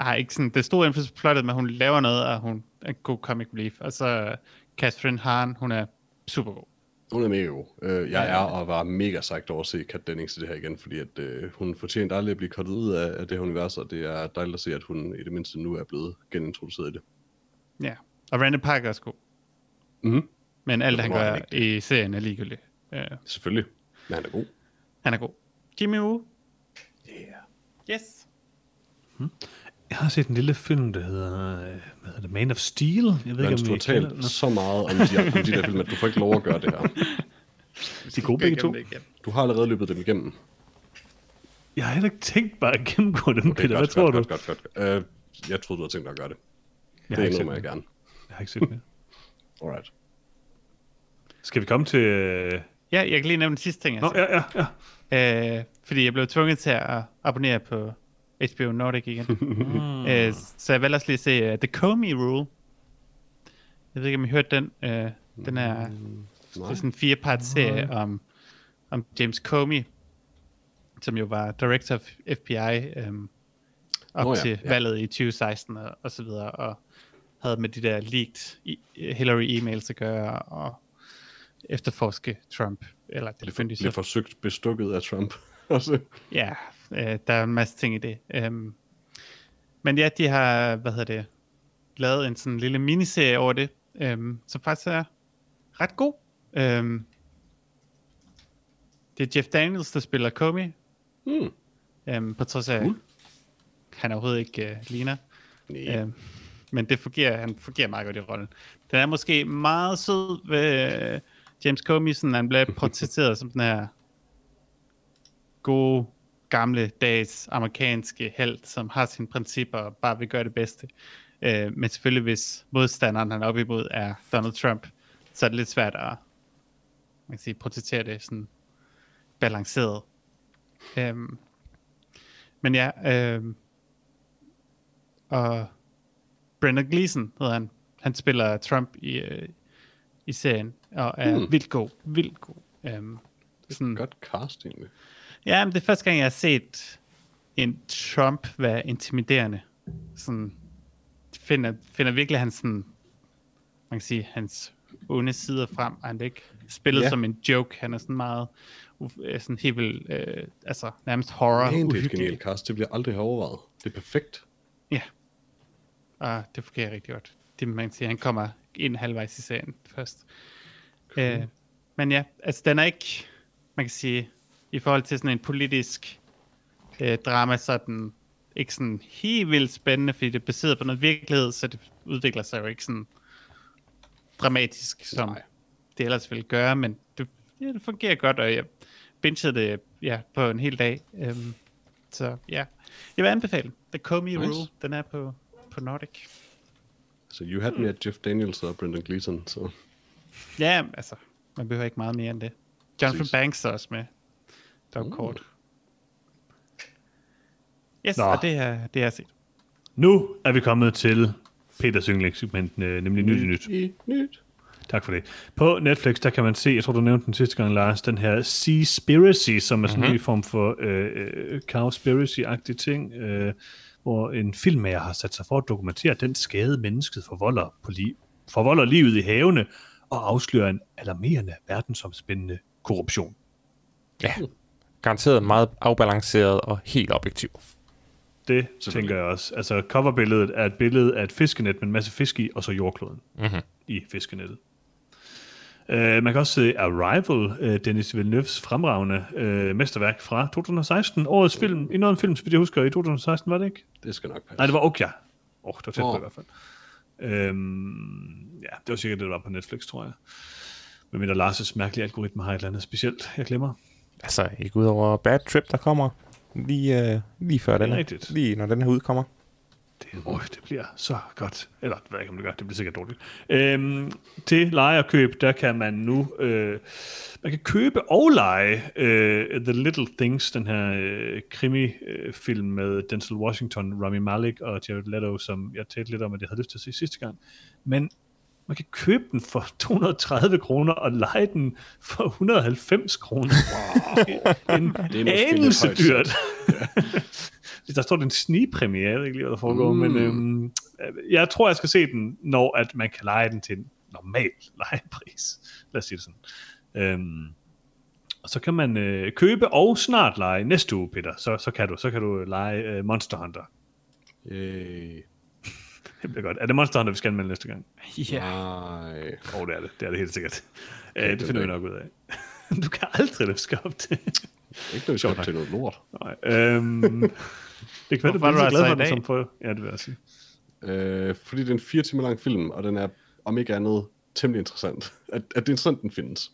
har ikke sådan det store indflydelse på plottet, men hun laver noget, og hun er en god comic relief. Og så Catherine Hahn, hun er super god. hun er mega god. Øh, jeg Ja. er og var mega sagt over at se Kat Dennings i det her igen, fordi at, øh, hun fortjente aldrig at blive kottet ud af, af det her univers, og det er dejligt at se, at hun i det mindste nu er blevet genintroduceret i det. Ja. Og Randall Park er også god. Mhm. Men alt, han gør han i serien er ligegyldigt. Øh, Selvfølgelig. Men han er god. han er god. Jimmy Woo. Yeah. Yes. Jeg har set en lille film, der hedder, øh, hvad hedder det, Man of Steel. Jeg ved Vans, ikke, du om har I kender talt så meget om de, om de der film, at du får ikke lov at gøre det her. De er gode begge to. Du har allerede løbet dem igennem. Jeg har heller ikke tænkt bare at gennemgå dem, Okay, Peter. Hvad godt, tror godt, du? godt, godt, godt. Øh, jeg troede, du havde tænkt dig at gøre det. Jeg Det har ikke set indrømmer jeg den. gerne. Jeg har ikke set det. Alright. Skal vi komme til... øh, Ja, jeg kan lige nævne den sidste ting. jeg Nå, har ja, ja, ja. Øh, fordi jeg blev tvunget til at abonnere på HBO Nordic igen. Mm. øh, så jeg valgte også lige at se uh, The Comey Rule. Jeg ved ikke, om I hørte den. Uh, den er, det Nej. er sådan en fire-part serie om, om James Comey, som jo var director of FBI um, op oh, ja, til ja. valget i 2016 og, og så videre, og havde med de der leaked e- Hillary-emails at gøre, og efterforske Trump, eller det Blev, blev forsøgt bestukket af Trump. Også. Ja, øh, der er en masse ting i det. Øhm, men ja, de har, hvad hedder det, lavet en sådan lille miniserie over det, øhm, som faktisk er ret god. Øhm, det er Jeff Daniels, der spiller Comey, Hmm. øhm, på trods af, Cool. han overhovedet ikke øh, ligner. Nej. Øhm, men det fungerer, han fungerer meget godt i rollen. Den er måske meget sød ved øh, James Comey, sådan han bliver portrætteret som den her gode, gamle dags amerikanske held, som har sine principper og bare vil gøre det bedste. Øh, men selvfølgelig, hvis modstanderen han er op imod er Donald Trump, så er det lidt svært at man kan sige, portrættere det sådan balanceret. Øhm, men ja, øhm, og Brendan Gleeson hedder han. Han spiller Trump i, øh, i serien, og er hmm. vildt god. Vildt god. Um, sådan, Godt cast, egentlig. Ja, men det er første gang, jeg har set en Trump være intimiderende. Sådan, finder, finder virkelig hans, sådan, man kan sige, hans onde sider frem, og han er ikke spillet Ja. som en joke. Han er sådan meget, øh, sådan helt vildt, øh, altså nærmest horror. Det er en uhyggelig. genial cast. Det bliver aldrig overvejet. Det er perfekt. Ja. Og det fungerer rigtig godt. Det man kan sige, han kommer ind halvvejs i serien først. Øh, men ja, altså den er ikke, man kan sige, i forhold til sådan en politisk øh, drama, så er den ikke sådan helt vildt spændende, fordi det er baseret på noget virkelighed, så det udvikler sig jo ikke sådan dramatisk, som Nej. det ellers ville gøre, men det, ja, det fungerer godt, og jeg bingede det ja, på en hel dag. Øhm, så ja, jeg vil anbefale The Comey Nice. Rule. Den er på, på Nordic. Så you had me at Jeff Daniels og Brendan Gleeson, så... Ja, altså, man behøver ikke meget mere end det. Jonathan Præcis. Banks er også med. Dog Uh. kort. Yes, Nå. Og det er, det har jeg set. Nu er vi kommet til Peters yndlingssegment, øh, nemlig Nyt Nyt. I nyt. Tak for det. På Netflix, der kan man se, jeg tror du nævnte den sidste gang, Lars, den her Seaspiracy, som er sådan en ny form for øh, øh, Cowspiracy-agtig ting, øh, hvor en filmmager har sat sig for at dokumentere den skade, mennesket forvolder, på li- forvolder livet i havene, og afsløre en alarmerende verdensomspændende korruption. Ja, garanteret meget afbalanceret og helt objektiv. Det tænker jeg også. Altså, coverbilledet er et billede af et fiskenet med en masse fisk i, og så jordkloden Mm-hmm. i fiskenettet. Uh, man kan også se Arrival, uh, Dennis Villeneuves fremragende uh, mesterværk fra 2016. Årets film, i noget film, så vidt jeg husker, i 2016, var det ikke? Det skal nok passe. Nej, det var Okja. Åh, oh, det var tæt på Åh. i hvert fald. Øhm, ja, det var sikkert det, der var på Netflix, tror jeg. Men mindre Lars' mærkelige algoritme har et eller andet specielt, jeg glemmer. Altså, ikke ud over Bad Trip, der kommer lige, øh, lige før den her. rigtigt. Lige når den her udkommer. Det, oh, det bliver så godt. Eller, jeg ved ikke, om det gør. Det bliver sikkert dårligt. Øhm, til leje og køb, der kan man nu... Øh, man kan købe og lege øh, The Little Things, den her øh, krimi-film med Denzel Washington, Rami Malek og Jared Leto, som jeg talte lidt om, at jeg havde lyst til at se sidste gang. Men man kan købe den for 230 kroner og lege den for 190 kroner. Wow. En Det er anelse dyrt. der står den snigpremiere, jeg ved ikke lige, hvad der foregår, mm. men øhm, jeg tror, jeg skal se den, når at man kan lege den til en normal lejepris. Lad os sige det sådan. Øhm, og så kan man øh, købe og snart lege næste uge, Peter. Så, så kan du så kan du lege øh, Monster Hunter. Yay. Det bliver godt. Er det Monster Hunter, vi skal anmelde næste gang? Ja. Nej. Åh, oh, det er det. Det er det helt sikkert. Øh, det det finder vi nok ud af. du kan aldrig løfte op til. Ikke skal op til noget lort. Nej. Øhm, det kan være, du bliver er så glad for dag? som for... Ja, det vil jeg sige. Øh, fordi det er en fire timer lang film, og den er, om ikke andet, temmelig interessant. At, at det er interessant, den findes.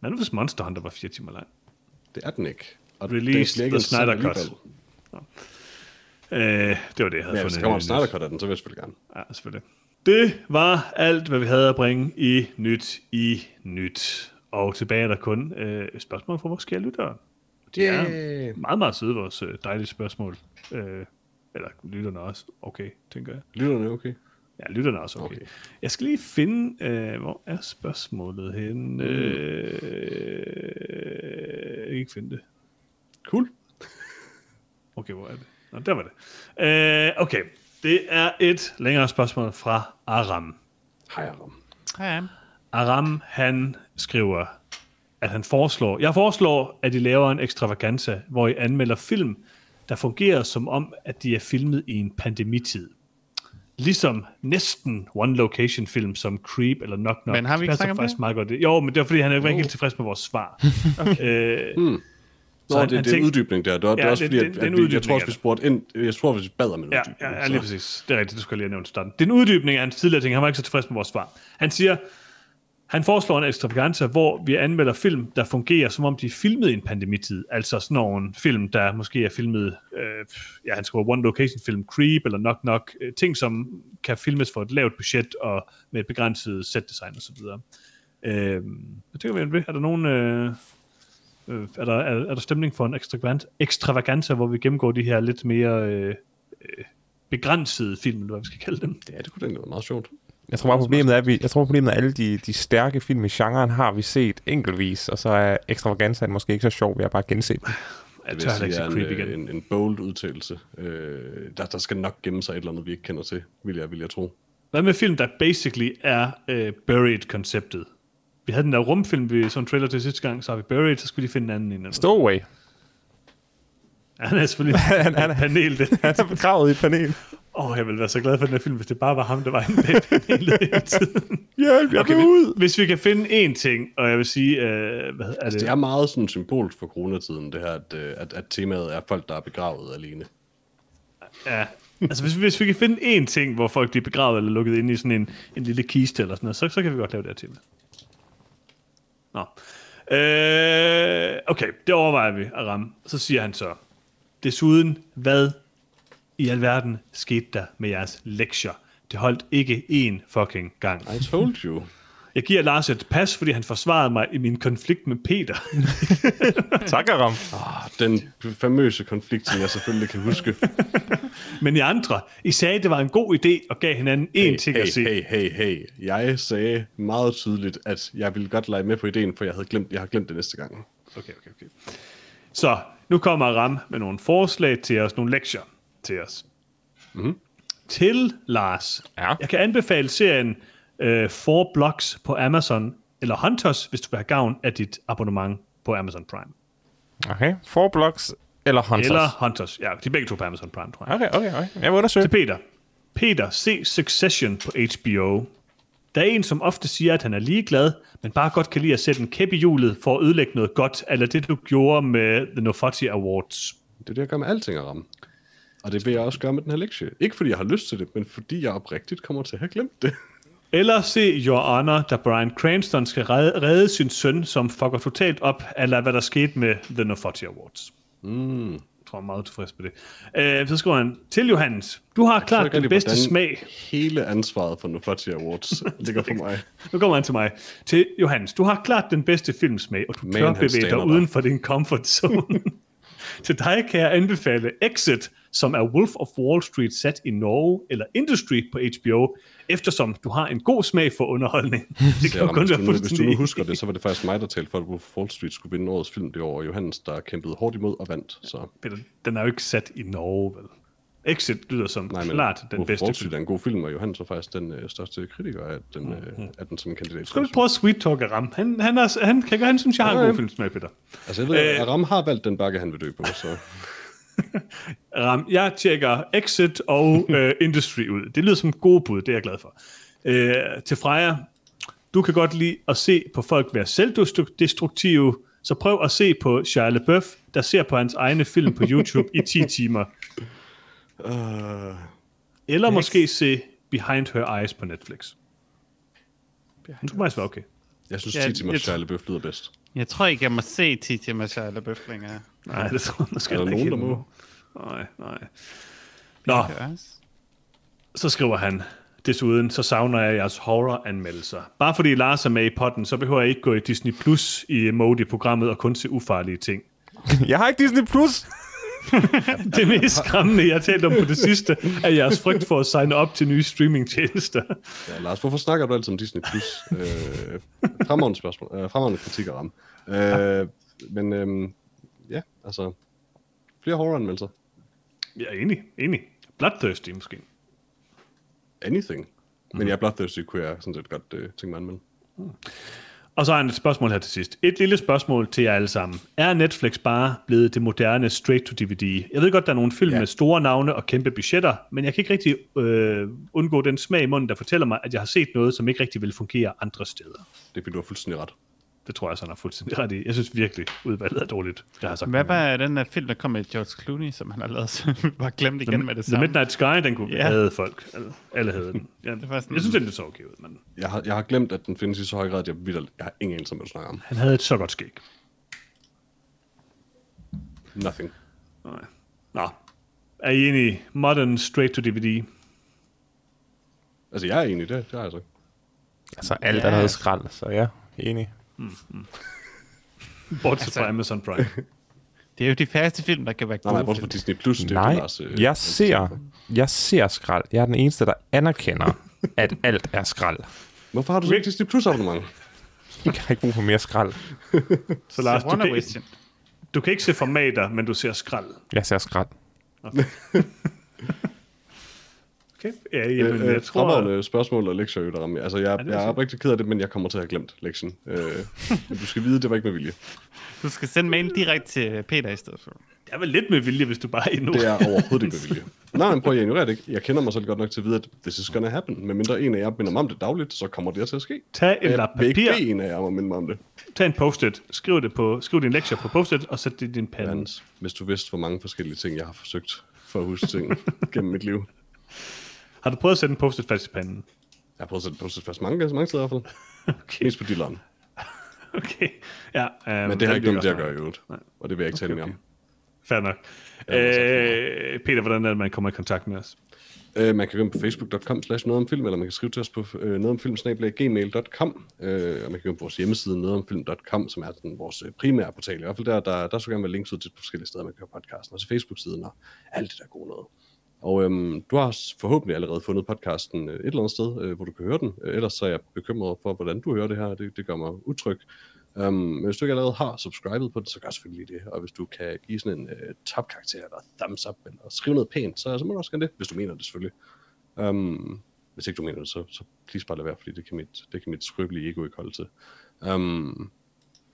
Hvad nu hvis Monster Hunter var fire timer lang? Det er den ikke. Og Release den the Snyder Cut. alligevel. Øh, det var det, jeg havde Ja, hvis fundet. der kommer en af den, så vil jeg selvfølgelig gerne. Ja, selvfølgelig. Det var alt, hvad vi havde at bringe i Nyt i Nyt. Og tilbage er der kun øh, spørgsmål fra vores kære lyttere. De er meget, meget søde, vores øh, dejlige spørgsmål. Øh, eller lytterne også. Okay, tænker jeg. Lytterne er okay. Ja, lytterne er også okay. Okay. Jeg skal lige finde, øh, hvor er spørgsmålet henne? Øh, jeg kan ikke finde det. Cool. Okay, hvor er det? Nå, der var det. Øh, okay, det er et længere spørgsmål fra Aram. Hej, Aram. Ja, Aram, han skriver, at han foreslår, jeg foreslår, at I laver en extravaganza, hvor I anmelder film, der fungerer som om, at de er filmet i en pandemitid. Ligesom næsten one location film som Creep eller Knock Knock. Men har vi ikke snakket om det? meget godt. Jo, men det var fordi, han er ikke helt tilfreds med vores svar. øh, Hmm. Nå, Så det, han- det han er en tænk- uddybning der. Det var, det Ja, var også det- fordi, det- at, det er at vi, jeg tror også, vi det. spurgte ind, jeg tror, vi bad om en Ja, uddybning. ja, ja, lige præcis. Det er rigtigt, du skal lige have nævnt starten. Det er en uddybning af hans tidligere ting. Han var ikke så tilfreds med vores svar. Han siger, han foreslår en ekstravaganza, hvor vi anmelder film, der fungerer, som om de er filmet i en pandemitid. Altså sådan nogle film, der måske er filmet, øh, ja, han skriver one location film, Creep eller Knock Knock, øh, ting, som kan filmes for et lavt budget og med et begrænset set design og så videre. Øh, hvad tænker vi om det? Er der nogen... Øh, øh, er, der, er, er der stemning for en ekstravaganza, ekstravaganza, hvor vi gennemgår de her lidt mere øh, øh, begrænsede film, eller hvad vi skal kalde dem. Ja, det kunne da være meget sjovt. Jeg tror bare, problemet er, at vi, jeg tror, problemet er, at alle de, de stærke film i genren har vi set enkeltvis, og så er ekstravaganzaen måske ikke så sjov ved at bare gense dem. Jeg Det tør ikke sige, se er Creep en, igen. en, en bold udtalelse. Øh, der, der skal nok gemme sig et eller andet, vi ikke kender til, vil jeg, vil jeg tro. Hvad med film, der basically er uh, Buried-konceptet? Vi havde den der rumfilm, vi så en trailer til sidste gang, så har vi Buried, så skulle de finde en anden en. Stowaway. Ja, han er selvfølgelig han, han, panel. Det. Han er begravet i et panel. Åh, oh, jeg ville være så glad for den her film, hvis det bare var ham, der var inde bag panelet hele tiden. Hjælp, jeg Okay, hvis, ud! hvis vi kan finde én ting, og jeg vil sige, uh, hvad er det? Altså, det er meget sådan symbolsk for coronatiden, det her, at, øh, at, at temaet er folk, der er begravet alene. Ja. Altså, hvis, hvis vi kan finde én ting, hvor folk de er begravet eller lukket inde i sådan en, en lille kiste eller sådan noget, så, så kan vi godt lave det her tema. Nå. Øh, okay, det overvejer vi at ramme. Så siger han så, desuden, hvad i alverden skete der med jeres lektier? Det holdt ikke én fucking gang. I told you. Jeg giver Lars et pas, fordi han forsvarede mig i min konflikt med Peter. Tak, Aram. Den famøse konflikt, som jeg selvfølgelig kan huske. Men I andre, I sagde, at det var en god idé og gav hinanden én ting hey, at se. hey, hey, hey. Jeg sagde meget tydeligt, at jeg ville godt lege med på ideen, for jeg havde glemt, jeg har glemt det næste gang. Okay, okay, okay. Så, nu kommer Ram med nogle forslag til os, nogle lektier til os. Mm-hmm. Til Lars. Ja. Jeg kan anbefale serien øh, Four Blocks på Amazon, eller Hunters, hvis du vil have gavn af dit abonnement på Amazon Prime. Okay, Four Blocks eller Hunters. Eller Hunters. Ja, de er begge to på Amazon Prime, tror jeg. Okay, okay, okay. Jeg vil undersøge. Til Peter. Peter, se Succession på HBO. Der er en, som ofte siger, at han er ligeglad, men bare godt kan lide at sætte en kæp i hjulet for at ødelægge noget godt, eller det du gjorde med The Nofati Awards. Det er det, jeg gør med alting at ramme. Og det vil jeg også gøre med den her lektie. Ikke fordi jeg har lyst til det, men fordi jeg oprigtigt kommer til at have glemt det. Eller se Your Honor, da Brian Cranston skal redde, redde sin søn, som fucker totalt op, eller hvad der skete med The Nofati Awards. Mm. Jeg tror, jeg er meget tilfreds med det. Uh, så skriver han, til Johannes, du har klart den bedste smag. Hele ansvaret for Nofati Awards ligger på mig. Nu kommer han til mig. Til Johannes, du har klart den bedste filmsmag, og du Man, tør bevæge dig uden for din comfort zone. til dig kan jeg anbefale Exit, som er Wolf of Wall Street sat i Norge, eller Industry på HBO, eftersom du har en god smag for underholdning. Det kan jo Ja, kun hvis, være nu, hvis du fuldstændig nu husker det, så var det faktisk mig, der talte for, at Wolf of Wall Street skulle vinde årets film det år, og Johannes, der kæmpede hårdt imod og vandt. Så Peter, Den er jo ikke sat i Norge, vel? Exit lyder som nej, men klart den Wolf bedste Wall. Street er en god film, og Johannes var faktisk den øh, største kritiker af den, øh, af den som kandidat. Skal du prøve at sweet talk Aram? Han, han, er, han, kan, han synes, jeg har en Ja, god ja. filmsmag, Peter. Altså, jeg ved, Øh. Aram har valgt den bakke, han vil dø på, så... Ram, jeg tjekker Exit og øh, Industry ud. Det lyder som gode bud, det er jeg glad for. Øh, til Freja, du kan godt lide at se på folk være selvdestruktive, så prøv at se på Shia LaBeouf, der ser på hans egne film på YouTube i 10 timer. Uh, Eller måske se Behind Her Eyes på Netflix. Det skulle faktisk være okay. jeg synes, Ja, 10 timer Shia LaBeouf lyder bedst. Jeg tror ikke, jeg må se 10 timer Shia LaBeouf længere. Nej, det tror jeg måske Er der ikke nogen, der må? Nej, nej. Nå, så skriver han, desuden så savner jeg jeres horror-anmeldelser. Bare fordi Lars er med i potten, så behøver jeg ikke gå i Disney Plus i mode i programmet og kun se ufarlige ting. Jeg har ikke Disney Plus. Det mest skræmmende, jeg har talt om på det sidste, er jeres frygt for at signe op til nye streamingtjenester. Ja, Lars, hvorfor snakker du altid om Disney+. Plus? øh, fremragende spørgsmål. Øh, fremragende kritik af Ram. Øh, men øh, ja, altså... Flere horroranmeldelser. Jeg er enig, enig. Bloodthirsty måske. Anything. Men ja, Bloodthirsty kunne jeg sådan set godt øh, tænke mig anmelde. Og så har han et spørgsmål her til sidst. Et lille spørgsmål til jer alle sammen. Er Netflix bare blevet det moderne straight-to-DVD? Jeg ved godt, der er nogle film Ja. med store navne og kæmpe budgetter, men jeg kan ikke rigtig øh, undgå den smag i munden, der fortæller mig, at jeg har set noget, som ikke rigtig vil fungere andre steder. Det er fordi, du fuldstændig ret. Det tror jeg, så han har fuldstændig ret i. Jeg synes virkelig, udvalget er dårligt. Det har jeg sagt Hvad var den der film, der kom med George Clooney, som han har lavet, som vi bare glemt igen med det The samme? Midnight Sky, den kunne yeah. have folk. Alle, alle havde den. Ja, Det var sådan- jeg synes, den så okay ud, men Jeg har, jeg har glemt, at den findes i så høj grad, at jeg, vildt, jeg har ingen anelse om, hvad du snakker om. han havde et så godt skæg. Nothing. Nej. Nå. Er I enige? Modern straight-to-DVD. Altså, jeg er enig, det, det har jeg sagt. Altså, alt Ja. er noget skrald, så ja, enig. Bortset Altså- fra Amazon Prime. Det er jo de færreste film, der kan være Nej, gode nej, bortset fra. Disney+. Plus. Det er Nej, Lars, øh, jeg ser, jeg ser skrald. Jeg er den eneste, der anerkender, at alt er skrald. Hvorfor har du så ikke Disney Plus abonnement? Jeg har ikke brug for mere skrald. Så Lars, du kan, du kan ikke se formater, men du ser skrald. Jeg ser skrald. Okay. Ja, jamen, Øh, jeg tror... Fremragende spørgsmål og lektier, der rammer. Altså, jeg, vil jeg er rigtig ked af det, men jeg kommer til at have glemt lektien. Øh, du skal vide, det var ikke med vilje. Du skal sende mail direkte til Peter i stedet for. Det er vel lidt med vilje, hvis du bare er endnu. Det er overhovedet ikke med vilje. Nej, men prøv at ignorere det ikke. Jeg kender mig selv godt nok til at vide, at this is gonna happen. Men mindre en af jer minder mig om det dagligt, så kommer det til at ske. Tag en Jeg lap ikke papir, bede en af jer om at minde mig om det. tag en post-it, skriv, det på, skriv din lektie på post-it, og sæt det i din pande. Hans, hvis du vidste, hvor mange forskellige ting, jeg har forsøgt for at huske ting gennem mit liv. Har du prøvet at sætte en post-it fast i panden? Jeg har prøvet at sætte post fast mange, mange steder i hvert fald. Okay. Mest på dilleren. okay. Ja, um, Men det har ikke noget med det at gøre i øvrigt. Og det vil jeg ikke tale mere okay. om. Fair nok. Ja, så Øh, Peter, hvordan er det, man kommer i kontakt med os? Øh, man kan gå ind på facebook.com slash noget om film, eller man kan skrive til os på øh, nogetomfilm.gmail.com, øh, og man kan gå ind på vores hjemmeside nogetomfilm.com, som er den, vores øh, primære portal. I hvert fald der, der, der så gerne være links ud til forskellige steder, man kan høre podcasten, og til Facebook-siden og alt det der gode noget. Og øhm, du har forhåbentlig allerede fundet podcasten øh, et eller andet sted, øh, hvor du kan høre den. Øh, ellers så er jeg bekymret for, hvordan du hører det her. Det, det gør mig utryg. Um, men hvis du ikke allerede har subscribet på det, så gør selvfølgelig det. Og hvis du kan give sådan en uh, topkarakter, eller thumbs up, eller skrive noget pænt, så, så må du også gerne det, hvis du mener det selvfølgelig. Um, hvis ikke du mener det, så, så please bare lad være, fordi det kan mit, det kan mit skrøbelige ego ikke holde til. Um,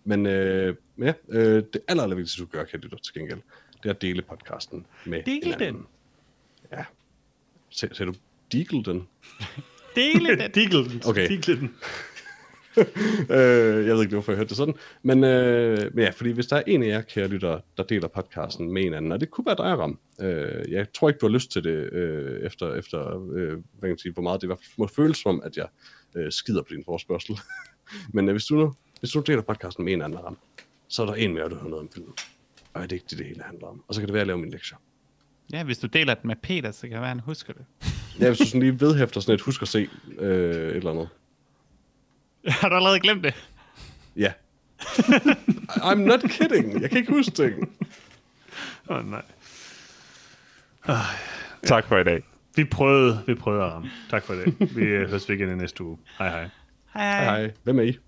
men øh, ja, øh, det aller, aller vigtigste, du gør, kan lytte til gengæld, det er at dele podcasten med Dele hinanden. den. Ja. Sagde sagde du deagle den? Dele den. Diggle den. Okay. Diggle den. øh, jeg ved ikke, hvorfor jeg hørte det sådan. Men, øh, men ja, fordi hvis der er en af jer, kære lyttere, der deler podcasten med en anden, og det kunne være dig, Ram. Øh, jeg tror ikke, du har lyst til det, øh, efter, efter øh, hvad kan man sige, hvor meget det i hvert fald må føles som, at jeg øh, skider på din forspørgsel. men øh, hvis, du nu, hvis du deler podcasten med en anden, Ram, så er der en mere, du hører noget om filmen. Og det er ikke det, det hele handler om. Og så kan det være, at jeg laver min lektie. Ja, hvis du deler den med Peter, så kan det være, han husker det. Ja, hvis du sådan lige vedhæfter sådan et, husk at se øh, et eller andet. Har du allerede glemt det? Ja. I'm not kidding. Jeg kan ikke huske ting. Åh, oh, nej. Tak for i dag. Vi prøvede, vi prøvede at ramme. Tak for det. Vi øh, høres igen i næste uge. Hej hej. Hej hej. Hej hej. Hvem er I?